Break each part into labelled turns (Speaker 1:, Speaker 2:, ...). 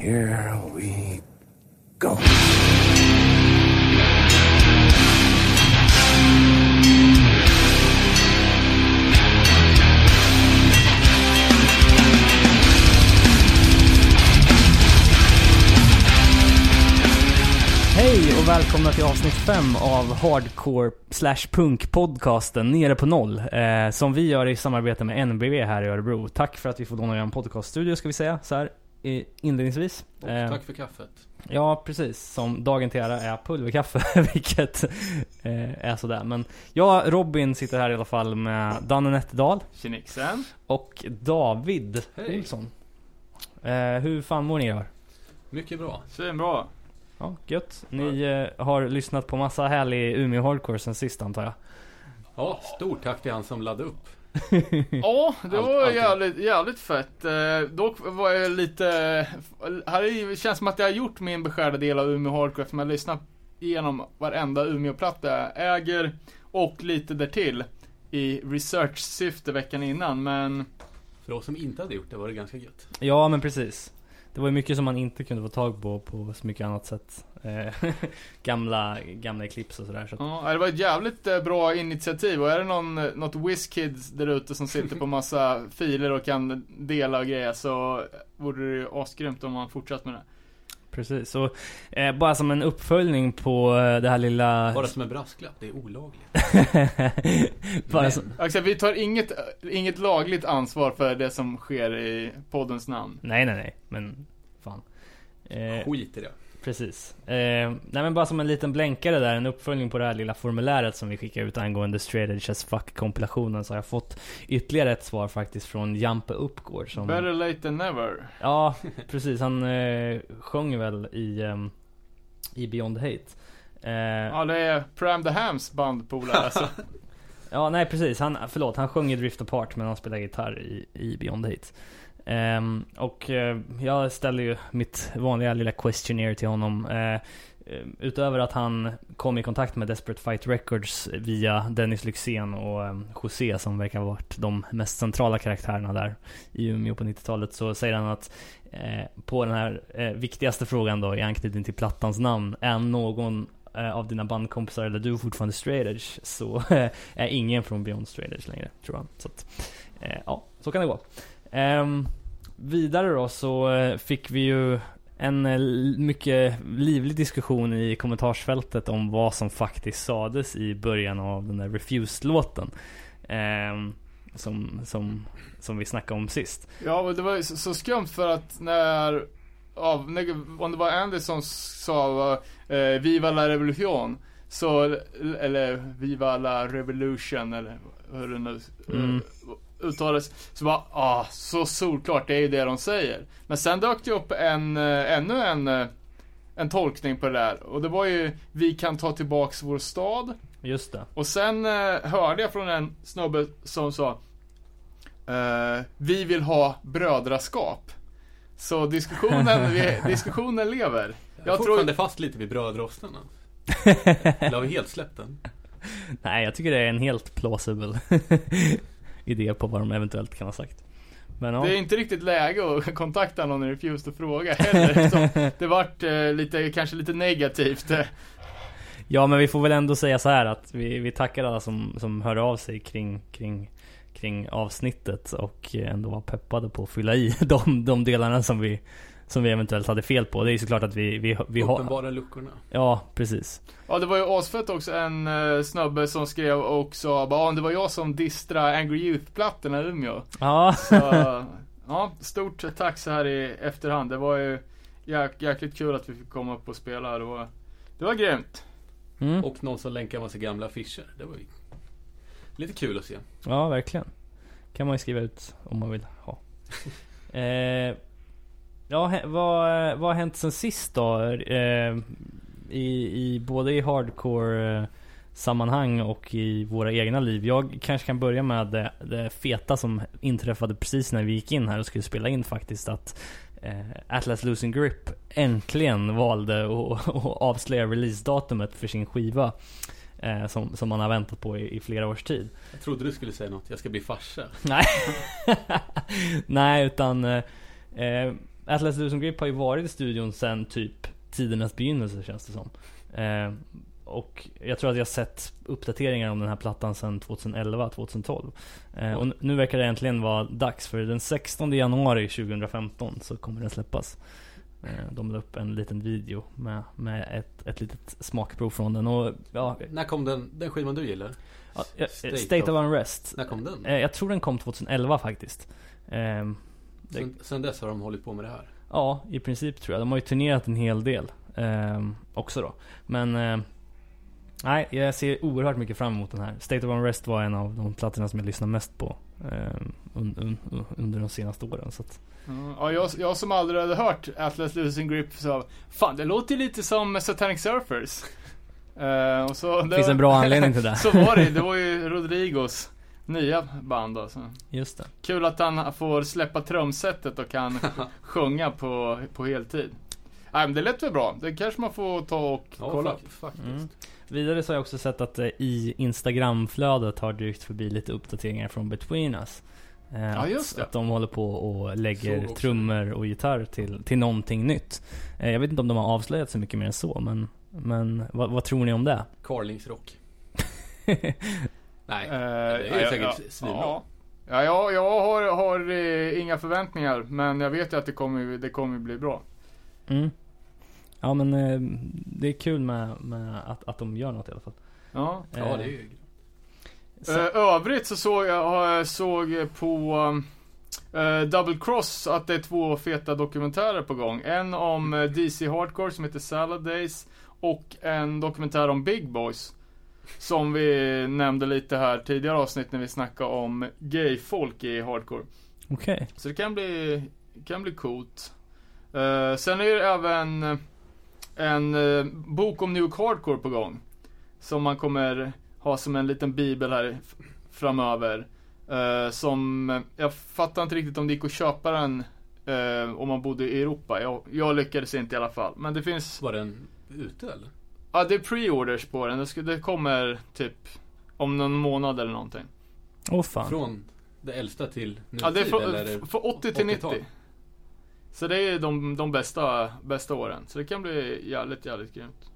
Speaker 1: here we go.
Speaker 2: Hej och välkomna till avsnitt 5 av Hardcore slash Punk podcasten Nere på Noll. Eh, som vi gör i samarbete med NBV här i Örebro. Tack för att vi får låna er en podcaststudio ska vi säga så här inledningsvis.
Speaker 3: Och
Speaker 2: Eh,
Speaker 3: tack för kaffet.
Speaker 2: Ja, precis. Som dagen till ära är pulverkaffe, vilket eh, är sådär. Men jag, Robin, sitter här i alla fall med Danne Nätterdal
Speaker 4: Tjenixen.
Speaker 2: och David
Speaker 3: Hej.
Speaker 2: Olsson. Eh, hur fan mår ni idag?
Speaker 3: Mycket bra.
Speaker 4: Svinbra.
Speaker 2: Ja, gött. Ni eh, har lyssnat på massa härlig Umeå Hardcore sen sist antar jag?
Speaker 3: Ja, stort tack till han som laddade upp.
Speaker 4: Ja, det var jävligt, jävligt fett. Eh, dock var jag lite... Här är, ju- känns som att jag har gjort min beskärda del av Umeå Hardcore eftersom jag har lyssnat igenom varenda Umeå-platta jag äger och lite därtill i research-syfte veckan innan. Men
Speaker 3: För oss som inte hade gjort det var det ganska gött.
Speaker 2: Ja, men precis. Det var ju mycket som man inte kunde få tag på på så mycket annat sätt. Eh, gamla, gamla Eclipse och sådär. Så att,
Speaker 4: ja, det var ett jävligt eh, bra initiativ. Och är det någon, eh, något WizKids där ute som sitter på massa filer och kan dela och grejer så vore det ju asgrymt om man fortsatt med det.
Speaker 2: precis. Så eh, bara som en uppföljning på eh, det här lilla...
Speaker 3: Bara som en brasklapp, det är olagligt.
Speaker 2: bara som,
Speaker 4: Axel, vi tar inget, inget lagligt ansvar för det som sker i poddens namn.
Speaker 2: nej, nej, nej. Men fan. Eh,
Speaker 3: skit i det.
Speaker 2: Precis. Eh, nej men bara som en liten blänkare där, en uppföljning på det här lilla formuläret som vi skickade ut angående Straight Edge as Fuck kompilationen så har jag fått ytterligare ett svar faktiskt från Jampe Uppgård som...
Speaker 4: Better late than never.
Speaker 2: Ja, precis. Han eh, sjöng väl i, ehm, i Beyond Hate. Eh,
Speaker 4: Ja, det är Pram the Hams bandpolare alltså.
Speaker 2: Ja, nej precis. Han, förlåt, han sjöng i Drift Apart men han spelar gitarr i, i Beyond Hate. Um, och uh, jag ställer ju mitt vanliga lilla questionnaire till honom. Uh, utöver att han kom i kontakt med Desperate Fight Records via Dennis Lyxzén och um, José som verkar ha varit de mest centrala karaktärerna där i Umeå på 90-talet så säger han att uh, på den här viktigaste frågan då i anknytning till plattans namn, är någon av dina bandkompisar eller du fortfarande straight edge så är ingen från Beyond straight edge längre tror han. Så att, ja, så kan det gå. Ehm, vidare då så eh, fick vi ju en eh, mycket livlig diskussion i kommentarsfältet om vad som faktiskt sades i början av den där Refused-låten. Ehm, som, som, som vi snackade om sist.
Speaker 4: Ja, men det var ju så, så skumt för att när, ja, när om det var Andy som sa eh, Viva la revolution. Så, eller Viva la revolution eller hur det nu
Speaker 2: Mm.
Speaker 4: Uttalas. Så bara, ah, så solklart, det är ju det de säger. Men sen dök det upp en, eh, ännu en, eh, en tolkning på det där. Och det var ju, vi kan ta tillbaks vår stad.
Speaker 2: Just det.
Speaker 4: Och sen eh, hörde jag från en snubbe som sa eh, Vi vill ha brödraskap. Så diskussionen, vi, diskussionen lever.
Speaker 3: Jag är
Speaker 4: Jag
Speaker 3: fortfarande
Speaker 4: tror,
Speaker 3: fast lite vid brödrosten. Eller har vi helt släppt den?
Speaker 2: Nej, jag tycker det är en helt plausible idé på vad de eventuellt kan ha sagt. Men ja.
Speaker 4: det är inte riktigt läge att kontakta någon i Refused och fråga heller. det vart eh, lite, kanske lite negativt.
Speaker 2: Ja men vi får väl ändå säga så här att vi, vi tackar alla som, som hörde av sig kring, kring, kring avsnittet och ändå var peppade på att fylla i de, de delarna som vi, som vi eventuellt hade fel på. Det är ju såklart att vi, vi, vi har...
Speaker 3: Uppenbara luckorna.
Speaker 2: Ja, precis.
Speaker 4: Ja det var ju asfett också en uh, snubbe som skrev och sa bara, "Ja, det var jag som distra Angry Youth-plattorna i Umeå.
Speaker 2: Ja,
Speaker 4: Så, ja, stort tack så här i efterhand. Det var ju jäk, jäkligt kul att vi fick komma upp och spela. Det var, det var grymt.
Speaker 2: mm.
Speaker 3: Och någon som länkar massa gamla affischer. Det var ju lite kul att se.
Speaker 2: ja verkligen. Kan man ju skriva ut om man vill ha. eh, ja, vad, vad har hänt sen sist då? Eh, i, i, både i hardcore sammanhang och i våra egna liv. Jag kanske kan börja med det, det feta som inträffade precis när vi gick in här och skulle spela in faktiskt. Att eh, Atlas Losing Grip äntligen valde att, att avslöja releasedatumet för sin skiva. Eh, som, som man har väntat på i, i flera års tid.
Speaker 3: Jag trodde du skulle säga något. Jag ska bli farsa.
Speaker 2: Nej. Nej, utan eh, eh, Atlas Losing Grip har ju varit i studion sen typ tidernas begynnelse känns det som. Eh, och jag tror att jag sett uppdateringar om den här plattan sedan 2011-2012. Eh, och nu verkar det äntligen vara dags för den 16 januari 2015 så kommer den släppas. Eh, de la upp en liten video med, med ett, ett litet smakprov från den och ja,
Speaker 3: När kom den, den skivan du gillar?
Speaker 2: ja, eh,
Speaker 3: State
Speaker 2: State,
Speaker 3: of-
Speaker 2: of Unrest.
Speaker 3: När kom den?
Speaker 2: Eh, jag tror den kom 2011 faktiskt. Det-
Speaker 3: Sen, sen dess har de hållit på med det här.
Speaker 2: Ja, i princip tror jag. De har ju turnerat en hel del ehm, också då. Men ehm, nej, jag ser oerhört mycket fram emot den här. State of Unrest var en av de plattorna som jag lyssnar mest på ehm, un, un, under de senaste åren. Så att,
Speaker 4: Mm, Ja, jag, jag som aldrig hade hört Atlas Losing Grip sa Fan, det låter lite som Satanic Surfers. Eh, och så,
Speaker 2: det finns en bra anledning till det.
Speaker 4: Så var det Det var ju Rodrigos nya band alltså.
Speaker 2: Just det.
Speaker 4: Kul att han får släppa trumsetet och kan sjunga på, på heltid. Nej men det lät väl bra. Det kanske man får ta och
Speaker 3: Ja,
Speaker 4: kolla.
Speaker 3: fakt- faktiskt.
Speaker 2: Mm. Vidare så har jag också sett att eh, i Instagramflödet har dykt förbi lite uppdateringar från Between Us. Eh,
Speaker 4: Ja, just
Speaker 2: att,
Speaker 4: det.
Speaker 2: att de håller på och lägger trummor och gitarr till, till någonting nytt. Eh, jag vet inte om de har avslöjat så mycket mer än så, men, men vad, vad tror ni om det?
Speaker 3: Carlingsrock. Nej,
Speaker 4: Eh,
Speaker 3: det är säkert
Speaker 4: ja,
Speaker 3: svinbra.
Speaker 4: Ja, ja jag, jag har, har eh, inga förväntningar. Men jag vet ju att det kommer, det kommer bli bra.
Speaker 2: Mm. Ja men eh, det är kul med, med att, att de gör något i alla fall.
Speaker 4: Ja.
Speaker 3: ja det är ju...
Speaker 2: Så,
Speaker 4: Eh, övrigt så såg jag såg på eh, Double Cross att det är två feta dokumentärer på gång. En om eh, DC Hardcore som heter Salad Days och en dokumentär om Big Boys. Som vi nämnde lite här tidigare avsnitt när vi snackade om gay-folk i hardcore.
Speaker 2: Okej.
Speaker 4: Så det kan bli, kan bli coolt. Eh, sen är det även en eh, bok om New York Hardcore på gång. Som man kommer ha som en liten bibel här framöver. Eh, som, jag fattar inte riktigt om det gick att köpa den om man bodde i Europa. Jag, jag lyckades inte i alla fall. Men det finns,
Speaker 3: Var den ute eller?
Speaker 4: Ja det är pre-orders på den. Det, ska, det kommer typ om någon månad eller någonting.
Speaker 2: Åh fan.
Speaker 3: Från det äldsta till nutid
Speaker 4: Ja, det är från,
Speaker 3: eller? är det-
Speaker 4: f- från 80 till
Speaker 3: 80-tal?
Speaker 4: 90. Så det är de, de bästa, bästa åren. Så det kan bli jävligt, jävligt grymt.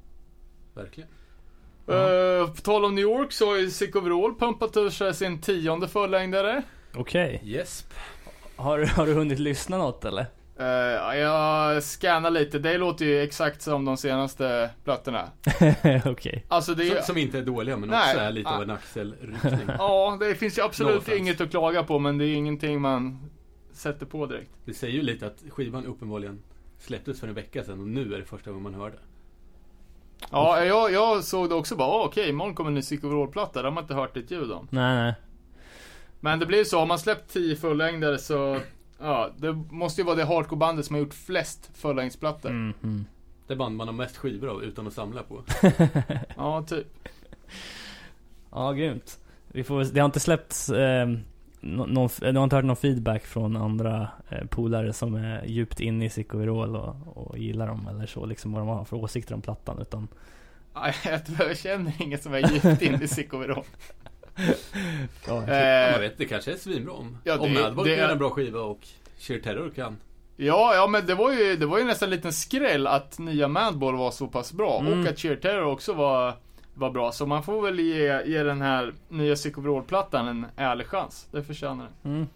Speaker 3: Verkligen.
Speaker 4: Uh, på tal om New York så har ju Sick Overall pumpat ur sig sin tionde fullängdare.
Speaker 2: Okej.
Speaker 3: Yes.
Speaker 2: Har, har du hunnit lyssna något eller?
Speaker 4: Uh, jag scannar lite, det låter ju exakt som de senaste plattorna.
Speaker 2: Okej.
Speaker 4: Alltså det
Speaker 3: Som,
Speaker 4: är,
Speaker 3: som inte är dåliga men
Speaker 4: Nej.
Speaker 3: också är lite
Speaker 4: Ah.
Speaker 3: av en axelryckning.
Speaker 4: Ja, det finns ju
Speaker 3: No
Speaker 4: absolut
Speaker 3: offense.
Speaker 4: inget att klaga på men det är ingenting man sätter på direkt.
Speaker 3: Det säger ju lite att skivan uppenbarligen släpptes för en vecka sedan och nu är det första gången man hör det.
Speaker 4: Ja, jag, jag såg det också bara, ah, okej, imorgon kommer en ny Sick Overall-platta, det har man inte hört ett ljud om.
Speaker 2: Nej nej.
Speaker 4: Men det blir så, har man släppt 10 fullängdare så Ja, det måste ju vara det hardcore-bandet som har gjort flest fullängdsplattor.
Speaker 2: Mm, mm.
Speaker 3: Det band man har mest skivor av utan att samla på.
Speaker 4: Ja, typ.
Speaker 2: Ja, grymt. Vi får, det har inte släppts, eh, någon, du har inte hört någon feedback från andra eh, polare som är djupt inne i Sick Overall och, och gillar dem eller så, liksom vad de har för åsikter om plattan utan
Speaker 4: Nej, jag känner ingen som är djupt inne i Sick Overall.
Speaker 2: ja,
Speaker 3: Ja,
Speaker 4: Eh,
Speaker 3: man vet, det kanske är svinbra om,
Speaker 4: Ja,
Speaker 3: om
Speaker 4: det-
Speaker 3: Madball kan göra
Speaker 4: är-
Speaker 3: en bra skiva och Sheer Terror kan.
Speaker 4: Ja, ja men det var ju, det var ju nästan en liten skräll att nya Madball var så pass bra.
Speaker 2: Mm.
Speaker 4: Och att Cheer Terror också var, var bra. Så man får väl ge, ge den här nya Sick Overall-plattan en ärlig chans. Det förtjänar den.
Speaker 2: Mm.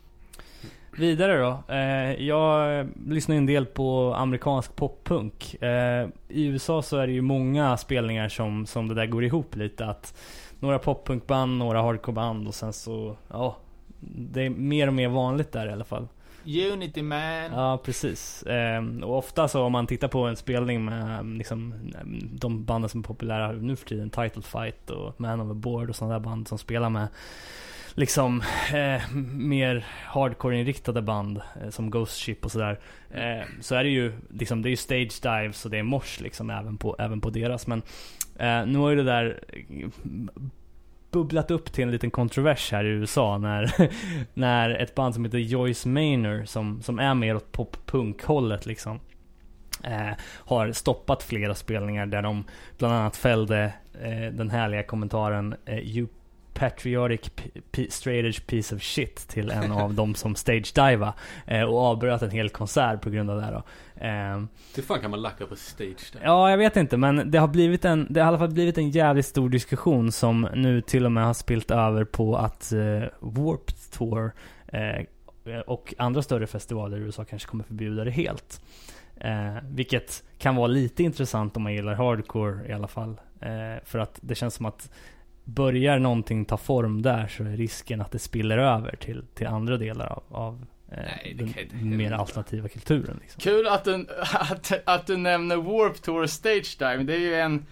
Speaker 2: Vidare då. Eh, jag lyssnar en del på amerikansk poppunk. Eh, I USA så är det ju många spelningar som, som det där går ihop lite. Att några poppunkband, några hardcoreband och sen så, ja. Det är mer och mer vanligt där i alla fall.
Speaker 4: Unity man.
Speaker 2: Ja, precis. Ehm, och ofta så om man tittar på en spelning med mm, liksom, mm, de banden som är populära nu för tiden, Title Fight och Man Overboard och sådana där band som spelar med liksom eh, mer hardcore-inriktade band eh, som Ghost Ship och sådär. Eh, så är det ju liksom, det är ju stage dives och det är mors liksom även på, även på deras. Men eh, nu har ju det där eh, bubblat upp till en liten kontrovers här i USA när, när ett band som heter Joyce Maynor, som, som är mer åt pop-punk-hållet liksom eh, har stoppat flera spelningar där de bland annat fällde eh, den härliga kommentaren eh, You patriotic straight edge piece of shit till en av dem som stage-diva eh, och avbröt en hel konsert på grund av det här då. Ehm,
Speaker 3: Hur fan kan man lacka på stage där?
Speaker 2: Ja, jag vet inte, men det har blivit en, det har i alla fall blivit en jävligt stor diskussion som nu till och med har spilt över på att eh, Warped Tour eh, och andra större festivaler i USA kanske kommer förbjuda det helt. Eh, vilket kan vara lite intressant om man gillar hardcore i alla fall. Eh, för att det känns som att börjar någonting ta form där så är risken att det spiller över till, till andra delar av, av eh,
Speaker 3: Nej,
Speaker 2: den
Speaker 3: kan
Speaker 2: mer alternativa kulturen. Liksom.
Speaker 4: Kul att du, att, att du nämner Warp Tour Stage Dive. Det är ju en,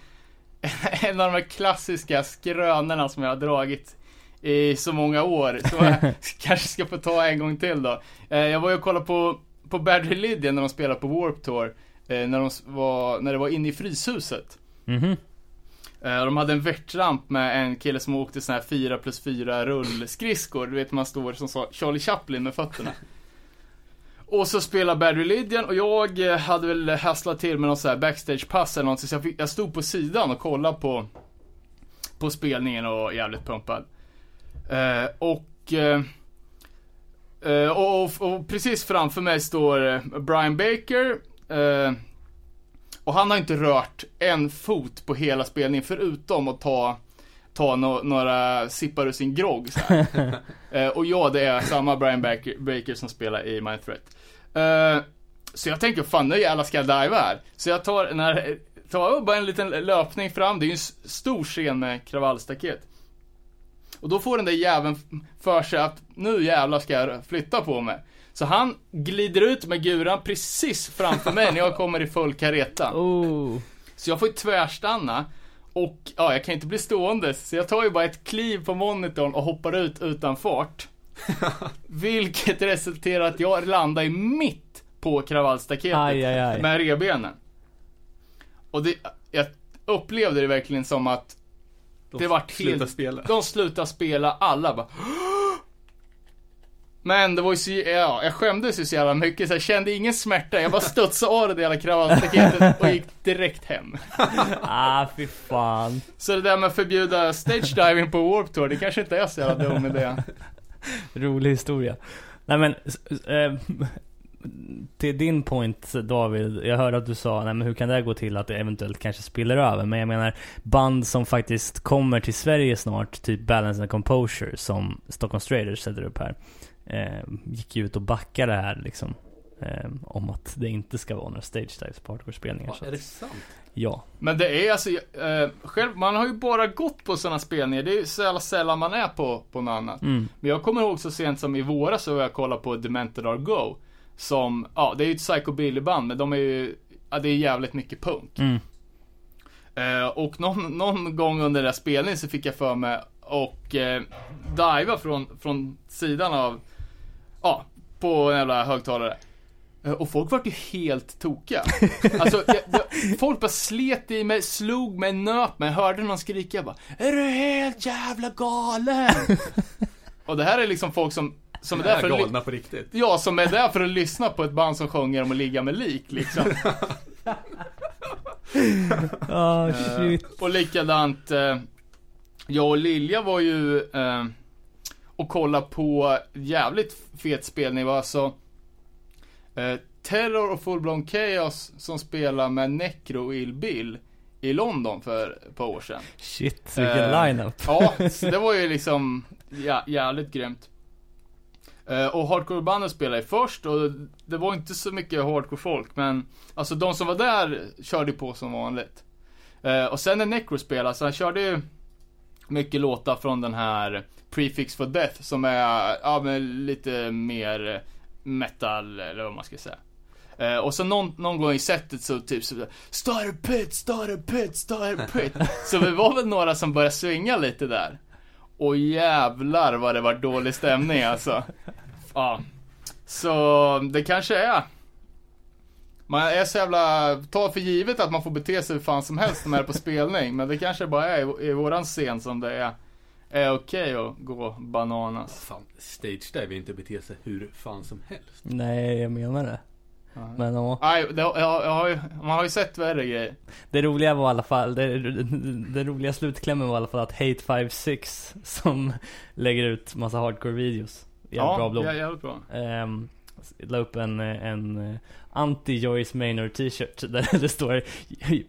Speaker 4: en av de här klassiska skrönorna som jag har dragit i så många år. Som jag kanske ska få ta en gång till då. Eh, Jag var ju och kollade på, på Bad Religion när de spelade på Warp Tour. eh, När, de var, när det var inne i Fryshuset.
Speaker 2: Mhm.
Speaker 4: Eh, Eh, de hade en värtramp med en kille som åkte sån här 4 plus 4 rullskridskor. Du vet man står som Charlie Chaplin med fötterna. Och så spelade Bad Religion och jag eh, hade väl hasslat till med någon sån här backstagepass eller någonting så jag, fick, jag stod på sidan och kollade på På spelningen och var jävligt pumpad. Eh, och, eh, eh och, och, och precis framför mig står Brian Baker eh, och han har inte rört en fot på hela spelningen förutom att ta Ta no några sippar ur sin grogg. Eh, Och ja, det är samma Brian Baker, Baker som spelar i Mind Threat. Eh, så jag tänker, fan nu jävlar ska jag diva här. Så jag tar, när, tar bara en liten löpning fram, det är ju en stor scen med kravallstaket. Och då får den där jäveln för sig att nu jävlar ska jag flytta på mig. Så han glider ut med guran precis framför mig när jag kommer i full kareta.
Speaker 2: Oh.
Speaker 4: Så jag får ju tvärstanna. Och ja, jag kan inte bli stående. Så jag tar ju bara ett kliv på monitorn och hoppar ut utan fart. Vilket resulterar att jag landar i mitt på kravallstaketet.
Speaker 2: Aj, aj, aj.
Speaker 4: Med revbenen. Och det, jag upplevde det verkligen som att
Speaker 3: De
Speaker 4: det vart helt-
Speaker 3: spela.
Speaker 4: de slutade spela alla bara men det var ju så, ja, jag skämdes ju så jävla mycket så jag kände ingen smärta. Jag bara studsade av det där jävla kravallstaketet och gick direkt hem.
Speaker 2: Ah, fy fan.
Speaker 4: Så det där med att förbjuda stage diving på Warp Tour, det kanske inte är så jävla dum idé.
Speaker 2: Rolig historia. Nej men, eh, till din point David, jag hörde att du sa, nej men hur kan det gå till att det eventuellt kanske spiller över? Men jag menar, band som faktiskt kommer till Sverige snart, typ Balance and Composure, som Stockholm Straighters sätter upp här, eh, gick ju ut och backade det här liksom. Eh, om att det inte ska vara några stage dives på hardcore-spelningar.
Speaker 3: Ja, är det sant?
Speaker 2: Ja.
Speaker 4: Men det är alltså, eh, själv, man har ju bara gått på sådana spelningar. Det är ju så jävla sällan man är på, på något annat.
Speaker 2: Mm.
Speaker 4: Men jag kommer ihåg så sent som i våras så var jag kollade på Demented Are Go. Som, ja det är ju ett psychobilly-band men de är ju, ja det är jävligt mycket punk.
Speaker 2: Mm.
Speaker 4: Eh, och någon, någon gång under den där spelningen så fick jag för mig och eh, diva från, från sidan av, ja, på en jävla högtalare. Eh, Och folk vart ju helt tokiga. Alltså, jag, jag, folk bara slet i mig, slog mig, nöp mig, hörde någon skrika jag bara Är du helt jävla galen? och det här är liksom folk som, som är
Speaker 3: De
Speaker 4: där
Speaker 3: är
Speaker 4: för
Speaker 3: galna på riktigt.
Speaker 4: Ja, som är där för att lyssna på ett band som sjunger om att ligga med lik liksom. Eh,
Speaker 2: shit.
Speaker 4: och likadant, eh, jag och Lilja var ju eh, och kollade på jävligt fet spelning. Det var alltså eh, Terror och Full Blown Chaos som spelar med Necro och Ill Bill i London för ett par år sedan.
Speaker 2: Shit, vilken
Speaker 4: Eh,
Speaker 2: line-up.
Speaker 4: Ja, så det var ju liksom ja, jävligt grymt. Eh, och hardcore-bandet spelade först och det var inte så mycket hardcore-folk men Alltså de som var där körde på som vanligt. Eh, och sen när Necro spelade så han körde ju Mycket låtar från den här Prefix for Death som är, ja men lite mer metal eller vad man ska säga. Eh, och så någon, någon gång i setet så typ så Start a pit, start a pit, start a pit. så vi var väl några som började swinga lite där. Och jävlar vad det var dålig stämning alltså. Ja. Så det kanske är. Man är så jävla, tar för givet att man får bete sig hur fan som helst när man är på spelning. Men det kanske bara är i, i våran scen som det är, är okej att gå bananas.
Speaker 3: Fan, stage dive är inte bete sig hur fan som helst.
Speaker 2: Nej, jag menar det. Men ja.
Speaker 4: Nej, det, jag, jag har ju, man har ju sett värre grejer.
Speaker 2: Det roliga var i alla fall, det, det roliga slutklämmen var i alla fall att Hate56 som lägger ut massa hardcore videos. Jävligt bra blogg.
Speaker 4: Ja, jävligt bra.
Speaker 2: Um, la upp en, en eh, anti-Joyce Maynard t-shirt där det står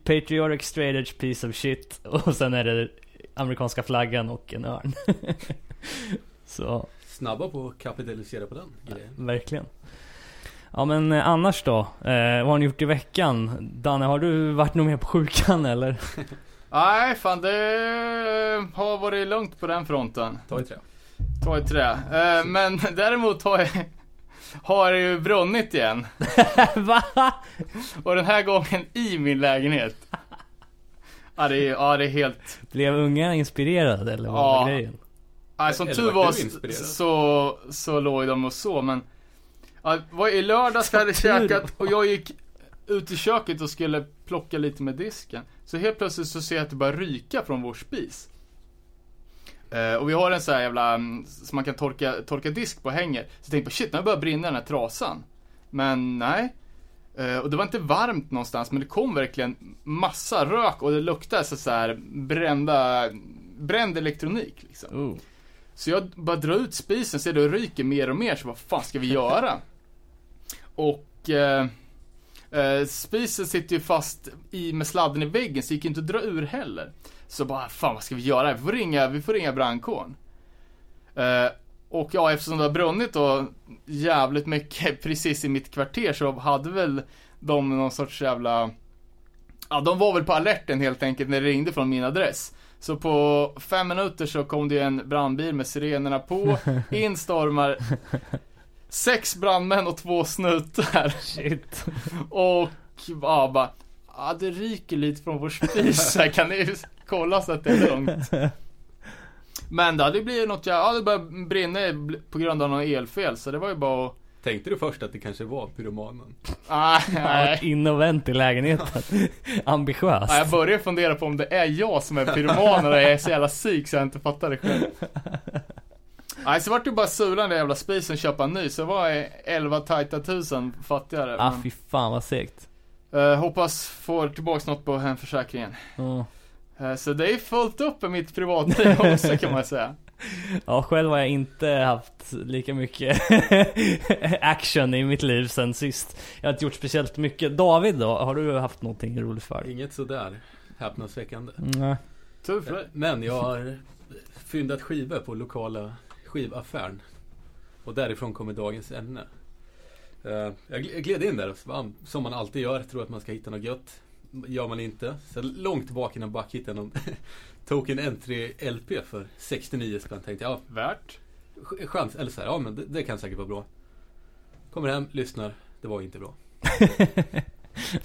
Speaker 2: Patriotic straight edge piece of shit och sen är det amerikanska flaggan och en örn. Så,
Speaker 3: Snabba på att kapitalisera på den grejen.
Speaker 2: verkligen. Ja men eh, annars då? Eh, vad har ni gjort i veckan? Danne, har du varit nog med på sjukan eller?
Speaker 4: Nej, fan det har varit lugnt på den fronten.
Speaker 3: Ta i trä.
Speaker 4: Ta i trä. Eh, men däremot har jag, har det ju brunnit igen.
Speaker 2: Va?
Speaker 4: Och den här gången i min lägenhet. Ja, det är, ja, det är helt...
Speaker 2: Blev unga inspirerade eller vad
Speaker 4: Ja.
Speaker 2: var grejen?
Speaker 4: Ja, som
Speaker 3: Eller
Speaker 4: tur var
Speaker 3: inspirerad?
Speaker 4: så, så låg de och så, men... Ja, var i lördags hade jag käkat och jag gick ut i köket och skulle plocka lite med disken. Så helt plötsligt så ser jag att det börjar ryka från vår spis. Eh, och vi har en sån här jävla, mm, som man kan torka, torka disk på hänger. Så jag tänkte på shit, nu börjar brinna den här trasan. Men nej. Eh, och det var inte varmt någonstans, men det kom verkligen massa rök och det luktade så, så här brända, bränd elektronik liksom.
Speaker 2: Oh.
Speaker 4: Så jag bara drar ut spisen, ser det ryker mer och mer, så vad fan ska vi göra? Och eh, eh, spisen sitter ju fast i, med sladden i väggen, så gick inte att dra ur heller. Så bara, fan vad ska vi göra? Vi får ringa, vi får ringa brandkåren. Eh, och ja, eftersom det har brunnit då jävligt mycket precis i mitt kvarter så hade väl de någon sorts jävla Ja, de var väl på alerten helt enkelt när det ringde från min adress. Så på fem minuter så kom det ju en brandbil med sirenerna på, in stormar sex brandmän och två snutar.
Speaker 2: Shit.
Speaker 4: Och ja, bara, ja det ryker lite från vår spis här, kan ni kolla så att det är lugnt? Men det hade blivit något, ja det började brinna på grund av någon elfel, så det var ju bara att
Speaker 3: Tänkte du först att det kanske var pyromanen?
Speaker 2: Har
Speaker 4: nej.
Speaker 2: inne och vänt i lägenheten. Ambitiöst.
Speaker 4: Ja, jag börjar fundera på om det är jag som är pyroman och jag är så jävla psyk så jag inte fattar det själv. Nej, så vart det bara sula den där jävla spisen och köpa en ny, så var jag 11 tajta tusen fattigare.
Speaker 2: Ah
Speaker 4: Men,
Speaker 2: fy fan vad segt.
Speaker 4: eh, hoppas få tillbaks något på hemförsäkringen.
Speaker 2: Ja.
Speaker 4: Eh, så det är fullt upp med mitt privatliv också kan man säga.
Speaker 2: Ja, själv har jag inte haft lika mycket action i mitt liv sen sist. Jag har inte gjort speciellt mycket. David då? Har du haft någonting roligt för?
Speaker 3: Inget sådär häpnadsväckande.
Speaker 2: Nej.
Speaker 4: Tur för dig.
Speaker 3: Men jag har fyndat skivor på lokala skivaffären. Och därifrån kommer dagens ämne. Eh, Jag gl- jag gled in där, som man alltid gör, tror att man ska hitta något gött. Gör man inte. Så långt bak i någon back hittade någon Token Entry LP för 69 spänn. Tänkte jag, ja,
Speaker 4: Värt.
Speaker 3: ch- chans, eller så här, ja men det, det kan säkert vara bra. Kommer hem, lyssnar, det var inte bra.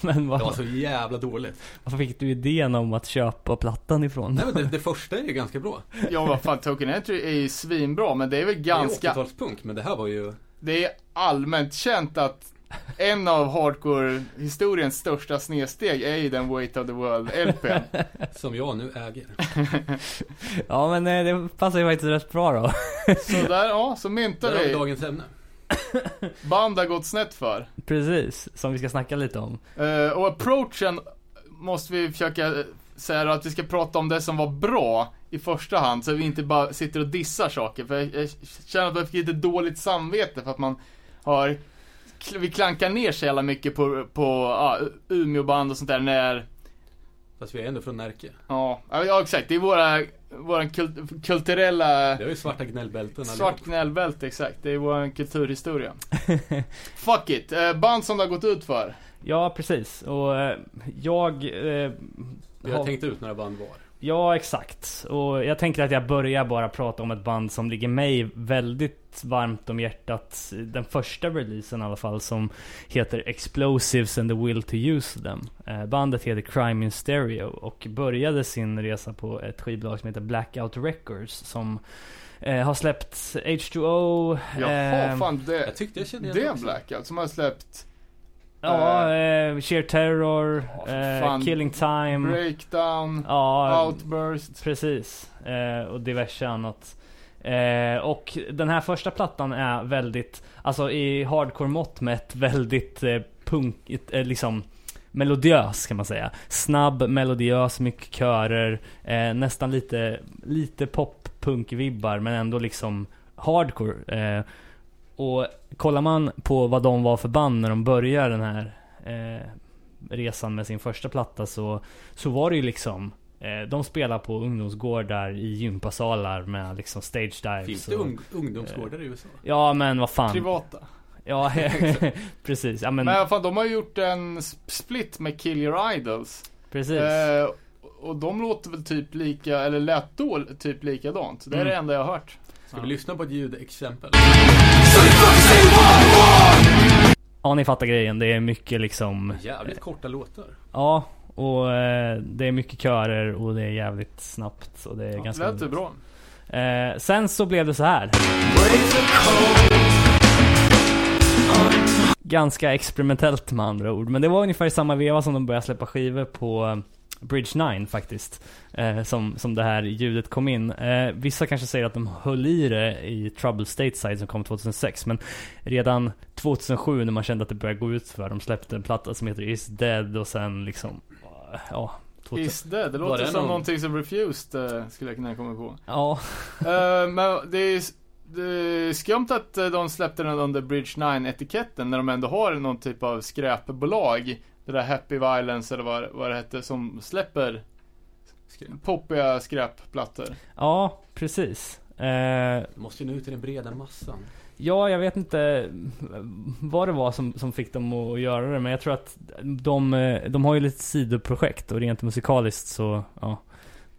Speaker 2: Men
Speaker 3: Det var
Speaker 2: vad,
Speaker 3: så jävla dåligt.
Speaker 2: var fick du idén om att köpa plattan ifrån?
Speaker 3: Nej men det, det första är ju ganska bra.
Speaker 4: Ja vad fan, Token Entry är ju svinbra, men det är väl ganska...
Speaker 3: Det är 80-talspunk, men det här var ju
Speaker 4: Det är allmänt känt att en av hardcore-historiens största snedsteg är ju den Weight of the World LPn.
Speaker 3: som jag nu äger.
Speaker 2: Ja men eh, det passar ju faktiskt rätt bra då.
Speaker 4: Så där, ja, så myntar
Speaker 3: vi dagens ämne.
Speaker 4: Band har gått snett för.
Speaker 2: Precis, som vi ska snacka lite om.
Speaker 4: Eh, och approachen måste vi försöka eh, säga att vi ska prata om det som var bra i första hand, så vi inte bara sitter och dissar saker. För jag, jag känner att jag fick lite dåligt samvete för att man har vi klankar ner så jävla mycket på, på ja, Umeå-band och sånt där när
Speaker 3: Fast vi är ändå från Närke.
Speaker 4: Ja, ja exakt. Det är våra, våra kult, kulturella
Speaker 3: Det är ju svarta gnällbälten
Speaker 4: svart gnällbälte, exakt. Det är vår kulturhistoria. Fuck it. Eh, band som det har gått ut för.
Speaker 2: Ja precis, och eh, jag... Eh,
Speaker 3: Vi har
Speaker 2: har-
Speaker 3: tänkt ut några band var.
Speaker 2: Ja, exakt. Och jag tänker att jag börjar bara prata om ett band som ligger mig väldigt varmt om hjärtat. Den första releasen i alla fall som heter Explosives and the Will to Use Them. Eh, bandet heter Crime in Stereo och började sin resa på ett skivbolag som heter Blackout Records som eh, har släppt H2O.
Speaker 4: Jaha,
Speaker 2: eh,
Speaker 4: fan det.
Speaker 3: Jag tyckte jag kände igen
Speaker 4: Det är. Blackout som har släppt
Speaker 2: Ja, eh, Sheer Terror,
Speaker 4: Ja,
Speaker 2: eh, Killing Time.
Speaker 4: Breakdown,
Speaker 2: Ja,
Speaker 4: Outburst.
Speaker 2: Precis, eh, och diverse annat. Eh, och den här första plattan är väldigt, alltså i hardcore mått mätt, väldigt eh, punk, eh, liksom melodiös kan man säga. Snabb, melodiös, mycket körer, eh, nästan lite, lite pop-punk-vibbar men ändå liksom hardcore. Eh, och kollar man på vad de var för band när de började den här eh, resan med sin första platta så, så var det ju liksom eh, de spelar på ungdomsgårdar i gympasalar med liksom stage dives
Speaker 3: Finns det
Speaker 2: och,
Speaker 3: ung, ungdomsgårdar i USA?
Speaker 2: Ja men vad fan.
Speaker 4: Privata.
Speaker 2: Ja, precis. Ja men,
Speaker 4: Men fall, de har gjort en sp- split med Kill Your Idols.
Speaker 2: precis.
Speaker 4: Eh, och de låter väl typ lika, eller lät då typ likadant. Det är
Speaker 2: Mm.
Speaker 4: det enda jag har hört.
Speaker 3: Ska vi lyssna på ett ljudexempel?
Speaker 2: Ja ni fattar grejen. Det är mycket liksom
Speaker 3: Jävligt korta låtar.
Speaker 2: Ja, och eh, det är mycket körer och det är jävligt snabbt och det är
Speaker 4: Ja,
Speaker 2: ganska
Speaker 4: det lät
Speaker 2: roligt.
Speaker 4: bra.
Speaker 2: Eh, sen så blev det så här. Ganska experimentellt med andra ord. Men det var ungefär i samma veva som de började släppa skivor på eh, Bridge 9 faktiskt. Eh, som, som det här ljudet kom in. Eh, vissa kanske säger att de höll i det i Trouble Stateside som kom 2006. Men redan 2007 när man kände att det började gå ut för De släppte en platta som heter Is Dead och sen liksom eh, Ja, 2000.
Speaker 4: Is dead. Det låter
Speaker 3: det
Speaker 4: som
Speaker 3: någon-
Speaker 4: någonting som Refused eh, skulle jag kunna komma på.
Speaker 2: Ja,
Speaker 4: Eh, men det är, det är skumt att de släppte den under Bridge 9 etiketten när de ändå har någon typ av skräpbolag. Det där Happy Violence eller vad, vad det hette som släpper poppiga skräpplattor.
Speaker 2: ja precis. Eh,
Speaker 3: Det måste ju nå ut till den breda massan.
Speaker 2: Ja, jag vet inte vad det var som, som fick dem att göra det, men jag tror att de, eh, de har ju lite sidoprojekt och rent musikaliskt så, ja.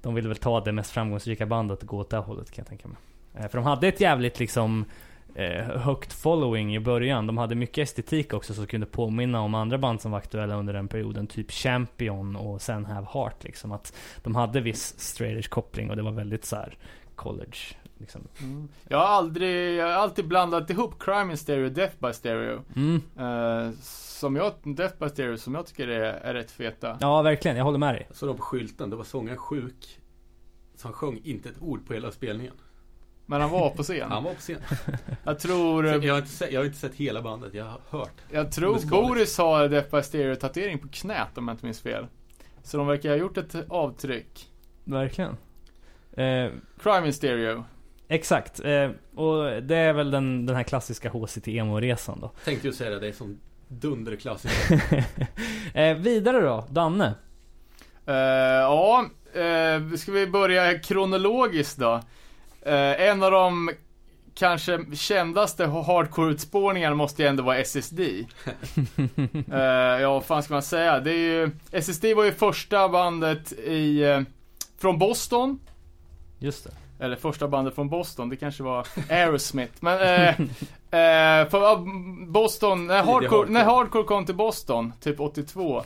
Speaker 2: De ville väl ta det mest framgångsrika bandet och gå åt det hållet kan jag tänka mig. Eh, För de hade ett jävligt liksom eh, högt following i början. De hade mycket estetik också som kunde påminna om andra band som var aktuella under den perioden. Typ Champion och sen Have Heart liksom. Att de hade viss straight edge koppling och det var väldigt så här college liksom.
Speaker 4: Jag har aldrig, jag har alltid blandat ihop Crime in Stereo och Death by Stereo.
Speaker 2: Mm.
Speaker 4: Eh, som jag, Death by Stereo som jag tycker är, är rätt feta.
Speaker 2: Ja, verkligen. Jag håller med dig.
Speaker 3: Såg dem på skylten, då var sångaren sjuk. Så han sjöng inte ett ord på hela spelningen.
Speaker 4: Men han var på scen.
Speaker 3: Han var på scen.
Speaker 4: Jag tror,
Speaker 3: Jag har, inte sett, jag har inte sett hela bandet, jag har hört.
Speaker 4: jag tror. Boris har Death by Stereo tatuering på knät om jag inte minns fel. Så de verkar ha gjort ett avtryck.
Speaker 2: Verkligen. Eh,
Speaker 4: Crime in Stereo.
Speaker 2: exakt. Eh, och det är väl den, den här klassiska HCT emo-resan då.
Speaker 3: Tänkte ju säga det, det är som dunderklassiker.
Speaker 2: eh, vidare då, Danne.
Speaker 4: Eh, ja, uh, ska vi börja kronologiskt då? Eh, en av de kanske kändaste hardcore-utspårningarna måste ju ändå vara SSD. Eh, ja, vad fan ska man säga? Det är ju, SSD var ju första bandet i, eh, från Boston.
Speaker 2: Just det.
Speaker 4: Eller första bandet från Boston, det kanske var Aerosmith. Men, eh, eh, för Boston, när hardcore,
Speaker 3: hardcore.
Speaker 4: när hardcore kom till Boston, typ 82.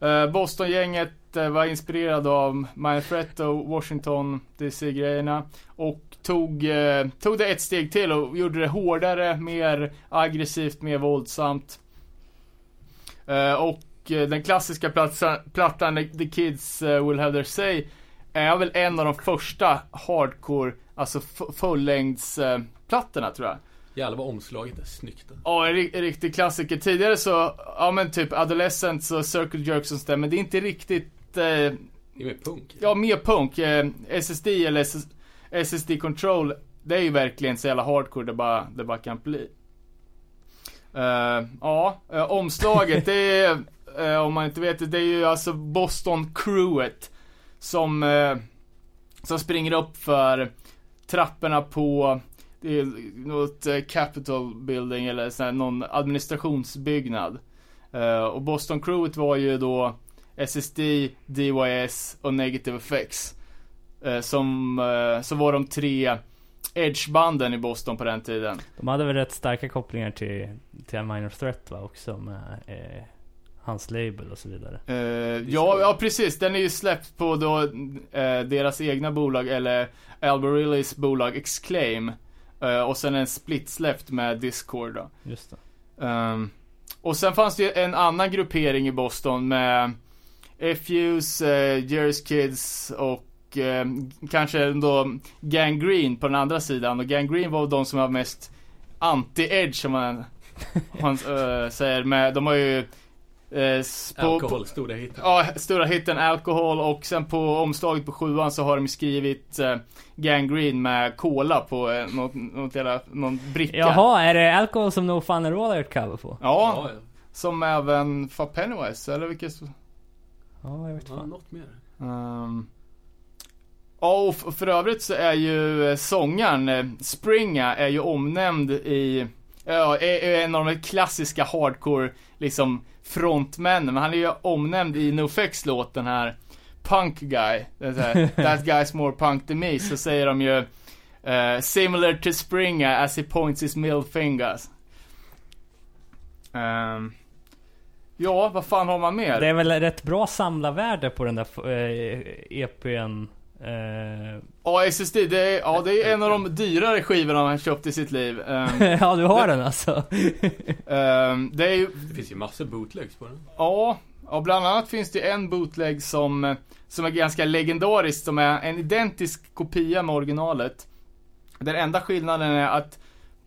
Speaker 4: Eh, Boston-gänget eh, var inspirerad av Manfretto, Washington, DC-grejerna. Och tog, eh, tog det ett steg till och gjorde det hårdare, mer aggressivt, mer våldsamt. Eh, och eh, den klassiska plattan, plattan The Kids eh, Will Have Their Say är väl en av de första hardcore, alltså fullängdsplattorna tror jag.
Speaker 3: Jävlar vad omslaget är snyggt.
Speaker 4: Ja, en, en riktig klassiker. Tidigare så, ja men typ Adolescents och Circle Jerks och sånt där, men det är inte riktigt, eh,
Speaker 3: Det är mer punk.
Speaker 4: ja mer punk. Eh, SSD eller SS, SSD Control, det är ju verkligen så jävla hardcore det bara, det bara kan bli. Eh, ja, eh, omslaget det är, eh, om man inte vet det, det är ju alltså Boston Crewet. Som, som springer upp för trapporna på det är något Capitol Building eller sån här, någon administrationsbyggnad. Och Boston Crewet var ju då SSD, DYS och Negative Effects. Eh, som, eh, så var de tre Edge-banden i Boston på den tiden.
Speaker 2: De hade väl rätt starka kopplingar till, till Minor Threat va också med eh, hans label och så vidare.
Speaker 4: Eh, ja, ja, precis. Den är ju släppt på då eh, deras egna bolag, eller Alberillis bolag Exclaim. Eh, och sen en split släppt med Discord då.
Speaker 2: Just.
Speaker 4: Ehm, och sen fanns det ju en annan gruppering i Boston med FUs, Jerry's Kids och eh, kanske då Gang Green på den andra sidan. Och Gang Green var de som var mest anti-edge som man, man eh, säger. Med, de har ju Eh, på,
Speaker 3: Alkohol,
Speaker 4: på,
Speaker 3: stora hit.
Speaker 4: ja, stora hitten Alcohol och sen på omslaget på sjuan så har de skrivit eh, Gangrene med Cola på eh, något, något jävla, någon bricka.
Speaker 2: Jaha, är det Alcohol som No Fun at All är ett cover på?
Speaker 4: Ja,
Speaker 3: Ja, ja.
Speaker 4: som även för Pennywise, eller vilket?
Speaker 2: Ja, jag vet
Speaker 3: ja
Speaker 2: fan.
Speaker 3: något mer.
Speaker 4: Um, ja, och för övrigt så är ju eh, sångaren eh, Springa är ju omnämnd i, ja, är, en av de klassiska hardcore, liksom frontmännen, men han är ju omnämnd i NoFX låt den här Punk Guy, här, That guy's more punk than me, så säger de ju eh, Similar to Springa as he points his middle fingers. Ehm, ja, vad fan har man mer?
Speaker 2: Det är väl rätt bra samlarvärde på den där eh, EPn. Eh,
Speaker 4: Ja, SSD, det är, ja, det är en av de dyrare skivorna han köpt i sitt liv. Ehm,
Speaker 2: ja, du har den alltså.
Speaker 4: ehm, det är ju,
Speaker 3: Det finns ju massor bootlegs på den.
Speaker 4: ja, ja, bland annat finns det en bootleg som, som är ganska legendarisk, som är en identisk kopia med originalet. Den enda skillnaden är att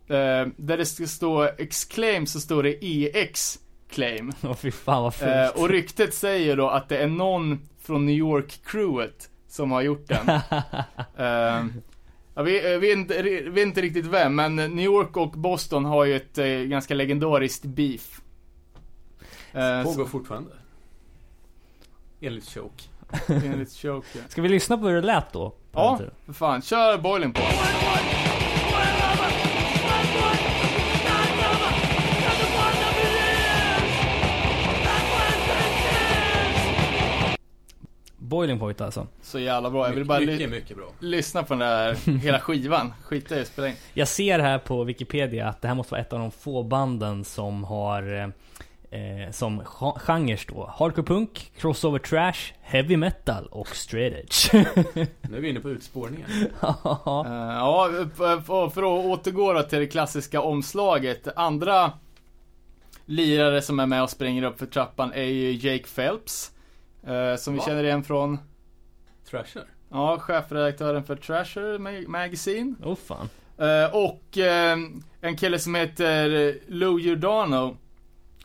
Speaker 4: eh, där det ska stå Exclaim så står det EX Claim.
Speaker 2: Åh fy fan vad fult.
Speaker 4: Eh, och ryktet säger då att det är någon från New York-crewet som har gjort den. Eh, jag vet, jag vet, inte, vet inte riktigt vem, men New York och Boston har ju ett eh, ganska legendariskt beef. Eh,
Speaker 3: Pågår fortfarande. Enligt Choke.
Speaker 4: så- enligt Choke. ja.
Speaker 2: Ska vi lyssna på hur det lät då?
Speaker 4: Ja, för fan. Kör Boiling på.
Speaker 2: Boiling Point alltså.
Speaker 4: Så jävla bra. Jag vill bara
Speaker 3: mycket, mycket bra.
Speaker 4: lyssna på den där hela skivan. Skita i att spela in.
Speaker 2: Jag ser här på Wikipedia att det här måste vara ett av de få banden som har eh, eh, som gen- genres då. Hardcore punk, crossover trash, heavy metal och straight edge.
Speaker 3: Nu är vi inne på utspårningar.
Speaker 2: Ja.
Speaker 4: Eh, ja, för, för- för att återgå då till det klassiska omslaget. Andra lirare som är med och springer upp för trappan är ju Jake Phelps. Eh, som vi
Speaker 3: Va?
Speaker 4: känner igen från,
Speaker 3: Trasher.
Speaker 4: ja, chefredaktören för Trasher Ma- Magazine.
Speaker 2: Oh fan.
Speaker 4: Eh, och eh, en kille som heter Lou Giordano.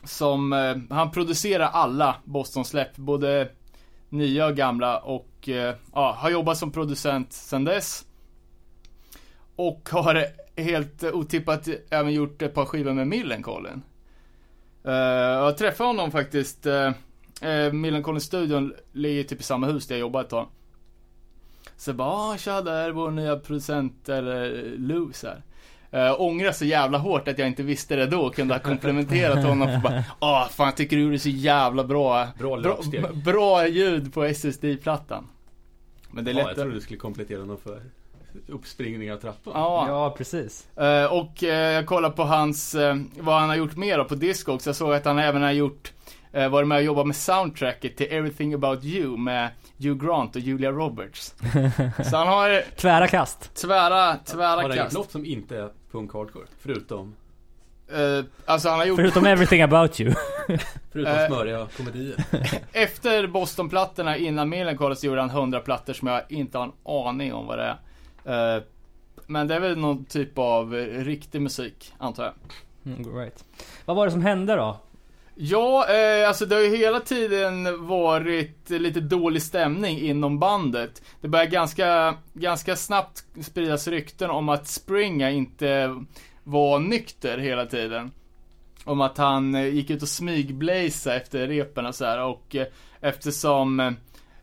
Speaker 4: Som, han producerar alla Boston-släpp, både nya och gamla och ja, har jobbat som producent sedan dess. Och har helt otippat även gjort ett par skivor med Millencolin. Uh, jag träffade honom faktiskt. Uh, uh, Millencolin-studion ligger typ i samma hus där jag jobbar ett tag. Så jag bara, ah, tja där är vår nya producent, eller Lou så här. Uh, ångrar så jävla hårt att jag inte visste det då och kunde ha komplementerat honom för bara, ah fan jag tycker du gjorde så jävla bra,
Speaker 3: Bra
Speaker 4: bra,
Speaker 3: löpsteg.
Speaker 4: b- bra ljud på SSD-plattan. Men det är
Speaker 3: Ja, jag
Speaker 4: lätt
Speaker 3: trodde du skulle komplettera någon för uppspringning av trappan.
Speaker 4: Ja,
Speaker 2: Ja, precis.
Speaker 4: Eh, och eh, jag kollar på hans, eh, vad han har gjort mer då på Discogs. Jag såg att han även har gjort, uh, varit med och jobbat med soundtracket till Everything About You med Hugh Grant och Julia Roberts. Så han har
Speaker 2: Tvära kast.
Speaker 4: tvära, tvära
Speaker 3: Har han
Speaker 4: kast.
Speaker 3: något som inte är punk hardcore? Förutom,
Speaker 4: Eh, alltså han har gjort,
Speaker 2: Förutom everything about you.
Speaker 3: förutom
Speaker 4: Eh.
Speaker 3: smöriga komedier.
Speaker 4: efter Boston-plattorna innan Millencolin så gjorde han 100 plattor som jag inte har en aning om vad det är. Eh, men det är väl någon typ av eh, riktig musik, antar jag.
Speaker 2: Mm, right. Vad var det som hände då?
Speaker 4: Ja, eh, alltså det har ju hela tiden varit lite dålig stämning inom bandet. Det börjar ganska, ganska snabbt spridas rykten om att Springa inte var nykter hela tiden. Om att han eh, gick ut och smygblazade efter repen och så här och eh, eftersom eh,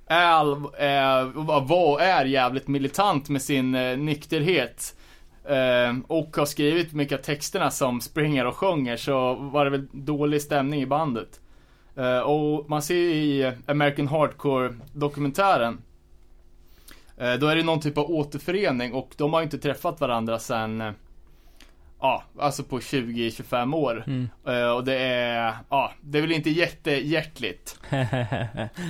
Speaker 4: Al är, var och är jävligt militant med sin eh, nykterhet och har skrivit mycket av texterna som Springer och sjunger så var det väl dålig stämning i bandet. Eh, och man ser ju i American Hardcore dokumentären eh, då är det någon typ av återförening och de har ju inte träffat varandra sen Ja, alltså på 20-25 år.
Speaker 2: Mm.
Speaker 4: Och det är, ja, det är väl inte jättehjärtligt.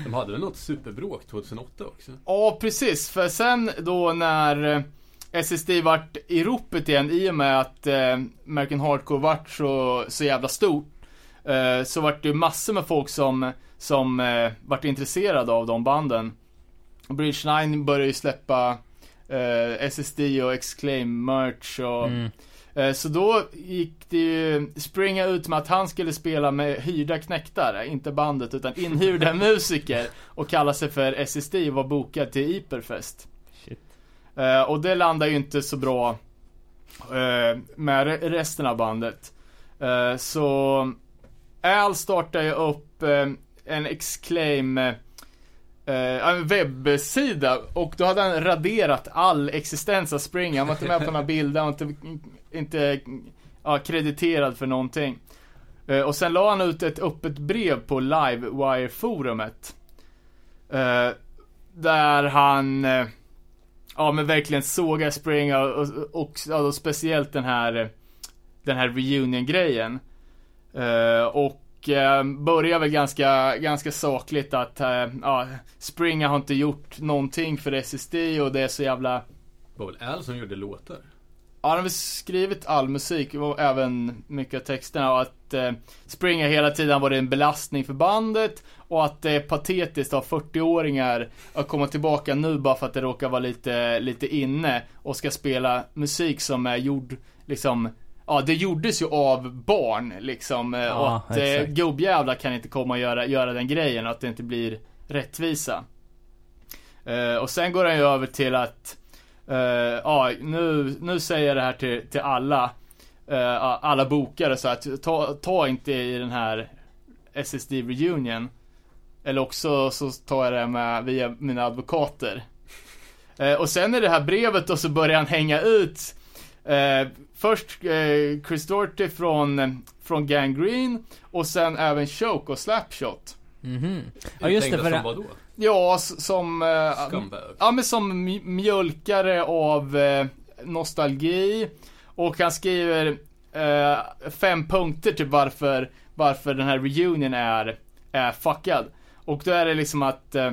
Speaker 3: De hade väl något superbråk 2008 också?
Speaker 4: Ja, precis. För sen då när SSD vart i ropet igen i och med att eh, American Hardcore vart så, så jävla stort. Eh, så vart det ju massor med folk som, som eh, vart intresserade av de banden. Bridge 9 började ju släppa eh, SSD och Exclaim merch och
Speaker 2: Mm.
Speaker 4: Eh, Så då gick det ju springa ut med att han skulle spela med hyrda knäktar, inte bandet utan inhyrda musiker och kalla sig för SSD och var bokad till Iperfest. Eh, Och det landar ju inte så bra eh, med resten av bandet. Eh, Så Al startar ju upp eh, en Exclaim eh, eh, en webbsida och då hade han raderat all existens av Spring. Han var inte med på några bilder, han var inte, inte ja, krediterad för någonting. Eh, Och sen la han ut ett öppet brev på Livewire-forumet. Eh, Där han, eh, ja men verkligen såga Spring och, och, och, och speciellt den här, den här reunion-grejen. Uh, och uh, börjar väl ganska, ganska sakligt att uh, ja, Springa har inte gjort någonting för SSD och det är så jävla
Speaker 3: Det var väl Al som gjorde låtar?
Speaker 4: Ja, han har skrivit all musik och även mycket av texterna och att eh, Springer hela tiden varit en belastning för bandet och att det är patetiskt av 40-åringar att komma tillbaka nu bara för att det råkar vara lite, lite inne och ska spela musik som är gjord liksom Ja, det gjordes ju av barn liksom eh, och
Speaker 2: Ja,
Speaker 4: att eh, gubbjävlar kan inte komma och göra, göra den grejen och att det inte blir rättvisa. Eh, och sen går han ju över till att ja, nu, nu säger jag det här till, till alla eh, alla bokare så att ta, ta inte i den här SSD reunion eller också så tar jag det med via mina advokater. Eh, och sen i det här brevet då så börjar han hänga ut eh, Först eh, Chris Doherty från, från Gangrene och sen även Choke och Slapshot.
Speaker 2: Mhm. Ja just det, för
Speaker 3: vadå?
Speaker 4: Ja, som... Eh,
Speaker 3: Scumbag?
Speaker 4: Ja men som mj- mjölkare av eh, nostalgi. Och han skriver eh, fem punkter till varför, varför den här reunion är, är fuckad. Och då är det liksom att eh,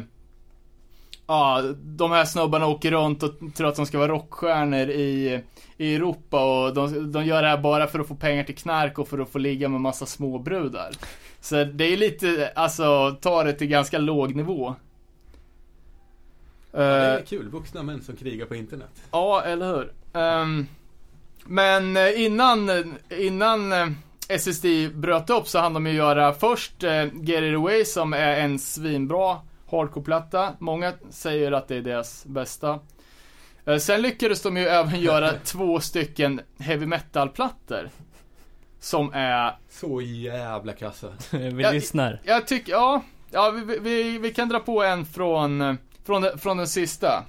Speaker 4: Ja, de här snubbarna åker runt och tror att de ska vara rockstjärnor i, i Europa och de, de gör det här bara för att få pengar till knark och för att få ligga med massa småbrudar. Så det är lite, alltså, ta det till ganska låg nivå.
Speaker 3: Ja, det är
Speaker 4: Eh,
Speaker 3: kul, vuxna män som krigar på internet.
Speaker 4: Ja, eller hur? Ehm, men eh, innan, innan eh, SSD bröt upp så hann de ju göra först Get It Away som är en svinbra hardcore-platta. Många säger att det är deras bästa. Sen lyckades de ju även göra två stycken heavy metal-plattor. Som är
Speaker 3: Så jävla kassa.
Speaker 2: vi lyssnar.
Speaker 4: Jag tycker, ja. Ja, vi, vi, vi kan dra på en från, från, den, från den sista.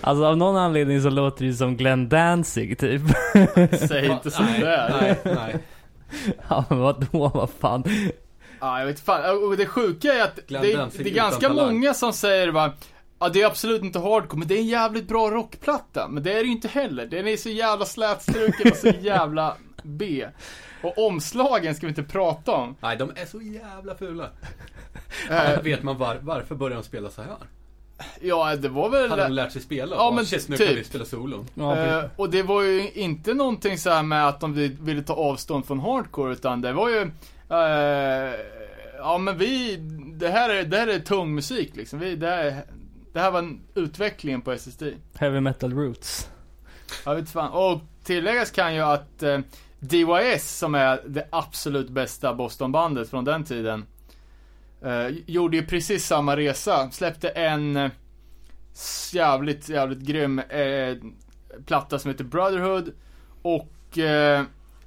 Speaker 2: Alltså av någon anledning så låter det som Glenn Danzig typ.
Speaker 4: säg inte
Speaker 3: nej,
Speaker 4: sådär.
Speaker 3: nej, nej.
Speaker 2: Ja men vadå, vad fan.
Speaker 4: Ja, jag vet fan. Och det sjuka är att
Speaker 3: Glenn
Speaker 4: det,
Speaker 3: Danzig
Speaker 4: det är ganska många som säger va Ja, det är absolut inte hardcore, men det är en jävligt bra rockplatta. Men det är det ju inte heller. Den är så jävla slätstruken och så jävla B. Och omslagen ska vi inte prata om.
Speaker 3: Nej, de är så jävla fula.
Speaker 4: Eh,
Speaker 3: Vet man var, varför började de spela så här?
Speaker 4: Ja, det var väl...
Speaker 3: Hade de lärt sig spela?
Speaker 4: Ja,
Speaker 3: Och
Speaker 4: men
Speaker 3: shit, nu
Speaker 4: typ.
Speaker 3: kan vi spela solon.
Speaker 2: Ja,
Speaker 4: Eh, och det var ju inte någonting så här med att de vill- ville ta avstånd från hardcore, utan det var ju... eh, ja men vi... Det här är, det här är tung musik liksom. Vi, det, här, det här var en utvecklingen på SSD.
Speaker 2: Heavy metal roots.
Speaker 4: Jag vet fan. Och tilläggas kan ju att eh, DYS, som är det absolut bästa Bostonbandet från den tiden, eh, gjorde ju precis samma resa. Släppte en eh, jävligt, jävligt grym eh, platta som heter Brotherhood. Och eh,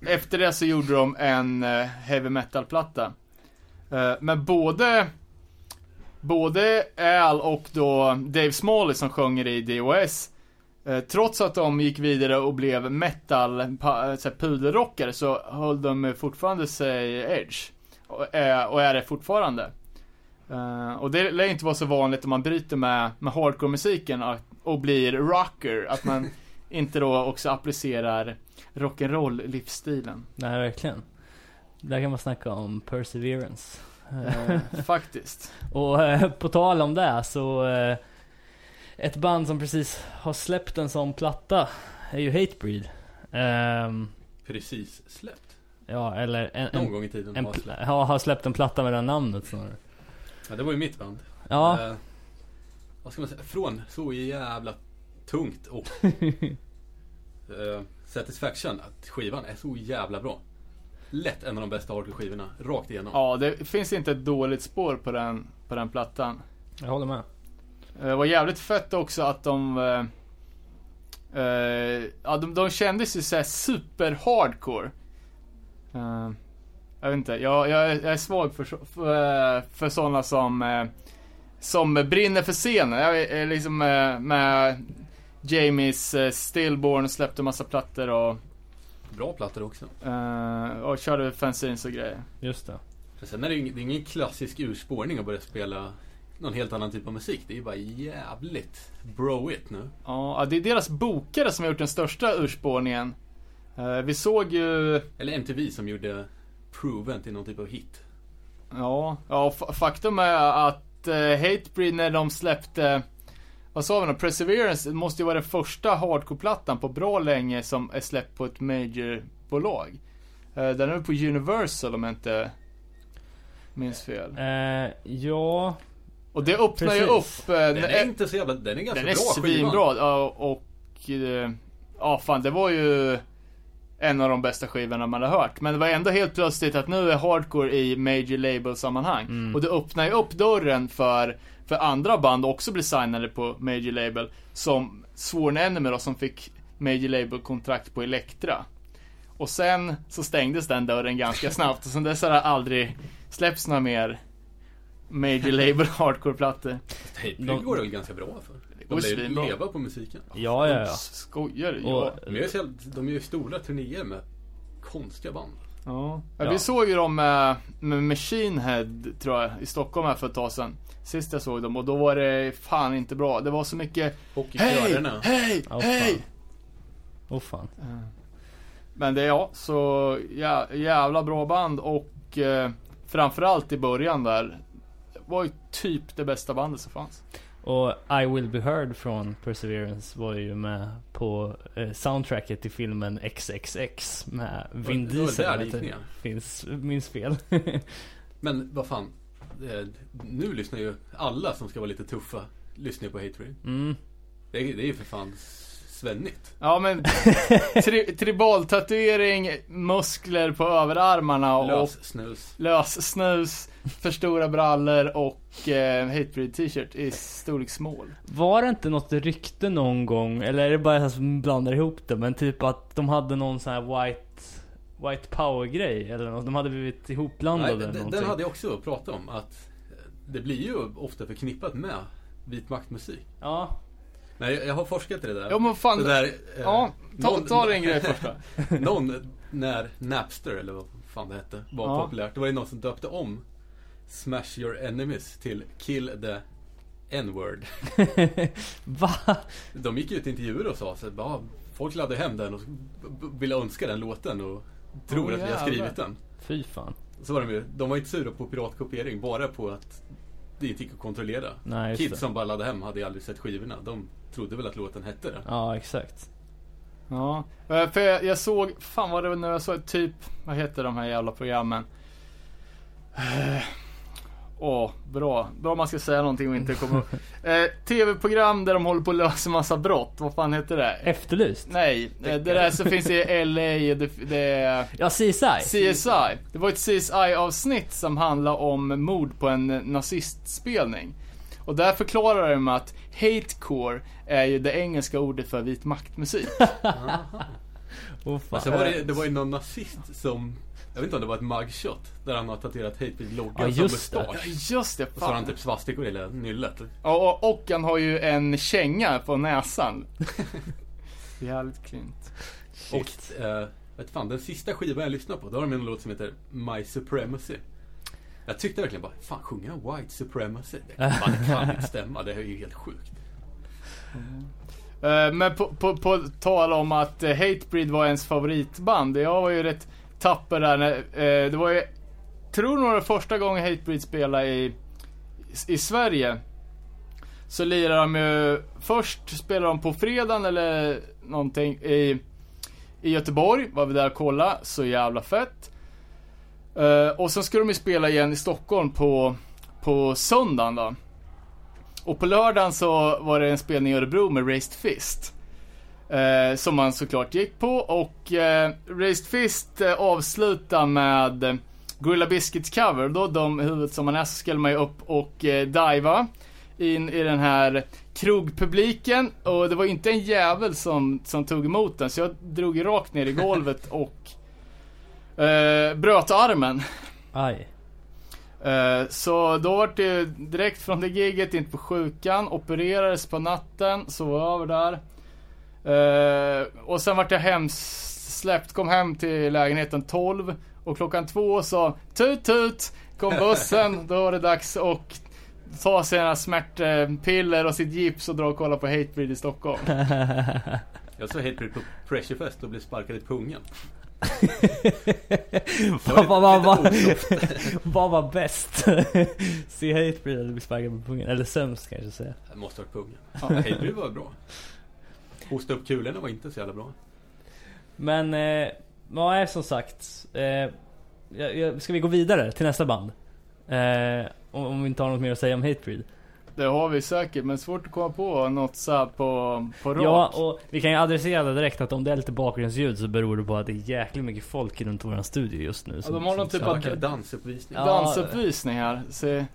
Speaker 4: efter det så gjorde de en eh, heavy metal-platta. Eh, men både Både Al och då Dave Smalley som sjunger i DOS Eh, Trots att de gick vidare och blev metal, eh, pudelrockare så höll de fortfarande sig edge. Och, eh, och är det fortfarande. Eh, och det lär inte vara så vanligt om man bryter med, med hardcore-musiken och, blir rocker, att man inte då också applicerar rock'n'roll-livsstilen.
Speaker 2: Nej verkligen. Där kan man snacka om perseverance.
Speaker 4: Eh, faktiskt.
Speaker 2: Och eh, på tal om det så eh, Ett band som precis har släppt en sån platta är ju Hatebreed. Ehm,
Speaker 3: Precis släppt.
Speaker 2: ja, eller en,
Speaker 3: Någon
Speaker 2: en,
Speaker 3: gång i tiden
Speaker 2: en,
Speaker 3: har släppt.
Speaker 2: ja, har släppt en platta med det namnet snarare.
Speaker 3: Ja, det var ju mitt band.
Speaker 2: Ja,
Speaker 3: Eh, vad ska man säga? Från så jävla tungt och eh, Satisfaction att skivan är så jävla bra. Lätt en av de bästa hardcore-skivorna, rakt igenom.
Speaker 4: Ja, det finns inte ett dåligt spår på den, på den plattan.
Speaker 2: jag håller med.
Speaker 4: Eh, Det var jävligt fett också att de... eh, eh, ja, de, de kändes ju såhär super hardcore. Eh, jag vet inte, jag, jag, är, jag är svag för, för, eh, för sådana som, eh, som brinner för scenen. Jag är, liksom eh, med Jamies Stillborn släppte massa plattor och,
Speaker 3: Bra plattor också.
Speaker 4: och körde fanzines och grejer.
Speaker 2: Just det.
Speaker 3: Men sen är det, ing- det är ingen klassisk urspårning att börja spela någon helt annan typ av musik. Det är ju bara jävligt broigt nu.
Speaker 4: Ja, det är deras bokare som har gjort den största urspårningen. Vi såg ju
Speaker 3: Eller MTV som gjorde Proven till någon typ av hit.
Speaker 4: Ja, ja fa- faktum är att eh, Hatebreed när de släppte vad sa vi då? Perseverance måste ju vara den första hardcore-plattan på bra länge som är släppt på ett major-bolag. Eh, den är väl på Universal om jag inte minns fel.
Speaker 2: Eh, ja,
Speaker 4: Och det öppnar ju
Speaker 2: Precis.
Speaker 4: upp... eh,
Speaker 3: Den
Speaker 4: den
Speaker 3: är inte så jävla, den är ganska
Speaker 4: den är
Speaker 3: bra skiva.
Speaker 4: svinbra. Ja, och... eh, Ja, fan det var ju en av de bästa skivorna man har hört. Men det var ändå helt plötsligt att nu är hardcore i major label sammanhang.
Speaker 2: Mm.
Speaker 4: Och det öppnar ju upp dörren för, för andra band också bli signade på major label. Som Sworn Enemy då, som fick major label kontrakt på Elektra. Och sen så stängdes den dörren ganska snabbt och sen dess har det aldrig släppts några mer major label hardcore-plattor.
Speaker 3: Hatebreed
Speaker 2: De-
Speaker 3: går det väl ganska bra för. De lär ju leva på musiken.
Speaker 2: ja, ja, ja.
Speaker 4: Skojar du?
Speaker 2: Och,
Speaker 4: Ja.
Speaker 3: Jävla- de gör ju stora turnéer med konstiga band.
Speaker 4: Ja. ja. Vi såg ju dem med, med Machine Head, tror jag, i Stockholm här för ett tag sedan. Sist jag såg dem och då var det fan inte bra. Det var så mycket
Speaker 3: Och i
Speaker 4: Hej!
Speaker 3: körerna.
Speaker 4: Hej!
Speaker 2: Ja,
Speaker 4: hej!
Speaker 2: fan. Åh fan.
Speaker 4: Men det är ja, så jä, jävla bra band och eh, framförallt i början där. Var ju typ det bästa bandet som fanns.
Speaker 2: Och I Will Be Heard från Perseverance var ju med på eh, soundtracket till filmen XXX med Vin
Speaker 3: Det var
Speaker 2: Diesel.
Speaker 3: där det gick ner.
Speaker 2: Finns, minns fel.
Speaker 3: Men vad fan. Eh, Nu lyssnar ju alla som ska vara lite tuffa. Lyssnar ju på Hatebreed.
Speaker 2: mm.
Speaker 3: Det, är- det är ju för fan svennigt.
Speaker 4: Ja men tri, tribaltatuering, muskler på överarmarna och
Speaker 3: Lös snus.
Speaker 4: lös snus, för stora brallor och eh, Hatebreed t-shirt i storlek small.
Speaker 2: Var det inte något rykte någon gång, eller är det bara jag som blandar ihop det, men typ att de hade någon sån här white White power grej eller något. De hade blivit ihopblandade
Speaker 3: Nej,
Speaker 2: eller
Speaker 3: den,
Speaker 2: någonting.
Speaker 3: den hade jag också pratat om. Att det blir ju ofta förknippat med vit maktmusik.
Speaker 2: Ja.
Speaker 3: Nej, jag, har forskat i det där.
Speaker 4: Ja men fan,
Speaker 3: det där eh,
Speaker 4: ja, ta,
Speaker 3: någon-
Speaker 4: ta din grej först.
Speaker 3: Någon, när Napster, eller vad fan det hette, var
Speaker 4: Ja.
Speaker 3: populärt. Det var ju någon som döpte om Smash your enemies till Kill the N-word.
Speaker 2: Va?
Speaker 3: De gick ut i intervjuer och sa så att bara, folk laddade hem den och ville önska den låten och tror
Speaker 4: Åh,
Speaker 3: att vi har skrivit den.
Speaker 2: Fy fan.
Speaker 3: Så var de ju, de var inte sura på piratkopiering, bara på att det inte gick att kontrollera.
Speaker 2: Nej,
Speaker 3: Kids
Speaker 2: det.
Speaker 3: som bara laddade hem hade aldrig sett skivorna. De trodde väl att låten hette det.
Speaker 2: Ja, exakt.
Speaker 4: Ja, eh, för jag, jag såg, fan vad det var nu jag såg, typ, vad heter de här jävla programmen? Eh, Åh, bra. Bra om man ska säga någonting och inte komma upp. Eh, Tv-program där de håller på att lösa massa brott. Vad fan heter det?
Speaker 2: Efterlyst?
Speaker 4: Nej, eh, det där som finns i LA, det, det är
Speaker 2: Ja, CSI.
Speaker 4: CSI. Det var ett CSI-avsnitt som handlar om mord på en nazistspelning. Och där förklarar de att hatecore är ju det engelska ordet för vit maktmusik.
Speaker 3: Men
Speaker 2: fan.
Speaker 3: var det, det var ju någon nazist som, jag vet inte om det var ett mugshot, där han har tatuerat Hatebreed logga
Speaker 2: Ja,
Speaker 3: som
Speaker 2: det.
Speaker 4: Ja,
Speaker 3: mustasch.
Speaker 4: just det.
Speaker 3: Och så har han
Speaker 4: Fan.
Speaker 3: typ svastikor i nyllet.
Speaker 4: Ja, och, och han har ju en känga på näsan. Jävligt klint.
Speaker 2: Shit.
Speaker 3: Och, eh, vet fan, den sista skivan jag lyssnade på, då har de en låt som heter My Supremacy. Jag tyckte verkligen bara, fan sjunger han White Supremacy? Det kan, det kan inte stämma, det är ju helt sjukt.
Speaker 4: Eh, Men på, på, på tal om att eh, Hatebreed var ens favoritband. Jag var ju rätt tapper där när, eh, det var ju, tror nog det första gången Hatebreed spelade i, i Sverige. så lirar de ju, först spelar de på fredagen eller någonting i, i Göteborg, var vi där och kolla, så jävla fett. Uh, och sen ska de ju spela igen i Stockholm på, på söndagen då. Och på lördagen så var det en spelning i Örebro med Raised Fist. Uh, som man såklart gick på och uh, Raised Fist uh, avslutar med Gorilla Biscuits cover. Då de huvudet som man är så skulle man ju upp och eh, diva in i den här krogpubliken och det var inte en jävel som, som tog emot den så jag drog ju rakt ner i golvet och eh, bröt armen.
Speaker 2: Aj.
Speaker 4: Eh, så då var det direkt från det giget in på sjukan, opererades på natten, sov över där. Eh, och sen vart jag hemsläppt, kom hem till lägenheten 12 och klockan två så tut tut kom bussen, då var det dags att ta sina smärtpiller och sitt gips och dra och kolla på Hatebreed i Stockholm.
Speaker 3: Jag såg Hatebreed på Pressurefest och blev sparkad i pungen.
Speaker 2: Vad vad- vad- vad- vad var bäst? Se Hatebreed eller bli sparkad på pungen? Eller sämst kanske jag säga.
Speaker 3: Det måste ha varit pungen.
Speaker 4: Ja.
Speaker 3: Hatebreed var bra. Hosta upp kulorna var inte så jävla bra.
Speaker 2: Men, eh, är som sagt. Eh, jag, jag, ska vi gå vidare till nästa band? Eh, om, om vi inte har något mer att säga om Hatebreed.
Speaker 4: Det har vi säkert, men svårt att komma på något så här på, på rak.
Speaker 2: Ja, och vi kan ju adressera det direkt att om det är lite bakgrundsljud så beror det på att det är jäkligt mycket folk runt våran studio just nu.
Speaker 4: de har någon typ av-
Speaker 3: dansuppvisning.
Speaker 2: Ja.
Speaker 4: dansuppvisning här. Se,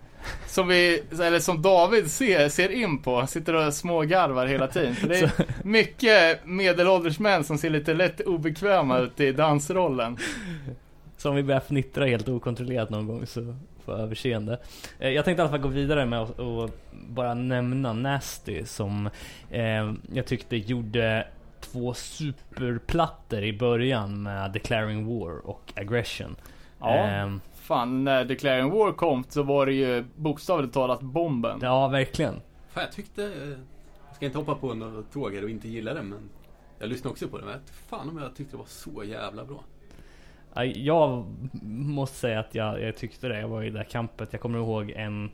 Speaker 4: som vi, eller som David ser, ser in på. Sitter och smågarvar hela tiden. För det är mycket medelålders män som ser lite lätt obekväma ut i dansrollen.
Speaker 2: Så om vi börjar fnittra helt okontrollerat någon gång så jag överseende. Eh, Jag tänkte i alla fall gå vidare med att bara nämna Nasty som eh, jag tyckte gjorde två superplattor i början med Declaring War och Aggression.
Speaker 4: Ja,
Speaker 2: Ehm,
Speaker 4: fan när Declaring War kom så var det ju bokstavligt talat bomben.
Speaker 2: ja verkligen.
Speaker 3: Fan, jag tyckte... eh, Jag ska inte hoppa på något tåg här och inte gilla det men jag lyssnade också på det men jag vet fan om jag tyckte det var så jävla bra.
Speaker 2: Jag måste säga att jag, jag tyckte det. Jag var i det där kampet. Jag kommer ihåg en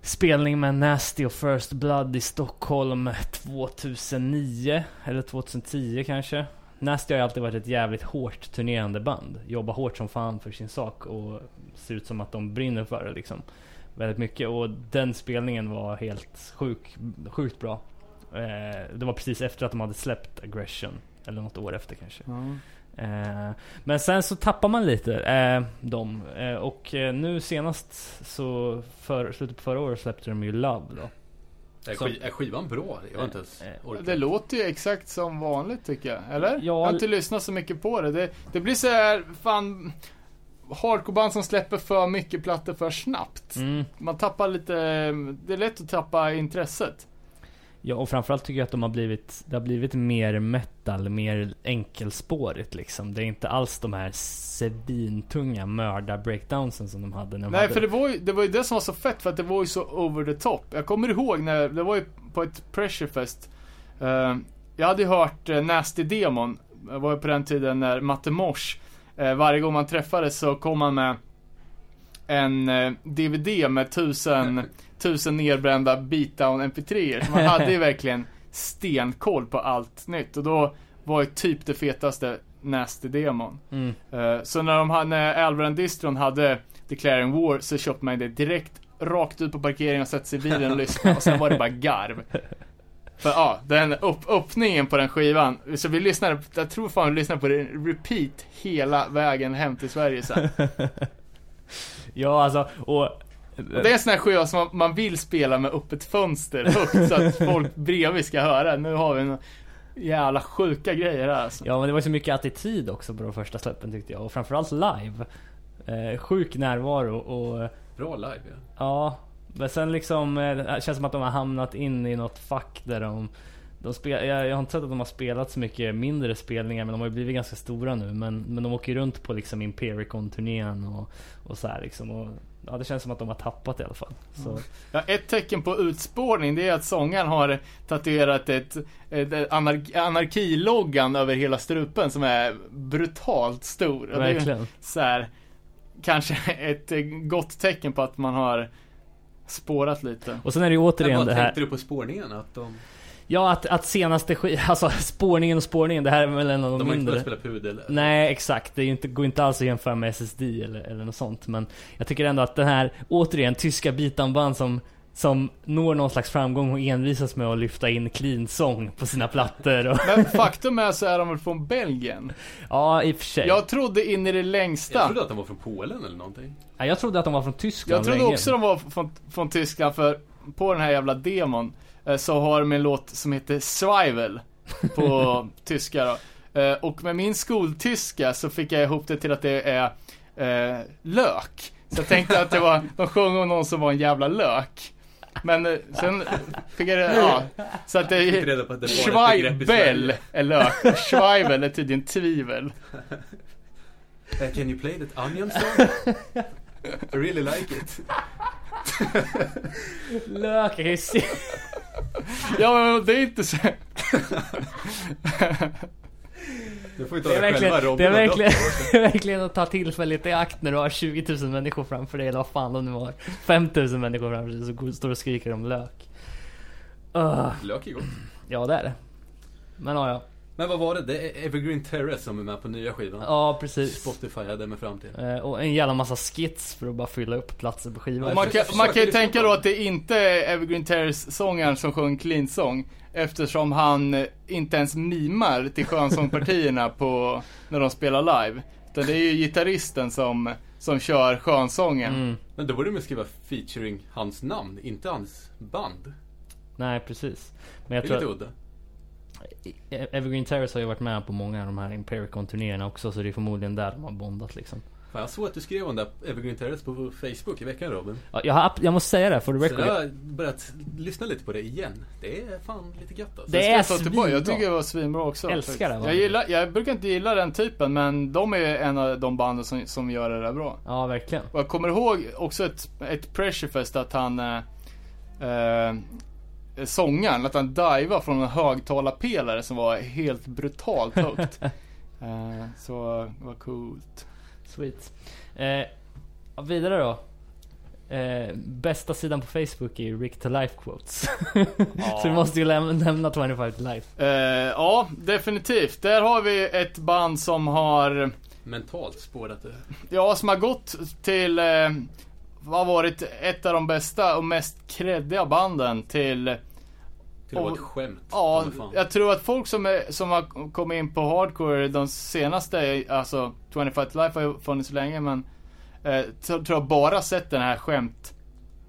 Speaker 2: spelning med Nasty och First Blood i Stockholm 2009 eller 2010 kanske. Nasty har ju alltid varit ett jävligt hårt turnerande band. Jobbar hårt som fan för sin sak och ser ut som att de brinner för det liksom. Väldigt mycket och den spelningen var helt sjuk, sjukt bra. Eh, det var precis efter att de hade släppt Aggression. Eller något år efter kanske.
Speaker 4: Mm.
Speaker 2: Eh, men sen så tappar man lite eh, dem. Eh, och eh, nu senast så, för, slutet på förra året släppte de ju Love då.
Speaker 3: Är,
Speaker 2: Som-
Speaker 3: är skivan bra? Jag har inte ens
Speaker 2: Eh,
Speaker 3: orkat.
Speaker 4: Det låter ju exakt som vanligt tycker jag. Eller?
Speaker 2: Ja,
Speaker 4: jag har inte lyssnat så mycket på det. Det, det blir så här, fan... Hardcoreband som släpper för mycket plattor för snabbt.
Speaker 2: Mm.
Speaker 4: Man tappar lite, det är lätt att tappa intresset.
Speaker 2: Ja och framförallt tycker jag att de har blivit, det har blivit mer metal, mer enkelspårigt liksom. Det är inte alls de här svintunga mördar breakdownsen som de hade när de
Speaker 4: Nej
Speaker 2: hade...
Speaker 4: för det var, ju, det var ju det som var så fett för att det var ju så over the top. Jag kommer ihåg när, det var ju på ett pressurefest. Uh, jag hade ju hört uh, Nasty Demon. Det var ju på den tiden när Matte Mors, eh, varje gång man träffades så kom han med en eh, DVD med tusen, tusen nerbrända beatdown mp3 Så man hade ju verkligen stenkoll på allt nytt. Och då var ju typ det fetaste Nasty Demon.
Speaker 2: Mm.
Speaker 4: Eh, Så när, de när Alvaran Distron hade Declaring War så köpte man det direkt rakt ut på parkeringen och satte sig i bilen och lyssnade och sen var det bara garv. För ja, den upp, öppningen på den skivan, så vi lyssnade, jag tror fan vi lyssnade på det repeat hela vägen hem till Sverige sen.
Speaker 2: Ja alltså, och...
Speaker 4: Och det är en sån här skiva som man, man vill spela med öppet fönster högt så att folk bredvid ska höra. Nu har vi en jävla sjuka grejer här alltså.
Speaker 2: Ja men det var så mycket attityd också på de första släppen tyckte jag. Och framförallt live. Eh, sjuk närvaro och...
Speaker 3: Bra live ja.
Speaker 2: Ja, men sen liksom, eh, det känns som att de har hamnat in i något fack där de... de spel, jag, jag har inte sett att de har spelat så mycket mindre spelningar men de har ju blivit ganska stora nu. Men, men de åker ju runt på liksom Impericon-turnén och, och så här liksom. Och, ja, det känns som att de har tappat i alla fall. Så,
Speaker 4: Ja, ett tecken på utspårning det är att sångaren har tatuerat ett, ett anar- anarkiloggan över hela strupen som är brutalt stor.
Speaker 2: Verkligen.
Speaker 4: så här, kanske ett gott tecken på att man har spårat lite.
Speaker 2: Och sen är det ju återigen
Speaker 3: vad
Speaker 2: det här...
Speaker 3: tänkte du på spårningen? Att de,
Speaker 2: Ja, att, att senaste alltså spårningen och spårningen, det här är väl en av de,
Speaker 3: de har inte
Speaker 2: mindre...
Speaker 3: spela pudel?
Speaker 2: Nej, exakt. Det inte, går inte alls att jämföra med SSD eller, eller något sånt. Men jag tycker ändå att den här, återigen, tyska bitanband som, som når någon slags framgång och envisas med att lyfta in clean-sång på sina plattor. Och,
Speaker 4: Men faktum är så är de väl från Belgien.
Speaker 2: ja, i och för sig.
Speaker 4: Jag trodde in i det längsta.
Speaker 3: Jag trodde att de var från Polen eller någonting.
Speaker 2: Ja, jag trodde att de var från Tyskland
Speaker 4: Jag trodde
Speaker 2: länge.
Speaker 4: också de var från, från Tyskland för på den här jävla demon så har de en låt som heter Schweivel på tyska då. Eh, Och med min skoltyska så fick jag ihop det till att det är eh, lök. Så jag tänkte att det var, de sjöng om någon som var en jävla lök. Men eh, sen fick jag det, ja. Så att det är Schweibel är lök och Schweivel är tydligen tvivel.
Speaker 3: Uh, can you play that onion song? I really like it.
Speaker 2: Lök, se.
Speaker 4: Ja men det är inte så.
Speaker 3: Du får ju ta
Speaker 2: Det är
Speaker 3: själva
Speaker 2: verkligen, det är verkligen,
Speaker 3: Dotter.
Speaker 2: det är verkligen att ta tillfället i akt när du har 20 000 människor framför dig, eller vad fan de nu har. 5 000 människor framför dig, så står och skriker om lök. Uh,
Speaker 3: Lök är gott.
Speaker 2: ja, det är det. Men ja, ja.
Speaker 3: Men vad var det? Det är Evergreen Terrace som är med på nya skivan.
Speaker 2: Ja, precis.
Speaker 3: Spotify hade mig fram till.
Speaker 2: Eh, och en jävla massa skits för att bara fylla upp platser på skivan.
Speaker 4: Man kan, man kan ju tänka då att det inte är Evergreen Terrace-sångaren som sjöng clean song Eftersom han inte ens mimar till skönsångpartierna på, när de spelar live. Utan det är ju gitarristen som, som kör skönsången.
Speaker 2: Mm.
Speaker 3: Men då borde de skriva featuring hans namn, inte hans band.
Speaker 2: Nej, precis. Men
Speaker 3: Det
Speaker 2: jag
Speaker 3: är
Speaker 2: tror
Speaker 3: lite
Speaker 2: att
Speaker 3: udda.
Speaker 2: Evergreen Terrace har ju varit med på många av de här Impericon-turnéerna också, så det är förmodligen där de har bondat liksom.
Speaker 3: Fan, jag såg att du skrev om det Evergreen Terrace på Facebook i veckan Robin.
Speaker 2: Ja, jag, har, jag måste säga det, for the
Speaker 3: Så
Speaker 2: record.
Speaker 3: jag har börjat lyssna lite på det igen. Det är fan lite gött alltså.
Speaker 2: Det är
Speaker 4: jag tillbaka? Jag
Speaker 2: svinbra.
Speaker 4: tycker det var svinbra också.
Speaker 2: Älskar det?
Speaker 4: Jag, gillar, jag brukar inte gilla den typen, men de är en av de banden som, som gör det där bra.
Speaker 2: Ja, verkligen.
Speaker 4: Och jag kommer ihåg också ett, ett Pressurefest att han eh, eh, Sångaren, att han divar från en högtalarpelare som var helt brutalt högt. eh, så det var coolt.
Speaker 2: Sweet. Eh, ja, vidare då. Eh, bästa sidan på Facebook är Rick to Life Quotes. så vi måste ju läm- nämna 25 to Life.
Speaker 4: Eh, ja, definitivt. Där har vi ett band som har
Speaker 3: Mentalt spårat det.
Speaker 4: Ja, som har gått till eh, har varit ett av de bästa och mest kreddiga banden till
Speaker 3: Att vara ett skämt.
Speaker 4: Ja, jag tror att folk som, är, som har kommit in på hardcore de senaste, alltså 25 to Life har ju funnits länge men eh, tror jag bara sett den här skämt,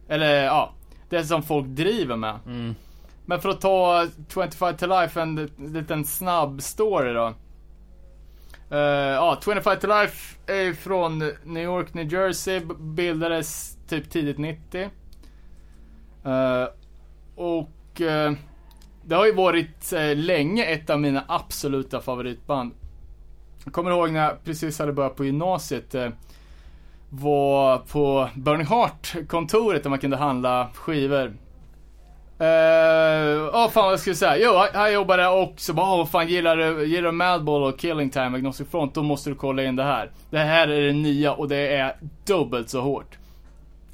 Speaker 4: eller ja, det som folk driver med.
Speaker 2: Mm.
Speaker 4: Men för att ta 25 to Life, en liten snabb story då. Eh, ja, 25 to Life är från New York, New Jersey. Bildades typ tidigt 90. Eh, och eh, det har ju varit eh, länge ett av mina absoluta favoritband. Jag kommer ihåg när jag precis hade börjat på gymnasiet. Eh, var på Burning Heart-kontoret där man kunde handla skivor. Eh, Ja, fan vad jag skulle säga. Jo, här- jobbar jobbade jag och så bara, fan gillar du, gillar du Madball och Killing Time, Agnostic Front, då måste du kolla in det här. Det här är det nya och det är dubbelt så hårt.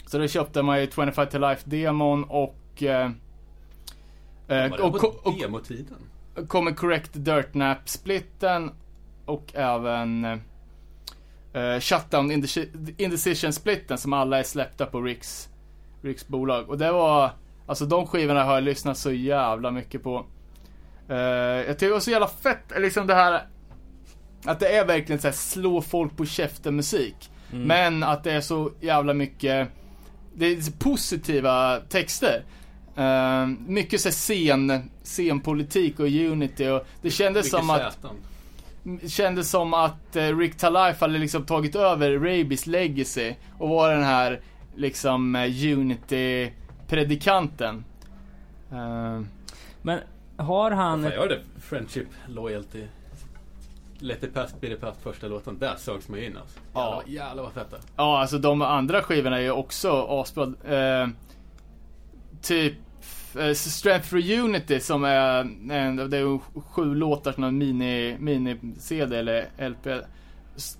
Speaker 4: Så då köpte man ju 25 to Life-demon och... uh, eh,
Speaker 3: Var
Speaker 4: och, och, och
Speaker 3: demotiden?
Speaker 4: kommer Correct Dirt Nap-splitten och även eh, Shutdown Indeci- Indecision-splitten som alla är släppta på Riks, Riks bolag. Och det var, alltså de skivorna har jag lyssnat så jävla mycket på. Eh, jag tycker det var så jävla fett, liksom det här att det är verkligen så här slå folk på käften musik. Men att det är så jävla mycket, det är positiva texter. Uh, mycket så scen, scenpolitik och unity och det kändes
Speaker 3: Mycket
Speaker 4: som att
Speaker 3: sätan.
Speaker 4: kändes som att eh, Rick Talife hade liksom tagit över Rabies legacy och var den här liksom eh, unity-predikanten. Eh,
Speaker 2: Men har han...
Speaker 3: Vad fan gör det? Friendship, loyalty. Let it pass, be the past första låten. Där sögs man ju in alltså.
Speaker 4: Ja.
Speaker 3: Jävlar, jävlar vad fett det
Speaker 4: ja, alltså de andra skivorna är ju också asbra. Eh, typ eh, uh, Strength for Unity som är en, det är sju låtar som en mini, mini-CD eller LP.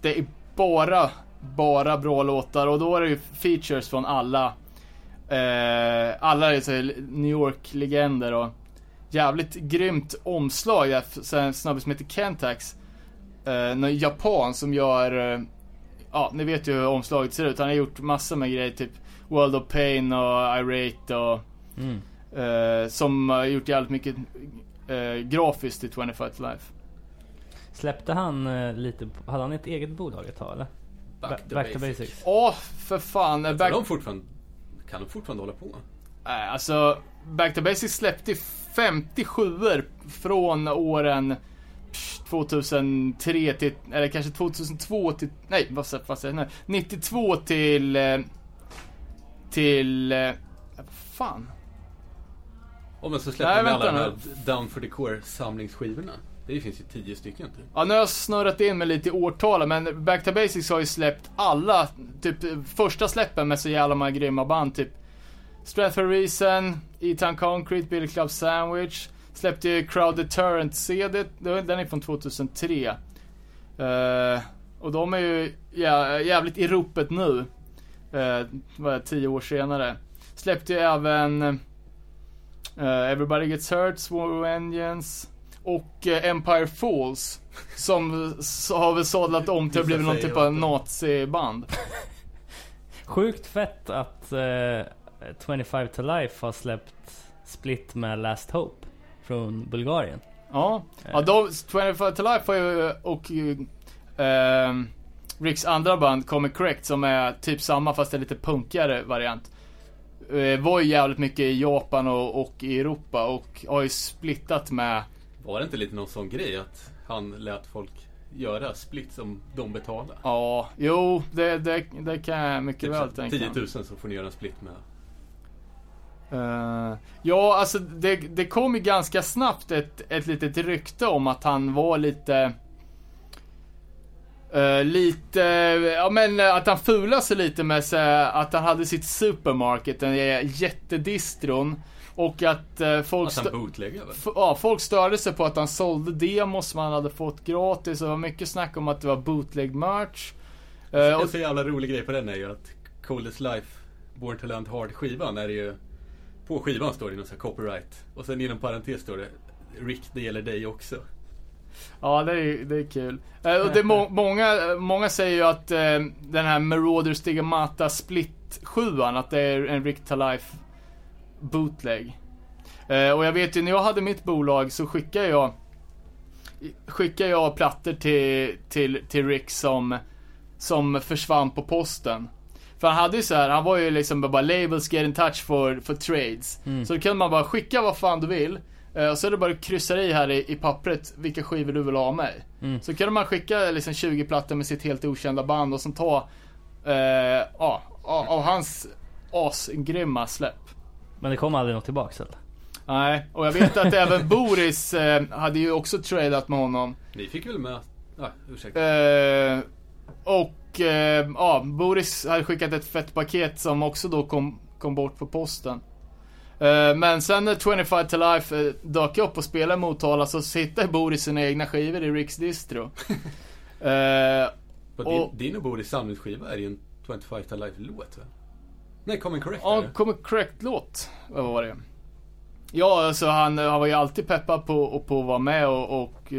Speaker 4: Det är bara, bara bra låtar och då är det ju features från alla Uh, alla är så New York-legender och jävligt grymt omslag. där, En snubbe som heter Kentax. Uh, någon japan som gör, uh, ja ni vet ju hur omslaget ser ut. Han har gjort massor med grejer, typ World of Pain och Irate och
Speaker 2: Mm.
Speaker 4: eh, som har gjort jävligt mycket eh, grafiskt till 25 to Life.
Speaker 2: Släppte han eh, lite, på- hade han ett eget bolag ett tag eller?
Speaker 3: Back, to,
Speaker 2: Back to
Speaker 3: basics.
Speaker 4: Åh, för fan. eh,
Speaker 3: Back... De fortfarande, kan de fortfarande hålla på?
Speaker 4: Nej, alltså, Back to Basics släppte 57 från åren psh, 2003 till, eller kanske 2002 till, nej vad säger jag nu? 92 till, till, vad fan?
Speaker 3: Och men så släpper
Speaker 4: Nej,
Speaker 3: de alla de här Down for the Core samlingsskivorna. Det finns ju tio stycken typ.
Speaker 4: Ja, nu har jag snurrat in med lite årtal, men Back to Basics har ju släppt alla, typ första släppen med så jävla många grymma band, typ Stratford Reason, E-Town Concrete, Billy Club Sandwich, släppte ju Crowd Deterrent CD, den är från 2003. Eh, och de är ju jä- jävligt i ropet nu. Uh, vad är det, tio år senare. Släppte ju även eh, Everybody Gets Hurt, War Engines och eh, Empire Falls. Som har väl sadlat om till att bli någon typ av naziband.
Speaker 2: Sjukt fett att eh, 25 to Life har släppt split med Last Hope från Bulgarien.
Speaker 4: Ja, ja de, 25 to Life har ju, och Ricks andra band, Comic Correct, som är typ samma fast det är lite punkigare variant. Eh, var ju jävligt mycket i Japan och, och i Europa och har ju splittat med
Speaker 3: Var det inte lite någon sån grej att han lät folk göra split som de betalade?
Speaker 4: Ja, jo, det, det, det kan jag mycket väl
Speaker 3: Typ
Speaker 4: tänka
Speaker 3: 10 000 så får ni göra en split med.
Speaker 4: Eh, ja, alltså det, det kom ju ganska snabbt ett, ett litet rykte om att han var lite... eh, lite, ja men eh, att han fulade sig lite med så, här, att han hade sitt supermarket, den jättedistron. Och att eh, folk,
Speaker 3: Att han väl?
Speaker 4: f- ja, folk störde sig på att han sålde demos som han hade fått gratis. Och det var mycket snack om att det var bootleg merch. Eh, och,
Speaker 3: En så jävla rolig grej på den är ju att Coldest Life, Born to Land Hard skivan är ju På skivan står det någon sån här copyright Och sen inom parentes står det Rick, det gäller dig också.
Speaker 4: Ja, det är, det är kul. Eh, och det må, många, många säger ju att eh, den här Marauder Stigmata Split 7 att det är en Rick Life bootleg. Eh, och jag vet ju när jag hade mitt bolag så skickade jag skickade jag plattor till, till, till Rick som, som försvann på posten. För han hade ju så här, han var ju liksom bara labels get in touch for, for trades.
Speaker 2: Mm.
Speaker 4: Så då kunde man bara skicka vad fan du vill. Eh, Och så är det bara att kryssa i här i, i pappret vilka skivor du vill ha mig.
Speaker 2: Mm.
Speaker 4: Så kunde man skicka liksom 20 plattor med sitt helt okända band och sen ta, eh, ja, av, av hans asgrymma släpp.
Speaker 2: Men det kom aldrig något tillbaks eller?
Speaker 4: Nej, och jag vet att även Boris eh, hade ju också tradat med honom.
Speaker 3: Ni fick väl med... Ah, ursäkta.
Speaker 4: Eh, och eh, ja, Boris hade skickat ett fett paket som också då kom, kom bort på posten. Eh, men sen när 25 to Life eh, dök upp och spelade Motala så hittade Boris sina egna skivor i Ricks distro. eh, och-
Speaker 3: din, din och Boris samlingsskiva är ju en 25 to Life-låt va? Nej, Common Correct
Speaker 4: Ja,
Speaker 3: det.
Speaker 4: kommer correct låt. Vad var det? Ja, alltså han, han var ju alltid peppad på, på att vara med och, och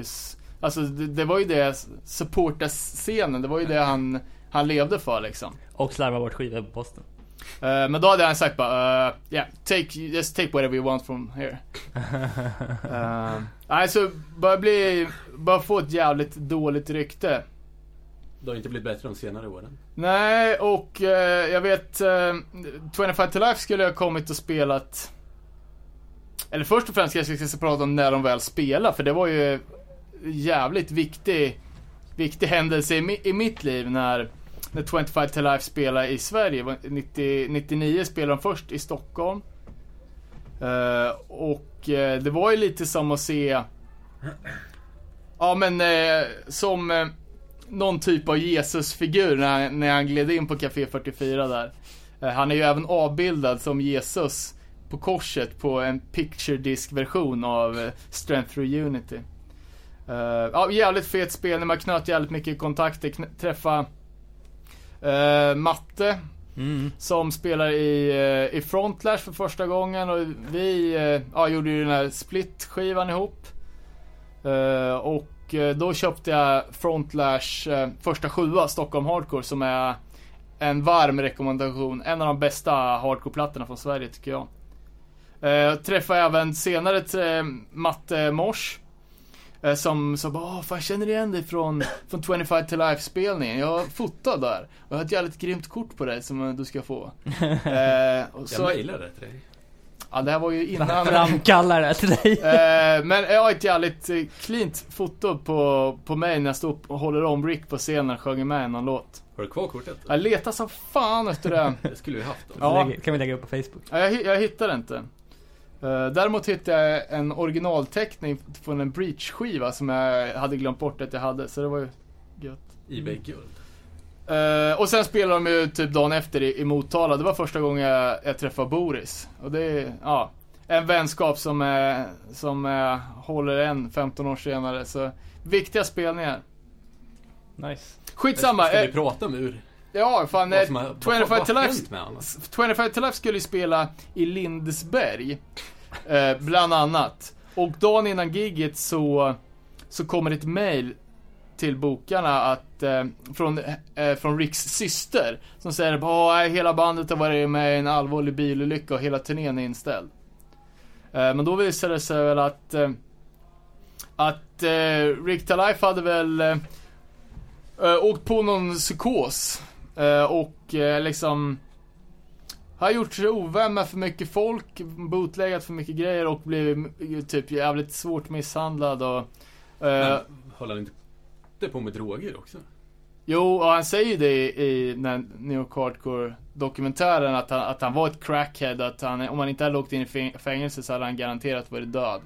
Speaker 4: Alltså det, det var ju det, supporta scenen, det var ju det han, han levde för liksom.
Speaker 2: Och slarva bort skivor på posten.
Speaker 4: Eh, men då hade han sagt bara, uh, yeah, take, just take whatever you want from here. uh, nej, så börjar bli, börjar få ett jävligt dåligt rykte.
Speaker 3: Det har inte blivit bättre de senare åren.
Speaker 4: Nej, och eh, jag vet... Uh, 25 to Life skulle ha kommit och spelat... Eller först och främst kanske jag ska prata om när de väl spelar, för det var ju jävligt viktig, viktig händelse i, mi, i mitt liv när, när 25 to Life spelade i Sverige. Det var 90, 99 spelade de först i Stockholm. Uh, och uh, det var ju lite som att se... Ja men uh, som någon typ av Jesusfigur när, han- när han gled in på Café 44 där. Han är ju även avbildad som Jesus på korset på en picture disc version av eh, Strength through Unity. Ja, jävligt fet spelning, man knöt jävligt mycket kontakter, träffa eh, Matte
Speaker 2: Mm.
Speaker 4: Som spelar i, eh, i Frontlash för första gången och vi eh, ja, gjorde ju den här split-skivan ihop. Och då köpte jag Frontlash första sjua, Stockholm Hardcore, som är en varm rekommendation. En av de bästa hardcore-plattorna från Sverige tycker jag. Jag träffade även senare Matte Mors. Eh, Som sa bara, "Åh, fan jag känner igen dig från, från 25 to Life spelningen. Jag fotade där. Och jag har ett jävligt grymt kort på dig som du ska få. Eh, och
Speaker 3: Jag
Speaker 4: så,
Speaker 3: mejlade till dig.
Speaker 4: ja det här var ju innan.
Speaker 2: Framkallar det till dig.
Speaker 4: Eh, men jag har ett jävligt cleant foto på, på mig när jag står och håller om Rick på scenen och sjunger med i någon låt.
Speaker 3: Har du kvar kortet?
Speaker 4: Jag letar som fan efter det.
Speaker 3: Det skulle vi haft. Då.
Speaker 4: Ja.
Speaker 2: Det kan vi lägga upp på Facebook.
Speaker 4: Ja, jag, jag hittar det inte. Eh, däremot hittade jag en originalteckning från en Breach-skiva som jag hade glömt bort att jag hade, så det var ju gött.
Speaker 3: Ebay Guld.
Speaker 4: Eh, och sen spelade de ju typ dagen efter i, i Motala. Det var första gången jag, jag träffade Boris. Och det är, ja, en vänskap som, är, som är, håller än 15 år senare. Så viktiga spelningar.
Speaker 2: Nice.
Speaker 4: Skitsamma.
Speaker 3: Ska vi
Speaker 4: eh,
Speaker 3: prata om ur
Speaker 4: ja, fan.
Speaker 3: vad
Speaker 4: Eh,
Speaker 3: som har, vad,
Speaker 4: 25
Speaker 3: vad
Speaker 4: to Life
Speaker 3: med honom?
Speaker 4: 25 to Life skulle ju spela i Lindesberg. Eh, bland annat. Och dagen innan giget så, så kommer ett mail till bokarna att, eh, från, eh, från Ricks syster. Som säger att hela bandet har varit med i en allvarlig bilolycka och hela turnén är inställd. Eh, men då visade det sig väl att, eh, att Rick Talife hade väl åkt på någon psykos. Eh, och eh, liksom har gjort sig ovän med för mycket folk, bootleggat för mycket grejer och blivit typ jävligt svårt misshandlad och... Eh,
Speaker 3: Men håller han inte på med droger också?
Speaker 4: Jo, och han säger det i, den här New York Hardcore dokumentären att han, att han var ett crackhead, att han, om han inte hade åkt in i fäng- fängelse så hade han garanterat varit död.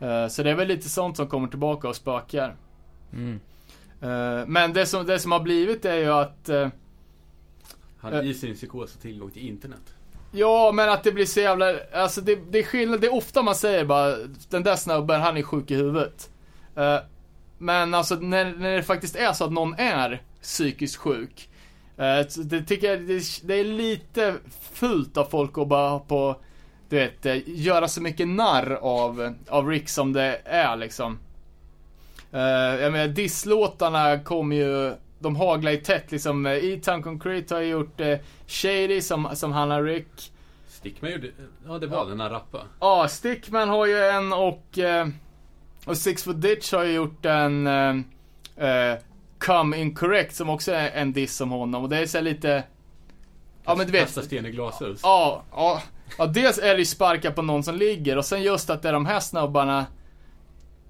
Speaker 4: Eh, så det är väl lite sånt som kommer tillbaka och spökar.
Speaker 2: Mm.
Speaker 4: Eh, men det som, det som har blivit är ju att eh,
Speaker 3: Han
Speaker 4: Eh.
Speaker 3: i sin psykos tillgång till internet.
Speaker 4: Ja, men att det blir så jävla... Alltså det, det är skillnad. Det är ofta man säger bara den där snubben, han är sjuk i huvudet. Eh, men alltså när, när det faktiskt är så att någon är psykiskt sjuk. eh, det tycker jag, det, det är lite fult av folk att bara på, du vet, göra så mycket narr av, av Rick som det är liksom. Uh, jag menar, disslåtarna kommer ju, de haglar ju tätt liksom. E-Town Concrete har ju gjort uh, Shady som, som handlar Rick.
Speaker 3: Stickman gjorde... Ja, det var
Speaker 4: Ja.
Speaker 3: den han rappade.
Speaker 4: Ja, Stickman har ju en och, eh, och Six Foot Ditch har ju gjort en eh, eh, Come Incorrect som också är en diss om honom och det är så lite Ja men du vet
Speaker 3: Kasta sten i glashus.
Speaker 4: Ja, ja, ja dels är det ju sparka på någon som ligger och sen just att det är de här snubbarna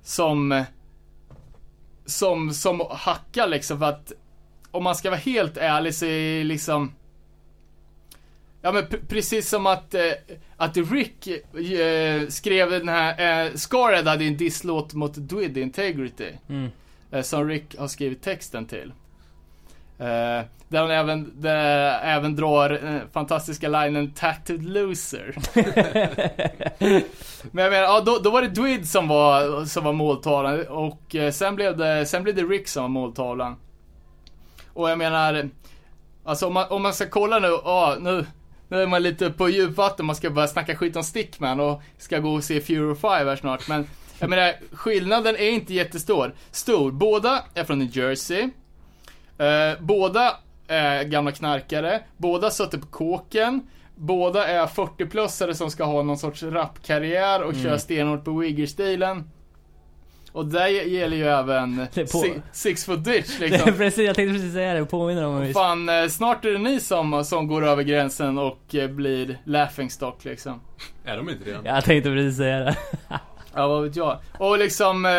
Speaker 4: som som, som hackar liksom för att om man ska vara helt ärlig så är liksom Ja men precis som att, eh, att Rick eh, skrev den här, eh, Scarhead hade en disslåt mot Dwid Integrity.
Speaker 2: Mm.
Speaker 4: Eh, som Rick har skrivit texten till. Eh, där han även, där även drar eh, fantastiska linen 'Tattooed loser' Men jag menar, ja, då, då var det Dwid som var, som var måltavlan och eh, sen blev det, sen blev det Rick som var måltavlan. Och jag menar, alltså om man, om man ska kolla nu, ja nu, nu är man lite på djupvatten, man ska börja snacka skit om Stickman och ska gå och se Fury 5 här snart, men jag menar, skillnaden är inte jättestor. Stor. Båda är från New Jersey. Eh, båda är gamla knarkare. Båda suttit på kåken. Båda är 40-plussare som ska ha någon sorts rapkarriär och
Speaker 2: Mm.
Speaker 4: köra stenhårt på Wigger-stilen. Och det gäller ju även
Speaker 2: Det
Speaker 4: si- Six Foot Ditch liksom.
Speaker 2: precis, jag tänkte precis säga det och påminna om det.
Speaker 4: Fan, eh, snart är det ni som, som går över gränsen och eh, blir laughingstock liksom.
Speaker 3: Är de inte redan?
Speaker 2: Jag tänkte precis säga det.
Speaker 4: Ja, vad vet jag. Och liksom, eh,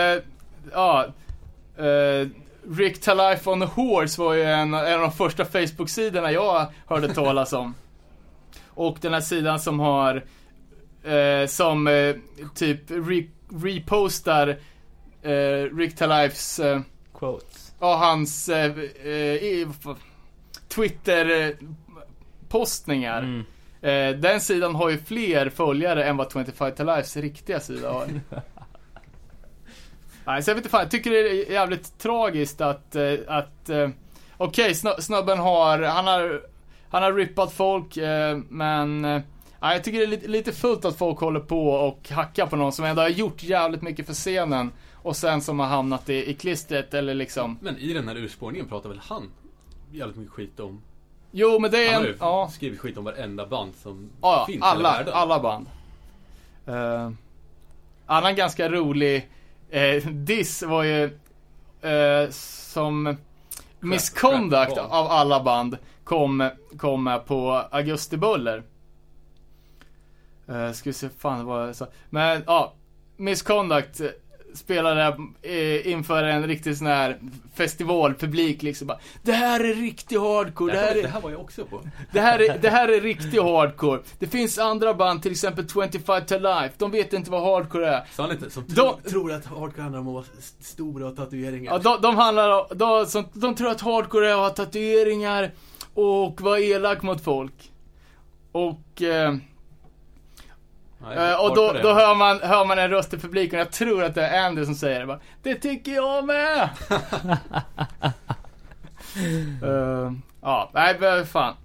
Speaker 4: ja. Eh, Rick Talife on the Horse var ju en, en av de första Facebook-sidorna jag hörde talas om. Och den här sidan som har, eh, som eh, typ re, repostar eh, Rick Talifes, eh,
Speaker 2: Quotes.
Speaker 4: ja hans eh, eh, Twitter-postningar.
Speaker 2: Mm.
Speaker 4: Eh, den sidan har ju fler följare än vad 25 to Lifes riktiga sida har. Nej, så jag vet inte fan, jag tycker det är jävligt tragiskt att, eh, att eh, Okej, snu- snubben har, han har han har rippat folk, eh, men eh, ja, jag tycker det är lite, lite fullt att folk håller på och hackar på någon som ändå har gjort jävligt mycket för scenen. Och sen som har hamnat i, i klistret eller liksom.
Speaker 3: Men i den här urspårningen pratar väl han jävligt mycket skit om
Speaker 4: Jo men det är
Speaker 3: Han har
Speaker 4: en,
Speaker 3: ju
Speaker 4: ja.
Speaker 3: skrivit skit om varenda band som
Speaker 4: Ja,
Speaker 3: finns i
Speaker 4: alla,
Speaker 3: hela världen.
Speaker 4: alla band. Uh, annan ganska rolig eh, diss var ju eh, som Misconduct av alla band kom, kom med på Augustibuller. Uh, ska vi se, fan vad jag sa. Men ja, Misconduct eh, spelade eh, inför en riktig sån här festivalpublik liksom bara, Det här är riktig hardcore,
Speaker 3: Det
Speaker 4: här är
Speaker 3: det här var jag också på.
Speaker 4: det här, är, det här är riktig hardcore. Det finns andra band, till exempel 25 to Life. De vet inte vad hardcore är.
Speaker 3: Sa inte? Som
Speaker 4: De-
Speaker 3: tro, tror att hardcore handlar om att vara st- stora och tatueringar.
Speaker 4: Ja, de, de handlar om, de, som, de tror att hardcore är att ha tatueringar och vara elak mot folk. Och, eh,
Speaker 3: Nej,
Speaker 4: eh, och då, då hör, man, hör man en röst i publiken, jag tror att det är Andy som säger det bara, Det tycker jag med! Eh, ja, nej fan.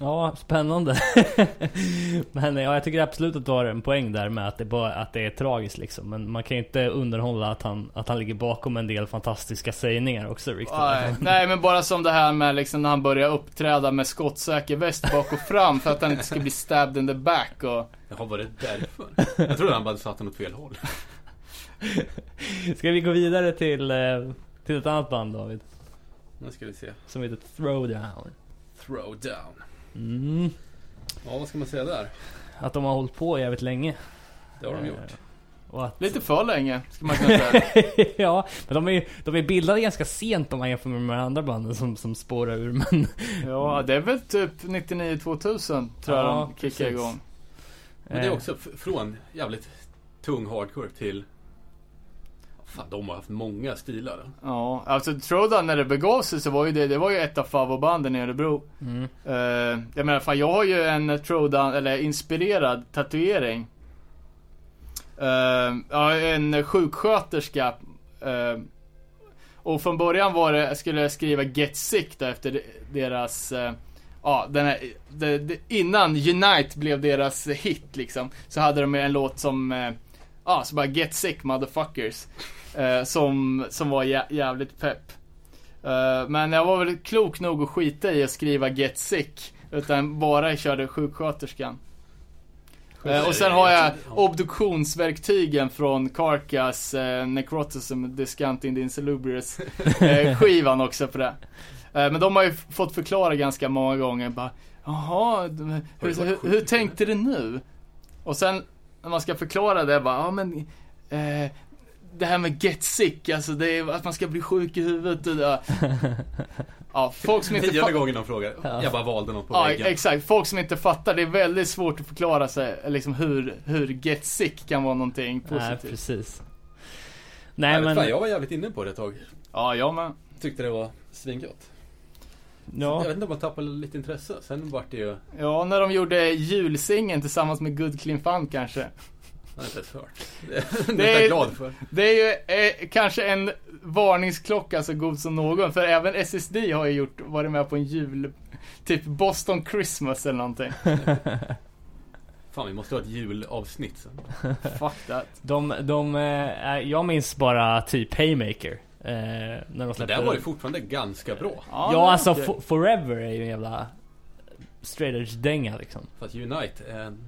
Speaker 2: Ja, spännande. Men ja, jag tycker absolut att du har en poäng där med att det, bara, att det är tragiskt liksom. Men man kan ju inte underhålla att han, att han ligger bakom en del fantastiska sägningar också, Rick.
Speaker 4: Nej, nej men bara som det här med liksom när han börjar uppträda med skottsäker väst bak och fram för att han inte ska bli stabbed in the back och...
Speaker 3: Jaha, var det därför? Jag trodde han bara satt den åt fel håll.
Speaker 2: Ska vi gå vidare till, eh, till ett annat band David?
Speaker 3: Nu ska vi se.
Speaker 2: Som heter Throwdown.
Speaker 3: Throwdown.
Speaker 2: Mm.
Speaker 3: Ja, vad ska man säga där?
Speaker 2: Att de har hållit på jävligt länge.
Speaker 3: Det har de
Speaker 2: Eh,
Speaker 3: gjort.
Speaker 2: Och att,
Speaker 4: Lite för länge, ska man kunna säga.
Speaker 2: ja, men de är de är bildade ganska sent om man jämför med de andra banden som, som spårar ur. Men,
Speaker 4: Ja, det är väl typ 99-2000 tror jag
Speaker 2: Ja,
Speaker 4: de kickar
Speaker 2: precis.
Speaker 4: igång.
Speaker 3: Men det är
Speaker 2: eh,
Speaker 3: också från jävligt tung hardcore till... Fan, de har haft många stilar.
Speaker 4: Ja, alltså Throwdown när det begav sig så var ju det, det var ju ett av favoritbanden i Örebro.
Speaker 2: Mm.
Speaker 4: Uh, jag menar fan, jag har ju en Throwdown, eller inspirerad tatuering. Uh, ja, en sjuksköterska. Uh, och från början var det, skulle jag skriva Get Sick då efter deras, uh, ja den här, det, det, innan Unite blev deras hit liksom. Så hade de en låt som, uh, ja så bara Get Sick motherfuckers. Uh, som, som var jä jävligt pepp. Uh, men jag var väl klok nog att skita i att skriva Get Sick. Utan bara körde sjuksköterskan. Uh, och sen har jag obduktionsverktygen från Carcass uh, Necrotism Discount in the Insalubrious uh, skivan också på det. Uh, men de har ju fått förklara ganska många gånger bara Jaha, hur, hur, hur tänkte du nu? Och sen när man ska förklara det bara, ja men eh, det här med get sick, alltså det är att man ska bli sjuk i huvudet och det. Ja, folk som inte
Speaker 3: Tionde gången de frågar.
Speaker 2: Ja.
Speaker 3: Jag bara valde något på
Speaker 4: Ja,
Speaker 3: väggen.
Speaker 4: exakt. Folk som inte fattar, det är väldigt svårt att förklara sig, liksom hur, hur get sick kan vara någonting
Speaker 2: Nej,
Speaker 4: positivt.
Speaker 2: precis.
Speaker 3: Nej,
Speaker 2: Nej,
Speaker 3: men... fan, jag var jävligt inne på det ett tag.
Speaker 4: Ja, jag med.
Speaker 3: Tyckte det var svingött.
Speaker 2: Ja.
Speaker 3: Jag vet inte om man tappade lite intresse. Sen vart det ju...
Speaker 4: Ja, när de gjorde julsingen tillsammans med Good Clean Fun kanske.
Speaker 3: Har inte ens hört. Det är
Speaker 4: Det
Speaker 3: jag
Speaker 4: är-
Speaker 3: glad för.
Speaker 4: Det är ju eh, kanske en varningsklocka så god som någon, för även SSD har ju gjort, varit med på en jul, typ Boston Christmas eller någonting.
Speaker 3: Fan, vi måste ha ett julavsnitt sen.
Speaker 4: Fuck that.
Speaker 2: De, de, eh, jag minns bara typ Haymaker. Eh, när de släppte
Speaker 3: där var det fortfarande ganska bra.
Speaker 2: Ja,
Speaker 4: är
Speaker 2: alltså Forever är ju en jävla straight edge dänga liksom.
Speaker 3: Fast Unite är en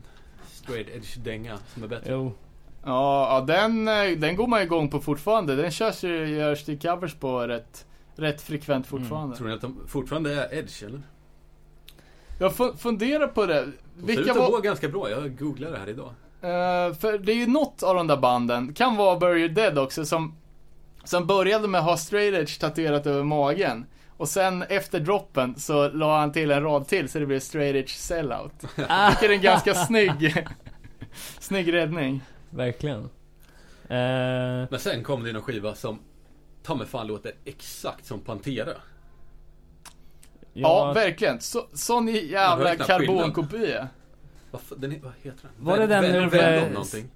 Speaker 3: straight edge dänga som är bättre.
Speaker 2: Jo.
Speaker 4: Ja, den, eh, den går man igång på fortfarande. Den körs ju, görs det covers på rätt, rätt frekvent fortfarande.
Speaker 3: Tror ni att de fortfarande är edge eller?
Speaker 4: Jag fu- funderar på det.
Speaker 3: De ser ut att
Speaker 4: var...
Speaker 3: gå ganska bra. Jag googlade det här idag.
Speaker 4: Eh, för det är ju något av de där banden, kan vara Bury Your Dead också, som, som började med att ha straight edge tatuerat över magen. Och sen efter droppen så la han till en rad till så det blev straight edge sellout.
Speaker 2: Ah,
Speaker 4: Vilket är en ganska snygg, snygg räddning.
Speaker 2: verkligen. Eh,
Speaker 3: Men sen kom det någon skiva som ta mig fan låter exakt som Pantera.
Speaker 4: Ja, verkligen. Så, sån jävla karbonkopia.
Speaker 3: Vad, den, heter den?
Speaker 2: Var det den ur,
Speaker 3: Venom
Speaker 2: eh,
Speaker 3: någonting?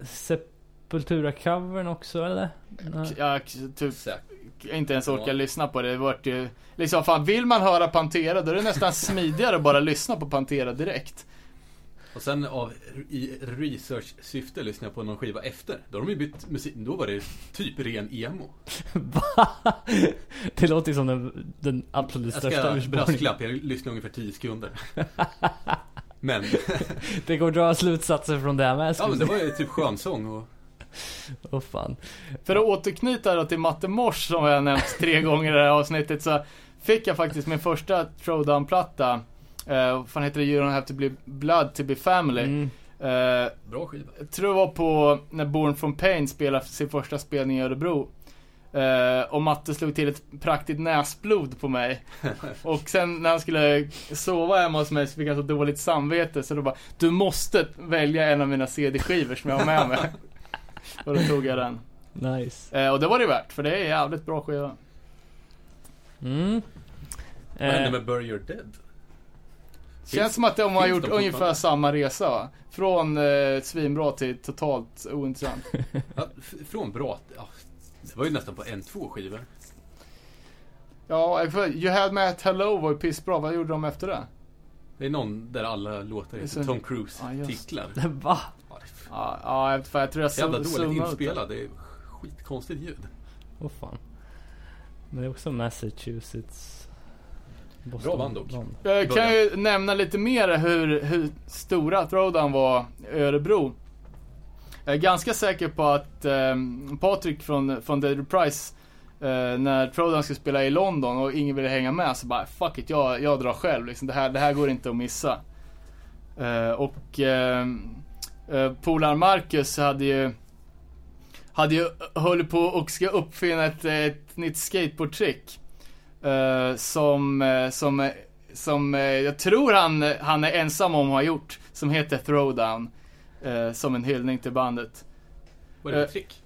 Speaker 2: Sep- Sepultura-covern också eller?
Speaker 4: Jag typ
Speaker 3: Säkert.
Speaker 4: Inte ens orkar
Speaker 3: Ja.
Speaker 4: lyssna på det. Det vart ju, liksom fan vill man höra Pantera då är det nästan smidigare att bara lyssna på Pantera direkt.
Speaker 3: Och sen av, i research-syfte lyssnade jag på någon skiva efter. Då har de ju bytt musik. Då var det typ ren emo.
Speaker 2: Va? Det låter ju som den, den absolut
Speaker 3: Jag
Speaker 2: största urspårningen.
Speaker 3: brasklapp, jag lyssnade ungefär 10 sekunder. Men,
Speaker 2: Det går att dra slutsatser från det här med.
Speaker 3: ja men det var ju typ skönsång och
Speaker 2: Åh fan.
Speaker 4: För att återknyta då till Matte Mors som jag har nämnt tre gånger i det här avsnittet så fick jag faktiskt min första Throwdown-platta. Uh, vad fan heter det? You don't have to be blood to be family.
Speaker 2: Mm.
Speaker 4: Eh,
Speaker 3: bra skiva.
Speaker 4: jag tror det var på när Born from Pain spelade sin första spelning i Örebro. Eh, och Matte slog till ett praktiskt näsblod på mig. Och sen när han skulle sova hemma hos mig så fick han så dåligt samvete så då bara Du måste välja en av mina CD-skivor som jag har med mig. Och då tog jag den.
Speaker 2: Nice.
Speaker 4: Eh, och det var det värt, för det är jävligt bra skiva.
Speaker 2: Mm.
Speaker 3: Vad hände
Speaker 2: Eh,
Speaker 3: med Bury Your Dead?
Speaker 4: Känns som att de har gjort
Speaker 3: de
Speaker 4: ungefär samma resa va? Från eh, svinbra till totalt ointressant.
Speaker 3: Ja, från bra, ja, det var ju nästan på en, två skivor.
Speaker 4: ja, You Had Me At Hello var ju pissbra, vad gjorde de efter det?
Speaker 3: Det är någon där alla låtar heter Tom Cruise
Speaker 4: Ja.
Speaker 2: Va?
Speaker 3: Ja,
Speaker 4: Ja, för jag tror jag
Speaker 3: så jävla dåligt inspelad. Det är skitkonstigt ljud.
Speaker 2: Åh fan. Men det är också Massachusetts.
Speaker 3: Bra band dock.
Speaker 4: Jag kan ju nämna lite mer hur, hur stora Throwdown var i Örebro. Jag är ganska säker på att eh, Patrik från, från The Reprise eh, när Throwdown skulle spela i London och ingen ville hänga med så bara fuck it, jag, jag drar själv liksom. Det här, det här går inte att missa. Eh, och eh, polaren Marcus hade ju hade ju höll på och ska uppfinna ett, ett nytt skateboardtrick. Eh, som, eh, som, eh, som jag tror han, han är ensam om att ha gjort. Som heter Throwdown. eh, som en hyllning till bandet.
Speaker 3: Vad är det för trick?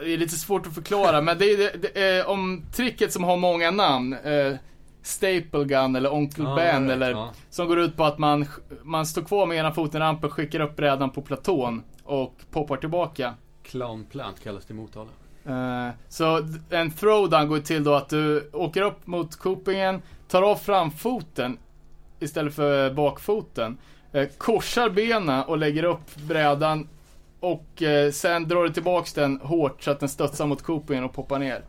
Speaker 4: Det är lite svårt att förklara men det är, det, det är om tricket som har många namn. Eh, Staple Gun eller Onkel
Speaker 3: Ah,
Speaker 4: Ben
Speaker 3: right,
Speaker 4: eller
Speaker 3: ja.
Speaker 4: som går ut på att man, man står kvar med ena foten i rampen, skickar upp brädan på platån och poppar tillbaka.
Speaker 3: Clown Plant kallas det i Motala.
Speaker 4: Eh, så en throwdown går till då att du åker upp mot copingen, tar av framfoten istället för bakfoten. eh, korsar benen och lägger upp brädan och eh, sen drar du tillbaks den hårt så att den studsar mot copingen och poppar ner.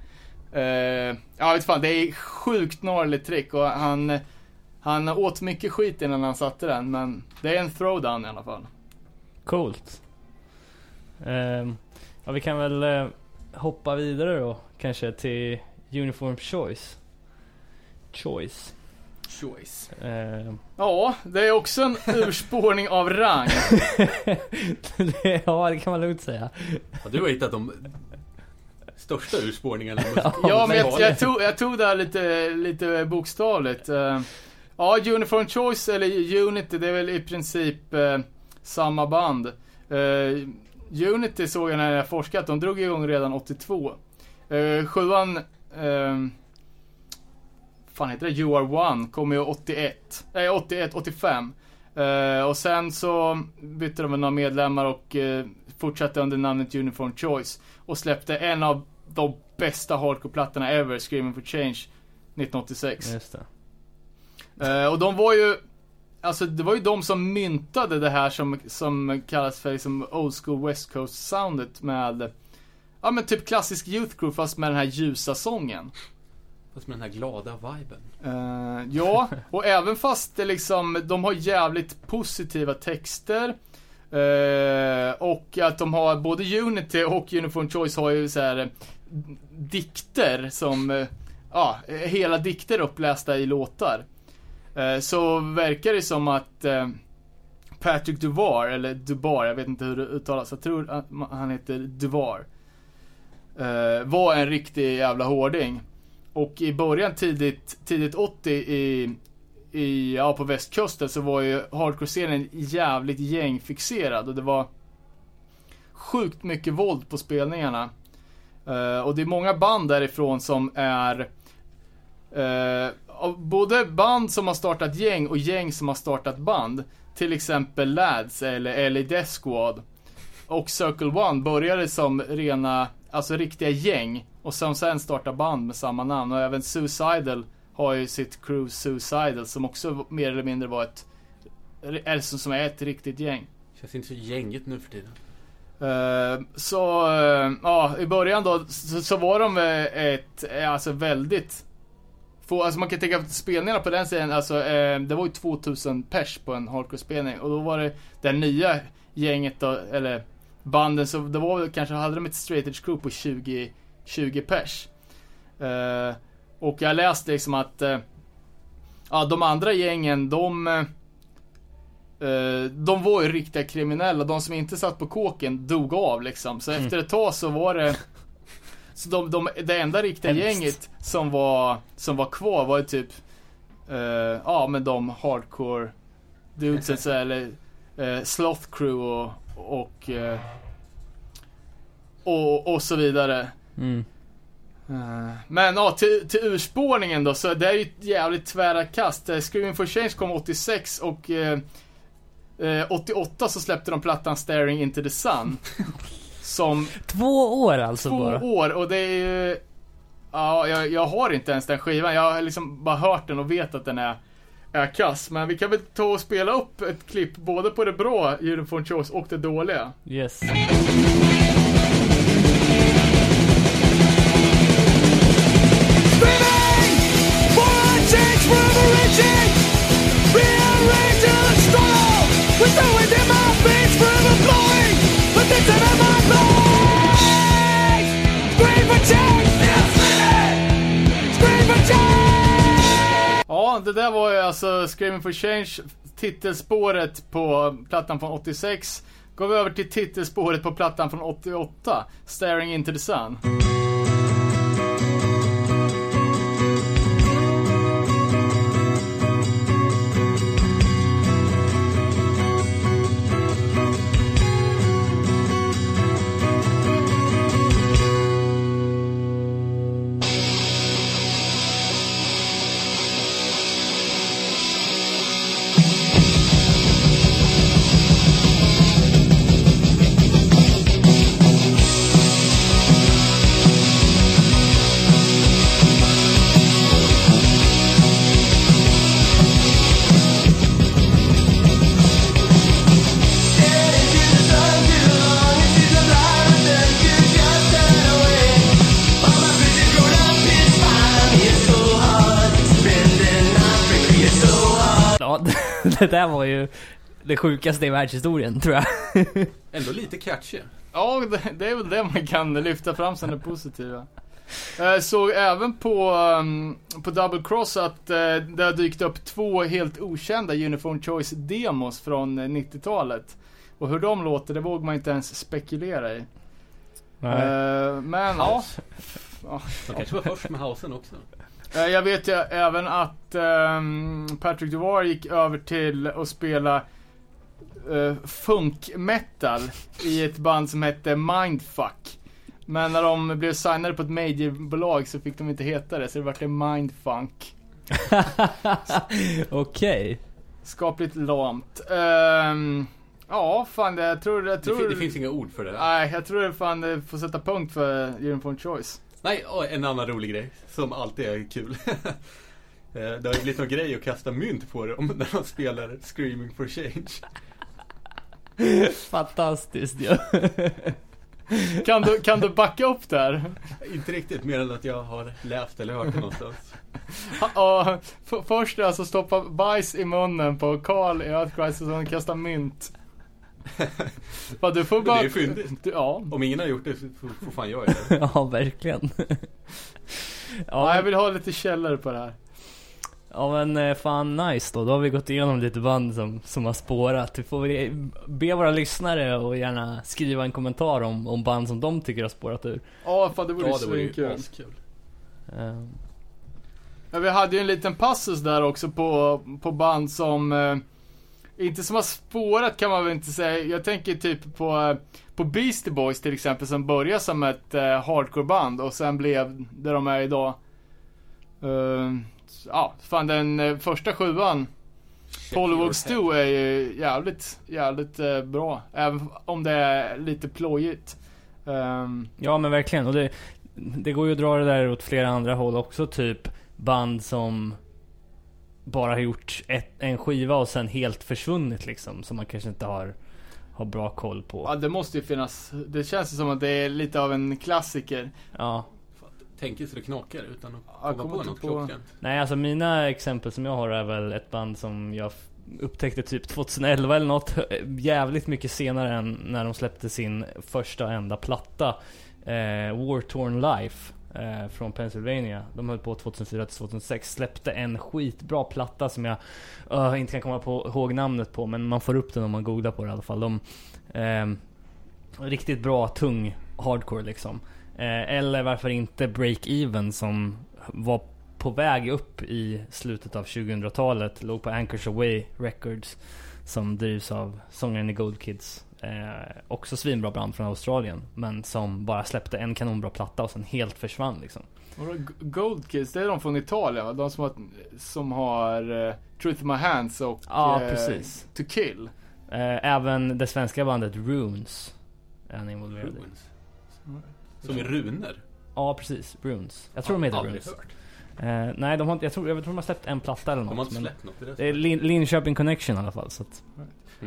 Speaker 4: Uh, ja, vet fan, det är sjukt gnarligt trick och han, han åt mycket skit innan han satte den men det är en throwdown i alla fall.
Speaker 2: Coolt. Ehm, ja, vi kan väl eh, hoppa vidare då. Kanske till Uniform Choice. Choice.
Speaker 3: Choice.
Speaker 2: Ehm,
Speaker 4: Ja, det är också en urspårning av rang.
Speaker 2: det, ja, det kan man lugnt säga.
Speaker 3: Ja, du har hittat de största urspårningarna.
Speaker 4: Ja, men jag, jag, tog, jag tog det här lite, lite bokstavligt. Eh, ja, Uniform Choice, eller Unity, det är väl i princip eh, samma band. Eh, Unity såg jag när jag forskat, de drog igång redan 82. Uh, sjuan, uh, fan heter det? You Are One, kom ju 81. Nej, 81, 85. Eh, och sen så bytte de några medlemmar och eh, fortsatte under namnet Uniform Choice. Och släppte en av de bästa hardcore-plattorna ever, Screaming for Change, 1986.
Speaker 2: Just det.
Speaker 4: Eh, och de var ju, alltså det var ju de som myntade det här som, som kallas för liksom old school west coast soundet med, ja men typ klassisk youth group fast med den här ljusa sången.
Speaker 3: Fast med den här glada viben.
Speaker 4: Eh, ja, och även fast det liksom, de har jävligt positiva texter. eh, och att de har, både Unity och Uniform Choice har ju så här dikter som, eh, ja, hela dikter upplästa i låtar. Eh, så verkar det som att eh, Patrick Duvar, eller Dubar, jag vet inte hur det uttalas, jag tror att han heter Duvar. Var en riktig jävla hårding. Och i början, tidigt, tidigt 80 i, i, ja, på västkusten så var ju hardcore-scenen jävligt gängfixerad och det var sjukt mycket våld på spelningarna. Uh, och det är många band därifrån som är uh, både band som har startat gäng och gäng som har startat band. Till exempel Lads eller LA Death Squad. och Circle One började som rena, alltså riktiga gäng. Och som sen startade band med samma namn. Och även Suicidal har ju sitt crew Suicidal som också mer eller mindre var ett, eller som är ett riktigt gäng.
Speaker 3: Känns inte så gängigt nu för tiden.
Speaker 4: Eh, så, eh, ja, i början då så, så var de eh, ett, alltså väldigt få, alltså man kan tänka att spelningarna på den sidan, alltså det var ju 2000 pers på en hardcore-spelning och då var det det nya gänget då, eller banden, så det var väl kanske, hade de ett straight edge crew på 20, 20 pers. Och jag läste liksom att, ja de andra gängen, de de var ju riktiga kriminella. De som inte satt på kåken dog av liksom. Så efter ett tag så var det... Så de, de, det enda riktiga
Speaker 2: Hemskt.
Speaker 4: gänget som var, som var kvar var ju typ... eh, ja men de hardcore dudesen så, eller uh, Sloth Crew och... Och, eh, och, och så vidare.
Speaker 2: Mm.
Speaker 4: Eh, Men ja, till, till urspårningen då, så det är ju ett jävligt tvära kast. Eh, Screaming for Change kom 86 och eh, eh, 88 så släppte de plattan Staring Into the Sun. som
Speaker 2: Två år alltså
Speaker 4: två
Speaker 2: bara.
Speaker 4: år och det är ju... Ja, jag, jag har inte ens den skivan. Jag har liksom bara hört den och vet att den är, är kass. Men vi kan väl ta och spela upp ett klipp både på det bra Uniform Choice och det dåliga.
Speaker 2: Yes.
Speaker 4: Ja, det där var ju alltså Screaming for Change, titelspåret på plattan från 86. Går vi över till titelspåret på plattan från 88, Staring Into the Sun.
Speaker 2: Där var ju det sjukaste i världshistorien tror jag.
Speaker 3: Ändå lite catchy.
Speaker 4: Ja, det, det är väl det man kan lyfta fram som det positiva. Jag såg även på, um, på Double Cross att uh, det har dykt upp två helt okända Uniform Choice demos från uh, 90-talet. Och hur de låter, det vågar man inte ens spekulera i. Uh, men ja.
Speaker 3: De kanske var först med housen också.
Speaker 4: Eh, Jag vet ju även att ehm, Patrick Duvar gick över till att spela uh, funk metal i ett band som hette Mindfuck. Men när de blev signade på ett majorbolag så fick de inte heta det, så det vart det Mindfunk.
Speaker 2: Okej.
Speaker 4: Skapligt lamt. Ehm, ja, fan det, jag tror... Jag
Speaker 3: Det,
Speaker 4: tror
Speaker 3: fin- det finns inga ord för det.
Speaker 4: Nej, jag tror det fan det får sätta punkt för Uniform Choice.
Speaker 3: Nej, en annan rolig grej som alltid är kul. Eh, det har ju blivit någon grej att kasta mynt på dem när de spelar Screaming for Change.
Speaker 2: Fantastiskt ju.
Speaker 4: Kan du, kan du backa upp där?
Speaker 3: Inte riktigt, mer än att jag har läst eller hört det någonstans.
Speaker 4: Ja, först alltså stoppa bajs i munnen på Karl i Earth Crisis och sen kasta mynt. Du får bara...
Speaker 3: det är ju fyndigt.
Speaker 4: Ja.
Speaker 3: Om ingen har gjort det så får, fan jag göra det.
Speaker 2: ja, verkligen.
Speaker 4: ja, jag vill ha lite källor på det här.
Speaker 2: Ja men eh, fan nice då. Då har vi gått igenom lite band som, som har spårat. Vi får be våra lyssnare och gärna skriva en kommentar om, om band som de tycker har spårat ur.
Speaker 4: Ja, fan det vore
Speaker 3: Ja,
Speaker 4: svinkul.
Speaker 2: Eh,
Speaker 4: Ja, vi hade ju en liten passus där också på, på band som eh, inte som har spårat kan man väl inte säga. Jag tänker typ på, eh, på Beastie Boys till exempel som började som ett eh, hardcoreband och sen blev det de är idag. Eh, ja, fan den eh, första sjuan Polywog
Speaker 3: your
Speaker 4: Stew är ju jävligt, jävligt eh, bra. Även om det är lite plojigt. Ehm,
Speaker 2: Ja men verkligen. Och det, det går ju att dra det där åt flera andra håll också. Typ band som bara har gjort ett, en skiva och sen helt försvunnit liksom. Som man kanske inte har, har bra koll
Speaker 4: ja,
Speaker 2: på.
Speaker 4: det måste ju finnas. Det känns som att det är lite av en klassiker.
Speaker 2: Ja.
Speaker 3: Tänker så det knakar utan att komma
Speaker 4: kommer
Speaker 3: på något
Speaker 4: på-
Speaker 3: klockrent.
Speaker 2: Nej alltså mina exempel som jag har är väl ett band som jag upptäckte typ 2011 eller något. Jävligt mycket senare än när de släppte sin första och enda platta. Eh, War Torn Life. Eh, från Pennsylvania. De höll på 2004 till 2006. Släppte en skitbra platta som jag uh, inte kan komma på, ihåg namnet på. Men man får upp den om man googlar på det i alla fall. De, eh, riktigt bra, tung hardcore liksom. Eh, eller varför inte Break Even som var på väg upp i slutet av 2000-talet. Låg på Anchors Away Records. Som drivs av sångaren i Gold Kids. Eh, också svinbra band från Australien. Men som bara släppte en kanonbra platta och sen helt försvann liksom.
Speaker 4: Gold Kids, det är de från Italien va? De som har, som har eh, Truth in My Hands och
Speaker 2: Ja,
Speaker 4: eh,
Speaker 2: precis.
Speaker 4: To Kill.
Speaker 2: Eh, även det svenska bandet Runes är han involverad i.
Speaker 3: Runes. Som i runor.
Speaker 2: Ja, precis. Runes. Jag tror de heter Runes.
Speaker 3: hört.
Speaker 2: Eh, nej, de har inte, jag, tror, jag tror de har släppt en platta eller
Speaker 3: De har
Speaker 2: något.
Speaker 3: inte släppt något. Det är det
Speaker 2: det är
Speaker 3: som-
Speaker 2: Lin, Linköping Connection i alla fall. Så att,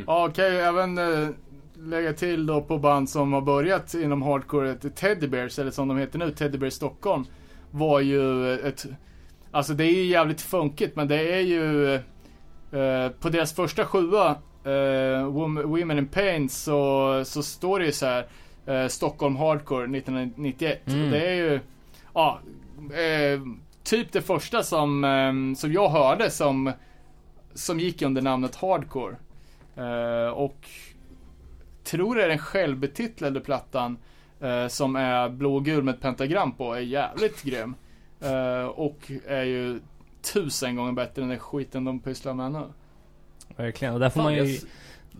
Speaker 4: Ja, kan ju även eh, lägga till då på band som har börjat inom hardcore, Teddy Bears, eller som de heter nu, Teddy Bears Stockholm. Var ju ett, alltså det är ju jävligt funkigt men det är ju, eh, på deras första sjua, eh, Wom- Women in Pain, så, så står det ju så här eh, Stockholm Hardcore 1991.
Speaker 2: Mm.
Speaker 4: Och det är ju, ja, eh, typ det första som, eh, som jag hörde som, som gick under namnet Hardcore. Eh, och tror det är den självbetitlade plattan eh, som är blå och gul med ett pentagram på är jävligt grym. Eh, och är ju tusen gånger bättre än den skiten de pysslar med nu.
Speaker 2: verkligen. Och där får
Speaker 3: Fan,
Speaker 2: man
Speaker 3: jag,
Speaker 2: ju...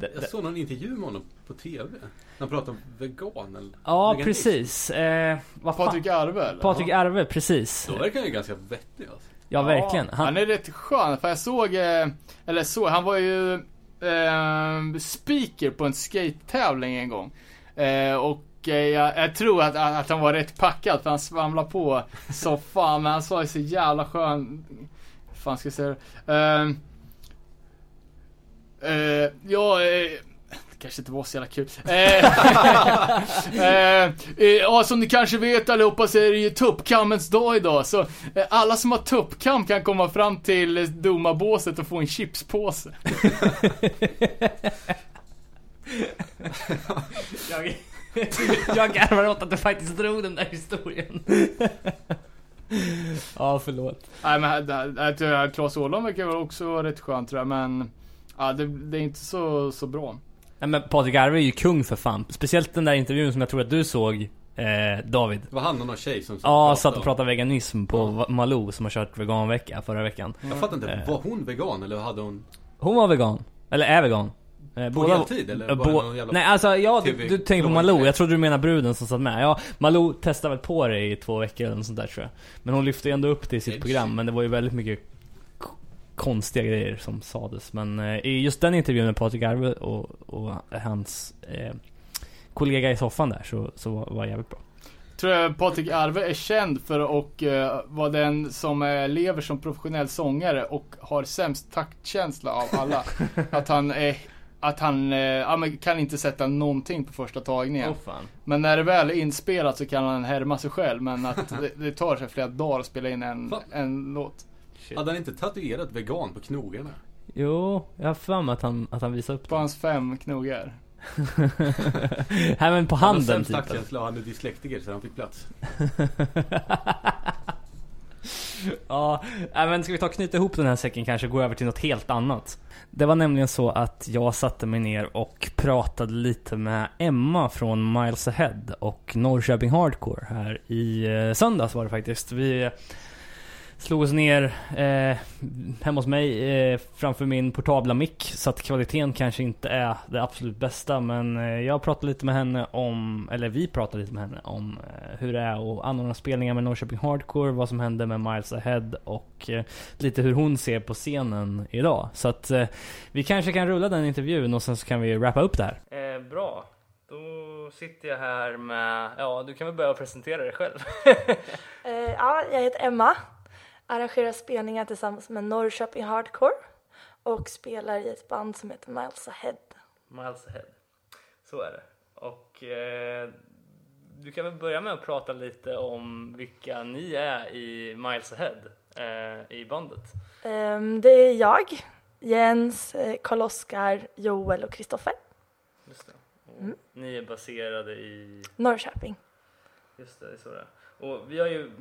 Speaker 3: jag
Speaker 2: det-
Speaker 3: såg någon intervju med honom på TV. När han pratade om vegan eller
Speaker 2: Ja,
Speaker 3: veganism.
Speaker 2: precis. Eh, vad fan?
Speaker 4: Patrik Arve eller?
Speaker 2: Patrik Arve, precis.
Speaker 3: Då verkar han ju ganska vettig alltså.
Speaker 2: Ja, verkligen.
Speaker 4: Han,
Speaker 2: Han,
Speaker 4: är rätt skön, för jag såg, eh, eller så, han var ju eh, speaker på en skate-tävling en gång. Eh, och eh, jag, jag tror att, att han var rätt packad för han svamlade på så fan, men han sa ju så jävla skön, fan ska jag säga det? Eh, eh, ja, kanske inte var så jävla kul. Eh, eh, eh, ja, som ni kanske vet allihopa så är det ju tuppkammens dag idag. Så eh, alla som har tuppkam kan komma fram till domarbåset och få en chipspåse.
Speaker 2: jag, jag garvar åt att du faktiskt drog den där historien. ja, förlåt.
Speaker 4: Nej men Claes Åhlund verkar också vara rätt skön tror jag, men ja, det, det är inte så, så bra.
Speaker 2: Nej, men Patrik Arve är ju kung för fan. Speciellt den där intervjun som jag tror att du såg, eh, David.
Speaker 3: Det var han och någon tjej som
Speaker 2: Ja, satt och pratade veganism på Va- Malou som har kört veganvecka förra veckan.
Speaker 3: Jag fattar inte,
Speaker 2: Eh.
Speaker 3: var hon vegan eller hade hon
Speaker 2: Hon var vegan. Eller är vegan. Eh,
Speaker 3: på heltid eller
Speaker 2: Eh,
Speaker 3: var det
Speaker 2: bo-
Speaker 3: jävla
Speaker 2: Nej alltså ja, du, du tänker på Malou. Jag trodde du menade bruden som satt med. Ja, Malou testade väl på det i två veckor eller något sånt där tror jag. Men hon lyfte ändå upp det i sitt program. Men det var ju väldigt mycket konstiga grejer som sades. Men eh, i just den intervjun med Patrik Arve och, och hans eh, kollega i soffan där så, så var, det jävligt bra.
Speaker 4: Tror jag Patrik Arve är känd för att uh, vara den som eh, lever som professionell sångare och har sämst taktkänsla av alla. att han är att han eh, ja, kan inte sätta någonting på första tagningen.
Speaker 2: fan.
Speaker 4: Men när det väl är inspelat så kan han härma sig själv. Men att det, det tar sig flera dagar att spela in en,
Speaker 3: Fan.
Speaker 4: en låt.
Speaker 3: Hade han inte tatuerat vegan på knogarna?
Speaker 2: Jo, jag har för mig att han, att han visade upp
Speaker 4: På
Speaker 2: det.
Speaker 4: hans fem knogar.
Speaker 2: Nej men på
Speaker 3: Han
Speaker 2: handen
Speaker 3: sämst
Speaker 2: typ.
Speaker 3: taktkänsla och han är dyslektiker så han fick plats.
Speaker 2: ja, men ska vi ta och knyta ihop den här säcken kanske och gå över till något helt annat. Det var nämligen så att jag satte mig ner och pratade lite med Emma från Miles Ahead och Norrköping Hardcore här i eh, söndags var det faktiskt. Vi, slog oss ner eh, hemma hos mig eh, framför min portabla mick så att kvaliteten kanske inte är det absolut bästa men eh, jag pratade lite med henne om, eller vi pratade lite med henne om eh, hur det är att anordna spelningar med Norrköping Hardcore, vad som hände med Miles Ahead och eh, lite hur hon ser på scenen idag. Så att eh, vi kanske kan rulla den intervjun och sen så kan vi wrappa upp det här. Eh, bra. Då sitter jag här med, ja du kan väl börja presentera dig själv.
Speaker 5: Eh, ja, jag heter Emma, arrangerar spelningar tillsammans med Norrköping Hardcore och spelar i ett band som heter Miles Ahead.
Speaker 2: Miles ahead. Så är det. Och eh, du kan väl börja med att prata lite om vilka ni är i Miles ahead eh, i bandet.
Speaker 5: Ehm, det är jag, Jens, eh, Karl-Oskar, Joel och Kristoffer.
Speaker 2: Just det.
Speaker 5: Mm.
Speaker 2: Ni är baserade i,
Speaker 5: Norrköping.
Speaker 2: just det, det är så det är. Och vi har ju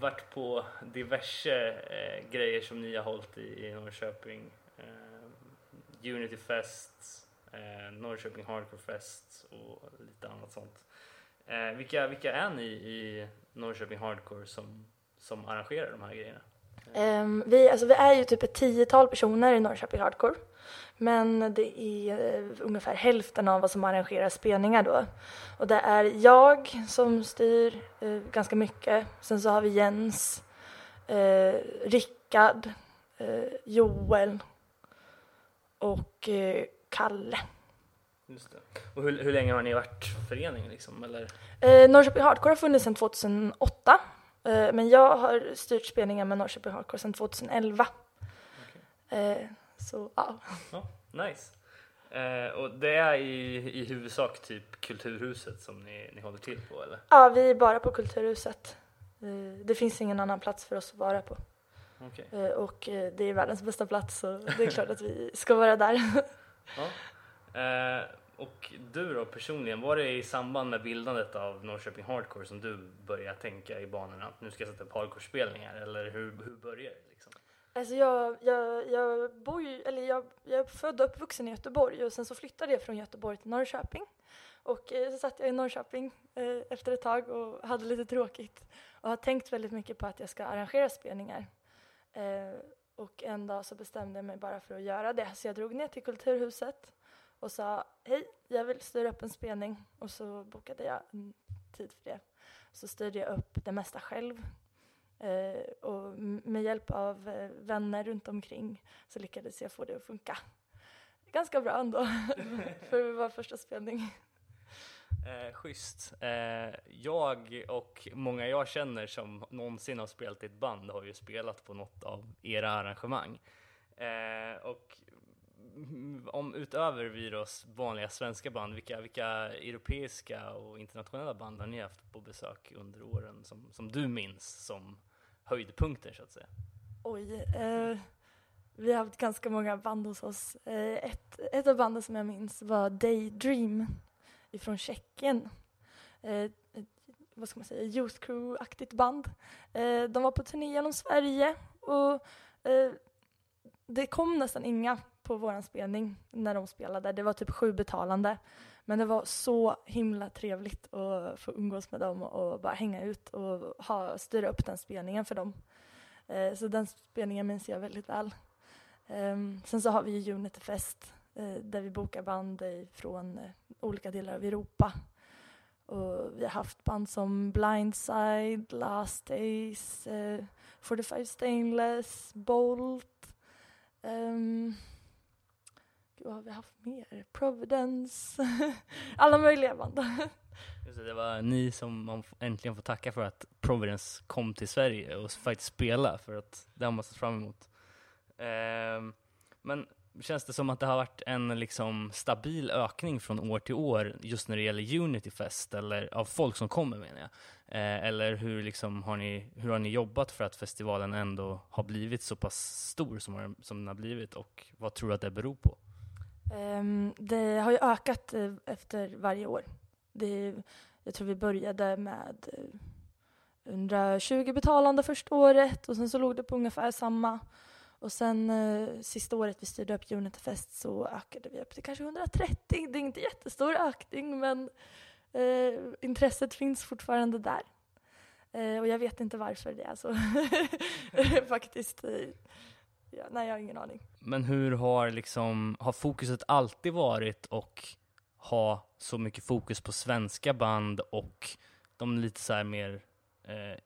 Speaker 2: varit på diverse eh, grejer som ni har hållit i, i Norrköping. Eh, Unity Fest, eh, Norrköping Hardcore Fest och lite annat sånt. Eh, vilka, vilka är ni i Norrköping Hardcore som, som arrangerar de här grejerna?
Speaker 5: Um, vi, alltså, vi är ju typ ett tiotal personer i Norrköping Hardcore. Men det är eh, ungefär hälften av oss som arrangerar spelningar då. Och det är jag som styr eh, ganska mycket. Sen så har vi Jens, eh, Rickard, eh, Joel och eh, Kalle.
Speaker 2: Just det. Och hur, hur länge har ni varit förening liksom? Eller?
Speaker 5: Eh, Norrköping Hardcore har funnits sedan 2008. Eh, men jag har styrt spelningar med Norrköping Hardcore sedan 2011. Eh, så ja.
Speaker 2: Ja, nice. Eh, och det är i, i huvudsak typ Kulturhuset som ni, ni håller till på eller?
Speaker 5: ja, vi är bara på Kulturhuset. Eh, det finns ingen annan plats för oss att vara på.
Speaker 2: Okej.
Speaker 5: Eh, och eh, det är världens bästa plats så det är klart att vi ska vara där.
Speaker 2: Ja. Eh, och du då personligen, var det i samband med bildandet av Norrköping Hardcore som du började tänka i banorna att nu ska jag sätta upp hardcore-spelningar eller hur, hur började det? Liksom?
Speaker 5: Alltså jag, jag, jag bor ju, eller jag, jag är född och uppvuxen i Göteborg och sen så flyttade jag från Göteborg till Norrköping. Och eh, så satt jag i Norrköping eh, efter ett tag och hade lite tråkigt och har tänkt väldigt mycket på att jag ska arrangera spelningar. Eh, och en dag så bestämde jag mig bara för att göra det så jag drog ner till Kulturhuset och sa hej, jag vill styra upp en spelning och så bokade jag en tid för det. Så styrde jag upp det mesta själv och m- med hjälp av eh, vänner runt omkring så lyckades jag få det att funka. Ganska bra ändå för vara första spelning.
Speaker 2: Eh, schysst. Eh, jag och många jag känner som någonsin har spelat i ett band har ju spelat på något av era arrangemang. Eh, och om utöver Viros vanliga svenska band, vilka, vilka europeiska och internationella band har ni haft på besök under åren som, som du minns som höjdpunkter så att säga?
Speaker 5: Oj, eh, vi har haft ganska många band hos oss. Eh, ett, ett av banden som jag minns var Daydream ifrån Tjeckien. Eh, vad ska man säga, Youth Crew-aktigt band. Eh, de var på turné genom Sverige och eh, det kom nästan inga på vår spelning när de spelade. Det var typ sju betalande. Men det var så himla trevligt att få umgås med dem och bara hänga ut och ha, styra upp den spelningen för dem. Eh, så den spelningen minns jag väldigt väl. Eh, sen så har vi ju Unitefest eh, där vi bokar band från eh, olika delar av Europa. Och vi har haft band som Blindside, Last Days, eh, 45 Stainless, Bolt. Um, gud, vad har vi haft mer? Providence. Alla möjliga band.
Speaker 2: Just det, det var ni som man äntligen får tacka för att Providence kom till Sverige och faktiskt spela för att det har man sett fram emot. Ehm, men känns det som att det har varit en liksom stabil ökning från år till år just när det gäller Unity Fest eller av folk som kommer menar jag? Eh, eller hur, liksom har ni, hur har ni jobbat för att festivalen ändå har blivit så pass stor som, har- som den har blivit och vad tror du att det beror på?
Speaker 5: Ehm, det har ju ökat eh, efter varje år. Det, jag tror vi började med eh, 120 betalande första året och sen så låg det på ungefär samma. Och sen eh, sista året vi styrde upp Unity Fest så ökade vi upp till kanske 130. Det är inte jättestor ökning men eh, intresset finns fortfarande där. Eh, och jag vet inte varför det är så. Faktiskt. Eh, Ja, nej, jag har ingen aning.
Speaker 2: Men hur har liksom, har fokuset alltid varit och ha så mycket fokus på svenska band och de lite så här mer, eh,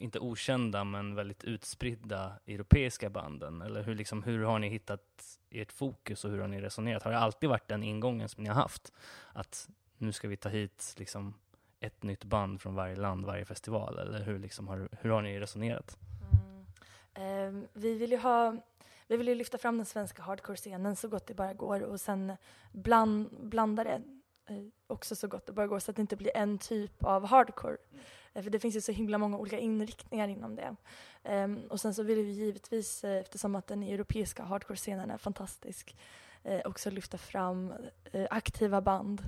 Speaker 2: inte okända men väldigt utspridda europeiska banden? Eller hur, liksom, hur har ni hittat ert fokus och hur har ni resonerat? Har det alltid varit den ingången som ni har haft? Att nu ska vi ta hit liksom ett nytt band från varje land, varje festival? Eller hur, liksom har, hur har ni resonerat?
Speaker 5: Eh, vi vill ju ha vi vill ju lyfta fram den svenska hardcore-scenen så gott det bara går och sen bland, blanda det eh, också så gott det bara går så att det inte blir en typ av hardcore. Eh, för det finns ju så himla många olika inriktningar inom det. Ehm, och sen så vill vi givetvis, eh, eftersom att den europeiska hardcore-scenen är fantastisk, eh, också lyfta fram eh, aktiva band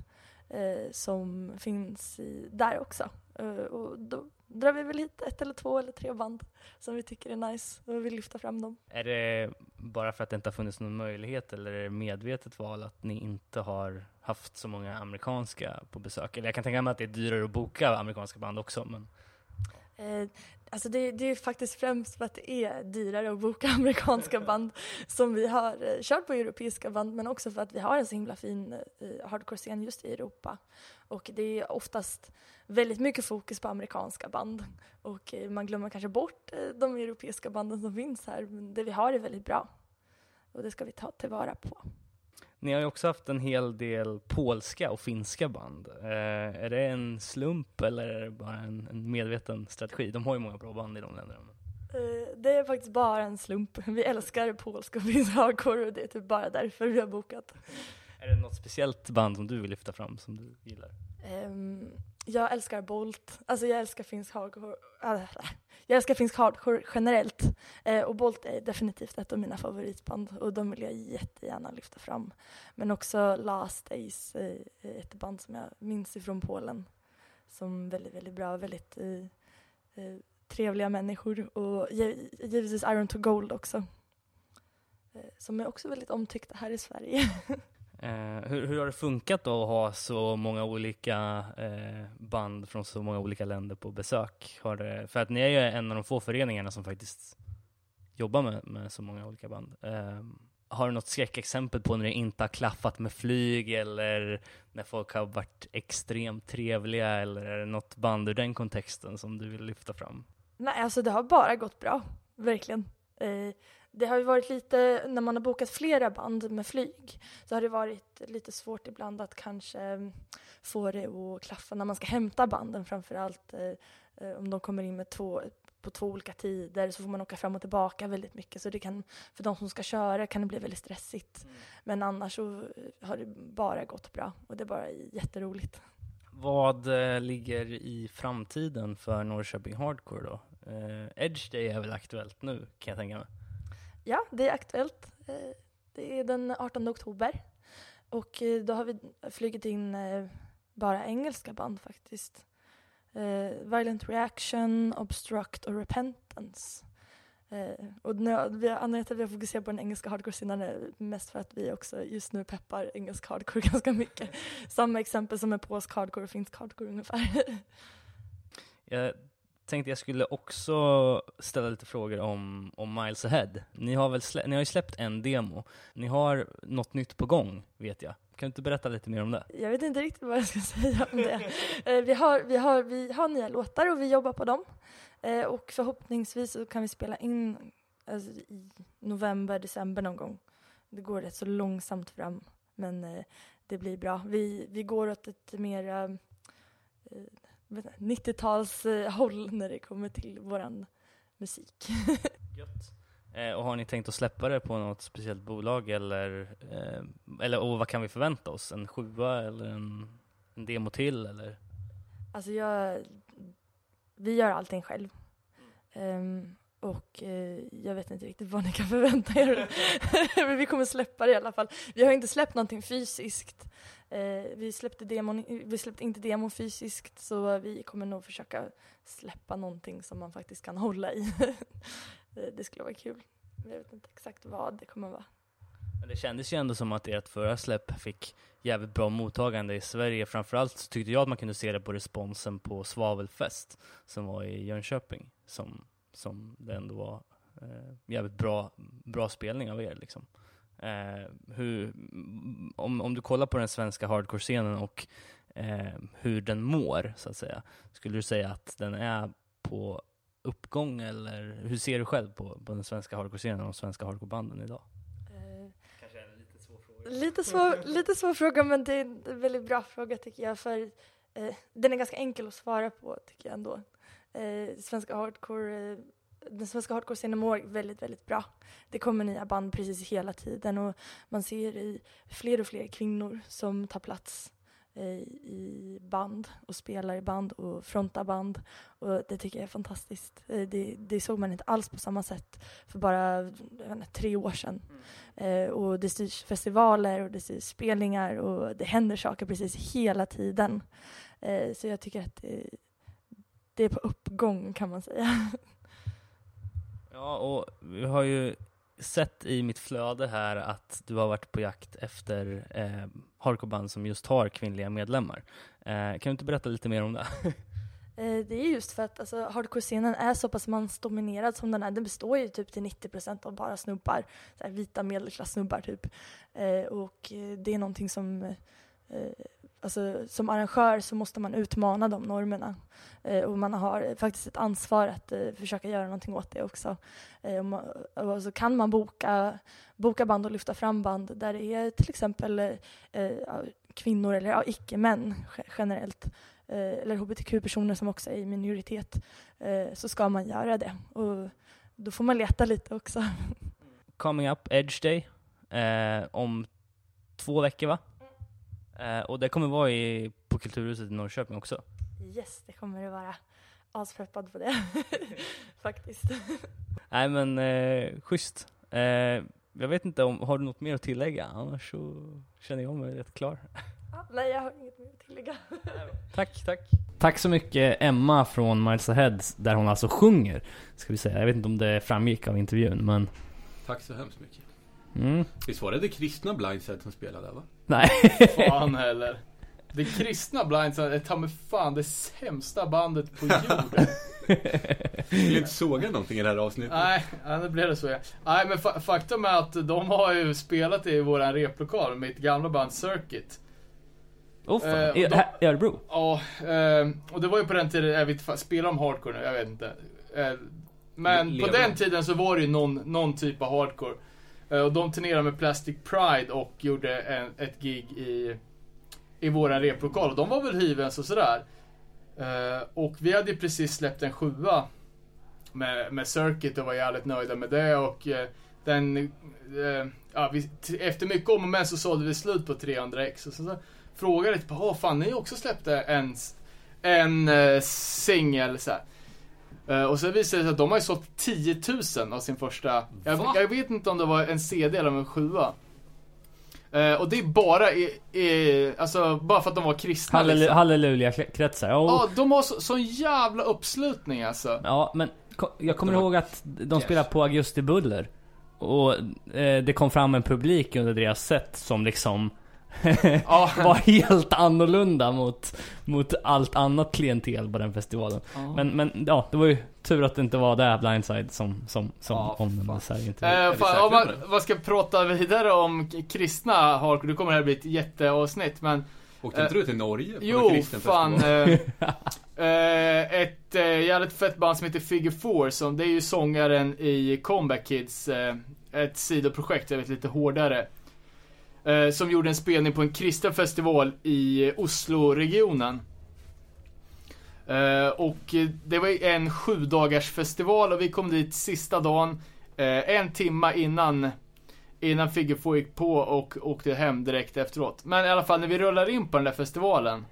Speaker 5: eh, som finns i, där också. Eh, och då drar vi väl hit ett eller två eller tre band som vi tycker är nice och vill lyfta fram dem.
Speaker 2: Är det bara för att det inte har funnits någon möjlighet eller är det medvetet val att ni inte har haft så många amerikanska på besök? Eller jag kan tänka mig att det är dyrare att boka amerikanska band också, men
Speaker 5: Eh, alltså det, det är faktiskt främst för att det är dyrare att boka amerikanska band som vi har eh, kört på europeiska band men också för att vi har en så himla fin eh, hardcore-scen just i Europa. Och det är oftast väldigt mycket fokus på amerikanska band och eh, man glömmer kanske bort de europeiska banden som finns här men det vi har är väldigt bra. Och det ska vi ta tillvara på.
Speaker 2: Ni har ju också haft en hel del polska och finska band. Eh, är det en slump eller är det bara en, en medveten strategi? De har ju många bra band i de länderna.
Speaker 5: Eh, Det är faktiskt bara en slump. Vi älskar polska och finsk hardcore och det är typ bara därför vi har bokat.
Speaker 2: Är det något speciellt band som du vill lyfta fram som du gillar?
Speaker 5: Um, jag älskar Bolt. Alltså jag älskar finsk hardcore. äh, jag älskar finsk hardcore generellt. Eh, och Bolt är definitivt ett av mina favoritband och de vill jag jättegärna lyfta fram. Men också Last Days, eh, ett band som jag minns ifrån Polen. Som väldigt, väldigt bra, väldigt eh, eh trevliga människor. Och givetvis Iron to Gold också. Eh, som är också väldigt omtyckta här i Sverige.
Speaker 2: Eh, hur, hur har det funkat då att ha så många olika eh, band från så många olika länder på besök? Har det, för att ni är ju en av de få föreningarna som faktiskt jobbar med, med så många olika band. Eh, har du något skräckexempel på när det inte har klaffat med flyg eller när folk har varit extremt trevliga eller är det något band ur den kontexten som du vill lyfta fram?
Speaker 5: Nej, alltså det har bara gått bra. Verkligen. Eh, det har ju varit lite, när man har bokat flera band med flyg, så har det varit lite svårt ibland att kanske mm, få det att klaffa när man ska hämta banden framför allt. Eh, eh, om de kommer in med två, på två olika tider så får man åka fram och tillbaka väldigt mycket. Så det kan, för de som ska köra kan det bli väldigt stressigt. Men annars så eh, har det bara gått bra och det är bara jätteroligt.
Speaker 2: Vad eh, ligger i framtiden för Norrköping Hardcore då? Eh, Edge Day är väl aktuellt nu kan jag tänka mig.
Speaker 5: Ja, det är aktuellt. Eh, det är den 18 oktober. Och eh, då har vi flugit in eh, bara engelska band faktiskt. Violent Reaction, Obstruct och Repentance. Eh, och nu, vi, anledningen till att vi har fokuserat på den engelska hardcore-scenen är mest för att vi också just nu peppar engelsk hardcore ganska mycket. Samma exempel som med polsk hardcore och finsk hardcore ungefär.
Speaker 2: Jag tänkte jag skulle också ställa lite frågor om, om Miles Ahead. Ni har, väl slä, ni har ju släppt en demo. Ni har något nytt på gång, vet jag. Kan du inte berätta lite mer om det?
Speaker 5: Jag vet inte riktigt vad jag ska säga om det. Eh, vi, har, vi, har, vi har nya låtar och vi jobbar på dem. Eh, och förhoppningsvis så kan vi spela in alltså, i november, december någon gång. Det går rätt så långsamt fram, men eh, det blir bra. Vi, vi går åt ett mer eh, vet inte, 90-tals eh, håll när det kommer till våran musik.
Speaker 2: Gött. Eh, och har ni tänkt att släppa det på något speciellt bolag eller, eh, eller och vad kan vi förvänta oss? En sjua eller en, en demo till eller?
Speaker 5: Alltså jag, vi gör allting själv. Ehm, och eh, jag vet inte riktigt vad ni kan förvänta er. Men vi kommer släppa det i alla fall. Vi har inte släppt någonting fysiskt. Eh, vi, släppte demon, vi släppte inte demon fysiskt så vi kommer nog försöka släppa någonting som man faktiskt kan hålla i. Eh, det skulle vara kul. Jag vet inte exakt vad det kommer vara.
Speaker 2: Men det kändes ju ändå som att ert förra släpp fick jävligt bra mottagande i Sverige. Framförallt så tyckte jag att man kunde se det på responsen på Svavelfest som var i Jönköping. Som, som det ändå var eh, jävligt bra, bra spelning av er liksom. Eh, hur, om, om du kollar på den svenska hardcore-scenen och eh, hur den mår, så att säga. Skulle du säga att den är på uppgång eller hur ser du själv på, på den svenska hardcore-scenen och de svenska hardcore-banden idag?
Speaker 5: Eh,
Speaker 2: Kanske en lite svår fråga.
Speaker 5: Lite svår, lite svår fråga men det är en väldigt bra fråga tycker jag för eh, den är ganska enkel att svara på tycker jag ändå. Eh, svenska hardcore, eh, den svenska hardcore-scenen mår väldigt, väldigt bra. Det kommer nya band precis hela tiden och man ser i fler och fler kvinnor som tar plats eh, i band och spelar i band och frontar band och det tycker jag är fantastiskt. Eh, det, det såg man inte alls på samma sätt för bara inte, tre år sedan. Eh, och det styrs festivaler och det styrs spelningar och det händer saker precis hela tiden. Så jag tycker att det, det är på uppgång kan man säga.
Speaker 2: Ja, och vi har ju sett i mitt flöde här att du har varit på jakt efter eh, hardcoreband som just har kvinnliga medlemmar. Eh, kan du inte berätta lite mer om det?
Speaker 5: Eh, det är just för att alltså, hardcore-scenen är så pass mansdominerad som den är. Den består ju typ till 90% av bara snubbar, så här, vita medelklass-snubbar typ. Eh, och eh, det är någonting som eh, Alltså, som arrangör så måste man utmana de normerna. Eh, och man har eh, faktiskt ett ansvar att eh, försöka göra någonting åt det också. Eh, och, man, och så kan man boka, boka band och lyfta fram band där det är till exempel eh, eh kvinnor eller ja, icke-män generellt eh, eller hbtq-personer som också är i minoritet, så ska man göra det. Och då får man leta lite också.
Speaker 2: Coming Up Edge Day eh, om två veckor va? Eh, och det kommer vara i, på Kulturhuset i Norrköping också.
Speaker 5: Yes, det kommer det vara. Aspeppad på det, faktiskt.
Speaker 2: Nej men eh, schysst. Eh, jag vet inte om, har du något mer att tillägga? Annars så känner jag mig rätt klar.
Speaker 5: Nej, jag har inget mer att tillägga.
Speaker 2: Tack, tack. Tack så mycket Emma från Miles Ahead, där hon alltså sjunger, ska vi säga. Jag vet inte om det framgick av intervjun, men...
Speaker 3: Tack så hemskt mycket.
Speaker 2: Mm.
Speaker 3: Visst var det det kristna Blindside som spelade där va?
Speaker 2: Nej.
Speaker 4: Fan heller. Det kristna Blindside är ta mig fan det sämsta bandet på jorden.
Speaker 3: Vill inte såga någonting i det här avsnittet?
Speaker 4: Nej, det blev det så ja. Nej men fa faktum är att de har ju spelat i våran replokal med mitt gamla band Circuit.
Speaker 2: Oh, fan.
Speaker 4: Eh, och
Speaker 2: I, Örebro?
Speaker 4: Ja, eh, och det var ju på den tiden, jag vet inte, spelar de hardcore nu? Jag vet inte. Eh, men
Speaker 3: Le-
Speaker 4: på
Speaker 3: lever
Speaker 4: den
Speaker 3: de?
Speaker 4: tiden så var det ju någon, någon typ av hardcore. Eh, och de turnerade med Plastic Pride och gjorde en, ett gig i, i våran replokal. Och de var väl hyvens och sådär. Eh, och vi hade ju precis släppt en sjua med, med Circuit och var jävligt nöjda med det och eh, den, ja, vi, efter mycket om och men så sålde vi slut på 300 ex och så, så frågade jag typ, fan ni också släppte en, en singel så här. Eh, och så visade det sig att de har ju sålt 10 000 av sin första, jag, jag vet inte om det var en CD eller en sjua. Eh, och det är bara i, i, alltså bara för att de var kristna
Speaker 2: Hallelu-
Speaker 4: liksom.
Speaker 2: Halleluja-kretsar. Ja, och-
Speaker 4: Ja, de har så, sån jävla uppslutning alltså.
Speaker 2: Ja, men jag kommer ihåg att de
Speaker 3: Yes.
Speaker 2: spelade på Augusti Buller. Och eh, det kom fram en publik under deras set som liksom. var helt annorlunda mot, mot allt annat klientel på den festivalen.
Speaker 4: Ja.
Speaker 2: Men, men ja, det var ju tur att det inte var det Blindside som, som, som
Speaker 3: Ja,
Speaker 2: omnämndes här i
Speaker 4: Eh, fan, om man,
Speaker 3: det?
Speaker 4: man ska prata vidare om kristna hardcore, då kommer det här bli ett jätteavsnitt men
Speaker 3: Åkte inte du till Norge? På
Speaker 4: Jo, fan. Eh, eh, ett eh, jävligt fett band som heter Figure Four, som det är ju sångaren i Comeback Kids, eh, ett sidoprojekt, jag vet lite hårdare. Eh, som gjorde en spelning på en kristen festival i Oslo-regionen. Eh, och det var en sju dagars festival och vi kom dit sista dagen, eh, en timma innan Innan Figure gick på och åkte hem direkt efteråt. Men i alla fall när vi rullar in på den där festivalen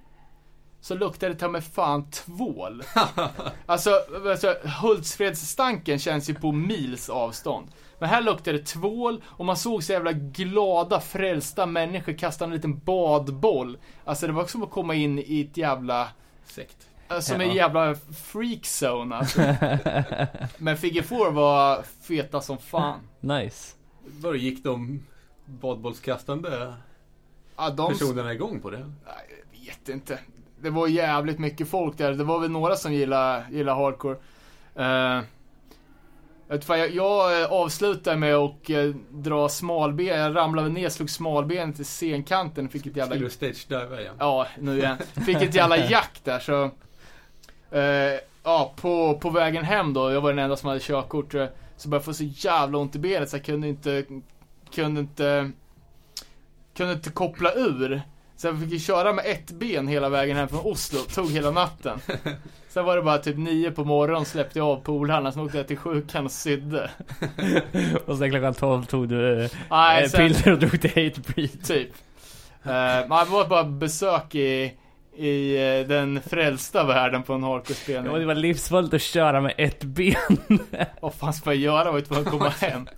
Speaker 4: så luktar det ta med fan tvål. alltså, alltså Hultsfredsstanken känns ju på mils avstånd. Men här luktar det tvål och man såg så jävla glada, frälsta människor kasta en liten badboll. Alltså det var som att komma in i ett jävla,
Speaker 3: Sekt.
Speaker 4: som en jävla freakzone alltså. Men Figure Four var feta som fan.
Speaker 2: nice.
Speaker 3: Var gick de badbollskastande
Speaker 4: Ja, de...
Speaker 3: personerna igång på det?
Speaker 4: Nej, jag vet inte. Det var jävligt mycket folk där. Det var väl några som gillade, gillade hardcore. Uh, jag, jag eh, avslutade med att uh, dra smalben. Jag ramlade ner, slog smalbenet i scenkanten. Fick ett jävla...
Speaker 3: Skulle du stage-diva igen?
Speaker 4: Ja, nu igen. Fick ett jävla jack där så... Ja, på, på vägen hem då. Jag var den enda som hade körkort. Så, så började jag få så jävla ont i benet så jag kunde inte... Kunde inte... Kunde inte koppla ur. Så jag fick ju köra med ett ben hela vägen hem från Oslo. Tog hela natten. Sen var det bara typ nio på morgonen släppte jag av polarna. Sen åkte jag till sjukan och sydde.
Speaker 2: och sen klockan 12 tog du eh,
Speaker 4: Nej, sen,
Speaker 2: piller och drog till Hatebreed.
Speaker 4: typ. Uh, man det var bara besök i, i eh, den frälsta världen på en
Speaker 2: Ja,
Speaker 4: hardcore-spelning.
Speaker 2: det var livsfarligt att köra med ett ben.
Speaker 4: Vad fan ska jag göra? Jag var tvungen att komma hem.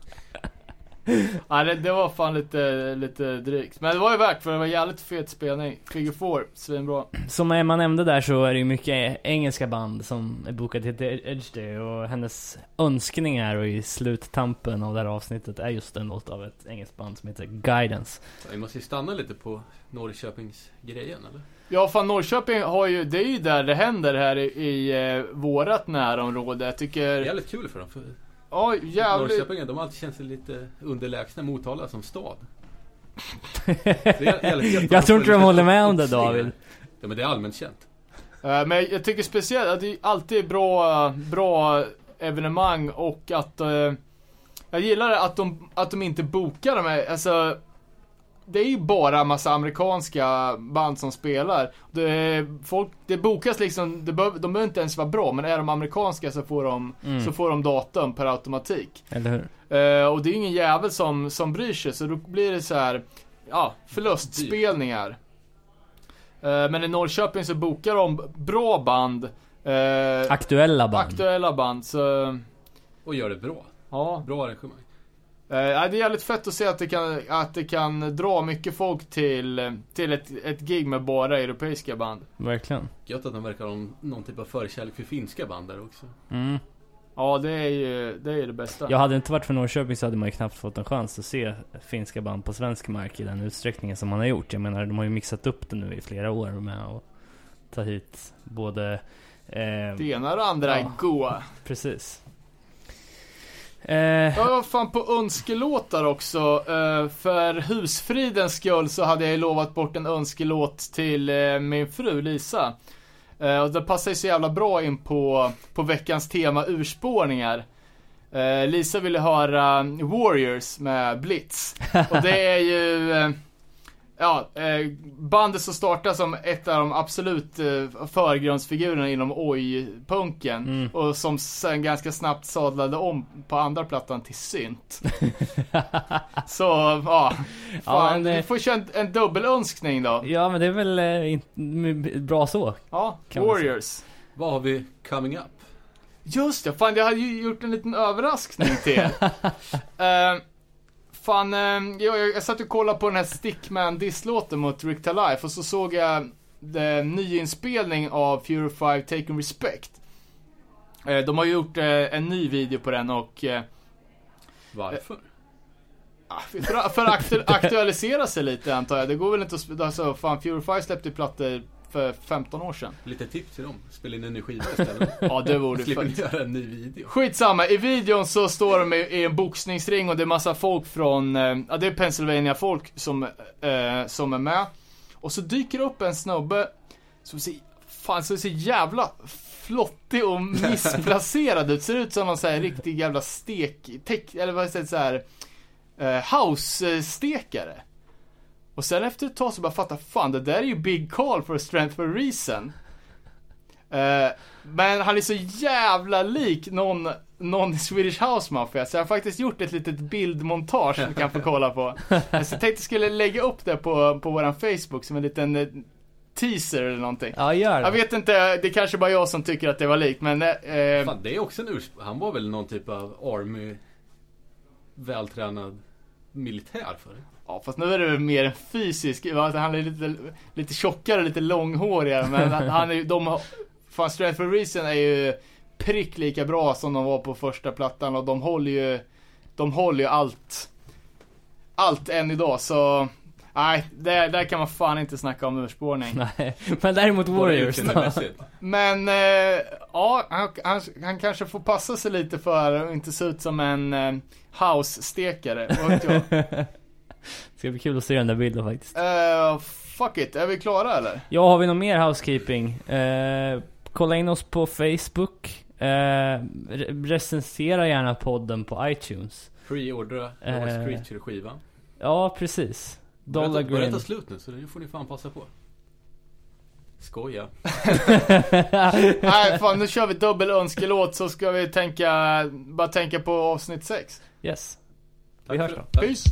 Speaker 4: Nej, det, det var fan lite, lite drygt. Men det var ju värt för det var jävligt fet spelning. Figure 4, svinbra.
Speaker 2: Som Emma nämnde där så är det ju mycket engelska band som är bokade till Edge Day och hennes önskningar och i sluttampen av det här avsnittet är just en låt av ett engelskt band som heter Guidance.
Speaker 3: Vi måste ju stanna lite på Norrköpingsgrejen eller?
Speaker 4: Ja, fan Norrköping har ju, det är ju där det händer här i, i eh, vårat närområde. Jag
Speaker 3: Det
Speaker 4: tycker,
Speaker 3: är jävligt kul för dem. För
Speaker 4: ja jävligt.
Speaker 3: Norrköping, de har alltid känt sig lite underlägsna Motala som stad.
Speaker 2: Jag tror inte de håller med om det. David.
Speaker 3: Ja men det är allmänt känt.
Speaker 4: Eh, Men jag tycker speciellt att det alltid är bra, bra evenemang och att eh, jag gillar att de, att de inte bokar de här, alltså det är ju bara massa amerikanska band som spelar. Det, folk, det bokas liksom, det behöver, de behöver inte ens vara bra, men är de amerikanska så får de,
Speaker 2: Mm.
Speaker 4: så får de datum per automatik.
Speaker 2: Eller hur?
Speaker 4: Eh, och det är ju ingen jävel som, som bryr sig, så då blir det så här, ja, förlustspelningar. Eh, men i Norrköping så bokar de bra band. eh,
Speaker 2: Aktuella band.
Speaker 4: aktuella band, så
Speaker 3: Och gör det bra.
Speaker 4: ja.
Speaker 3: Bra arrangemang.
Speaker 4: Eh, det är jävligt fett att se att det kan, att det kan dra mycket folk till, till ett, ett gig med bara europeiska band.
Speaker 2: Verkligen.
Speaker 3: Gött att de verkar ha någon typ av förkärlek för finska band där också.
Speaker 2: Mm.
Speaker 4: Ja, det är ju det, är det bästa.
Speaker 2: Jag hade inte varit för Norrköping så hade man ju knappt fått en chans att se finska band på svensk mark i den utsträckningen som man har gjort. Jag menar, de har ju mixat upp det nu i flera år med att ta hit både... Eh,
Speaker 4: Det ena och det andra är
Speaker 2: Ja.
Speaker 4: goa.
Speaker 2: precis. Eh,
Speaker 4: Jag var fan på önskelåtar också. Eh, för husfridens skull så hade jag ju lovat bort en önskelåt till eh, min fru Lisa. Eh, och det passar ju så jävla bra in på, på veckans tema urspårningar. Eh, Lisa ville höra Warriors med Blitz. Och det är ju... Eh, Eh, Ja, eh, bandet som startar som ett av de absolut eh, förgrundsfigurerna inom oj-punken.
Speaker 2: Mm.
Speaker 4: Och som sen ganska snabbt sadlade om på andra plattan till synt. Så, ja. Fan,
Speaker 2: men det-
Speaker 4: vi får köra en, en dubbelönskning då.
Speaker 2: ja men det är väl eh, inte bra så.
Speaker 4: Ja, Warriors.
Speaker 3: Vad har vi coming up?
Speaker 4: Just det, fan jag hade ju gjort en liten överraskning till er. Eh, fan, eh, jag, jag, satt och kollade på den här Stickman disslåten mot Rick Life och så såg jag en nyinspelning av Fury 5 Taking Respect. Eh, de har gjort eh, en ny video på den och eh,
Speaker 3: Varför?
Speaker 4: Ah, För, för att aktu aktualisera sig lite antar jag. Det går väl inte att... Alltså, fan, Fury 5 släppte ju plattor för 15 år sedan.
Speaker 3: Lite tips till dem. Spela in en ny skiva istället.
Speaker 4: Ja, det vore
Speaker 3: Slipper
Speaker 4: fett.
Speaker 3: ni göra en ny video.
Speaker 4: Skitsamma, i videon så står de i, en boxningsring och det är massa folk från, eh, ja det är Pennsylvania folk som, eh, som är med. Och så dyker upp en snubbe som ser, fan så ser jävla flottig och missplacerad ut. Ser ut som någon så här riktig jävla stek, tech, eller vad säger så här eh, house-stekare. Och sen efter ett tag så bara fattar fan det där är ju Big Call for Strength for a Reason. Eh, men han är så jävla lik någon, någon i Swedish House Mafia så jag har faktiskt gjort ett litet bildmontage som du kan få kolla på. Så jag tänkte jag skulle lägga upp det på, på våran Facebook som en liten eh, teaser eller någonting.
Speaker 2: Ja, gör
Speaker 4: Jag
Speaker 2: det.
Speaker 4: vet inte, det är kanske bara jag som tycker att det var likt men eh,
Speaker 3: Fan, det är också en ursprung. Han var väl någon typ av army vältränad militär för det.
Speaker 4: Ja fast nu är det väl mer en fysisk, alltså, han är lite, lite tjockare, lite långhårigare men han är ju, de har, fan Strength for Reason är ju prick lika bra som de var på första plattan och de håller ju, de håller ju allt, allt än idag så Nej, där, där kan man fan inte snacka om urspårning.
Speaker 2: Nej, men däremot Warriors då.
Speaker 4: Men, eh, ja, han, han, han kanske får passa sig lite för att inte se ut som en eh, house-stekare, vad vet jag.
Speaker 2: Det ska bli kul att se den där bilden faktiskt.
Speaker 4: Eh, fuck it, är vi klara eller?
Speaker 2: Ja, har vi någon mer housekeeping? Eh, kolla in oss på Facebook. Re- recensera gärna podden på iTunes.
Speaker 3: Pre-ordra. Lars Creature-skivan.
Speaker 2: Ja, precis. Dollar
Speaker 3: Börjar ta- börjar
Speaker 2: Green.
Speaker 3: ta slut nu, så nu får ni fan passa på. Skoja.
Speaker 4: Nej, fan nu kör vi dubbel önskelåt så ska vi tänka, bara tänka på avsnitt 6.
Speaker 2: yes.
Speaker 3: Tack
Speaker 2: Vi hörs då.
Speaker 4: Peace!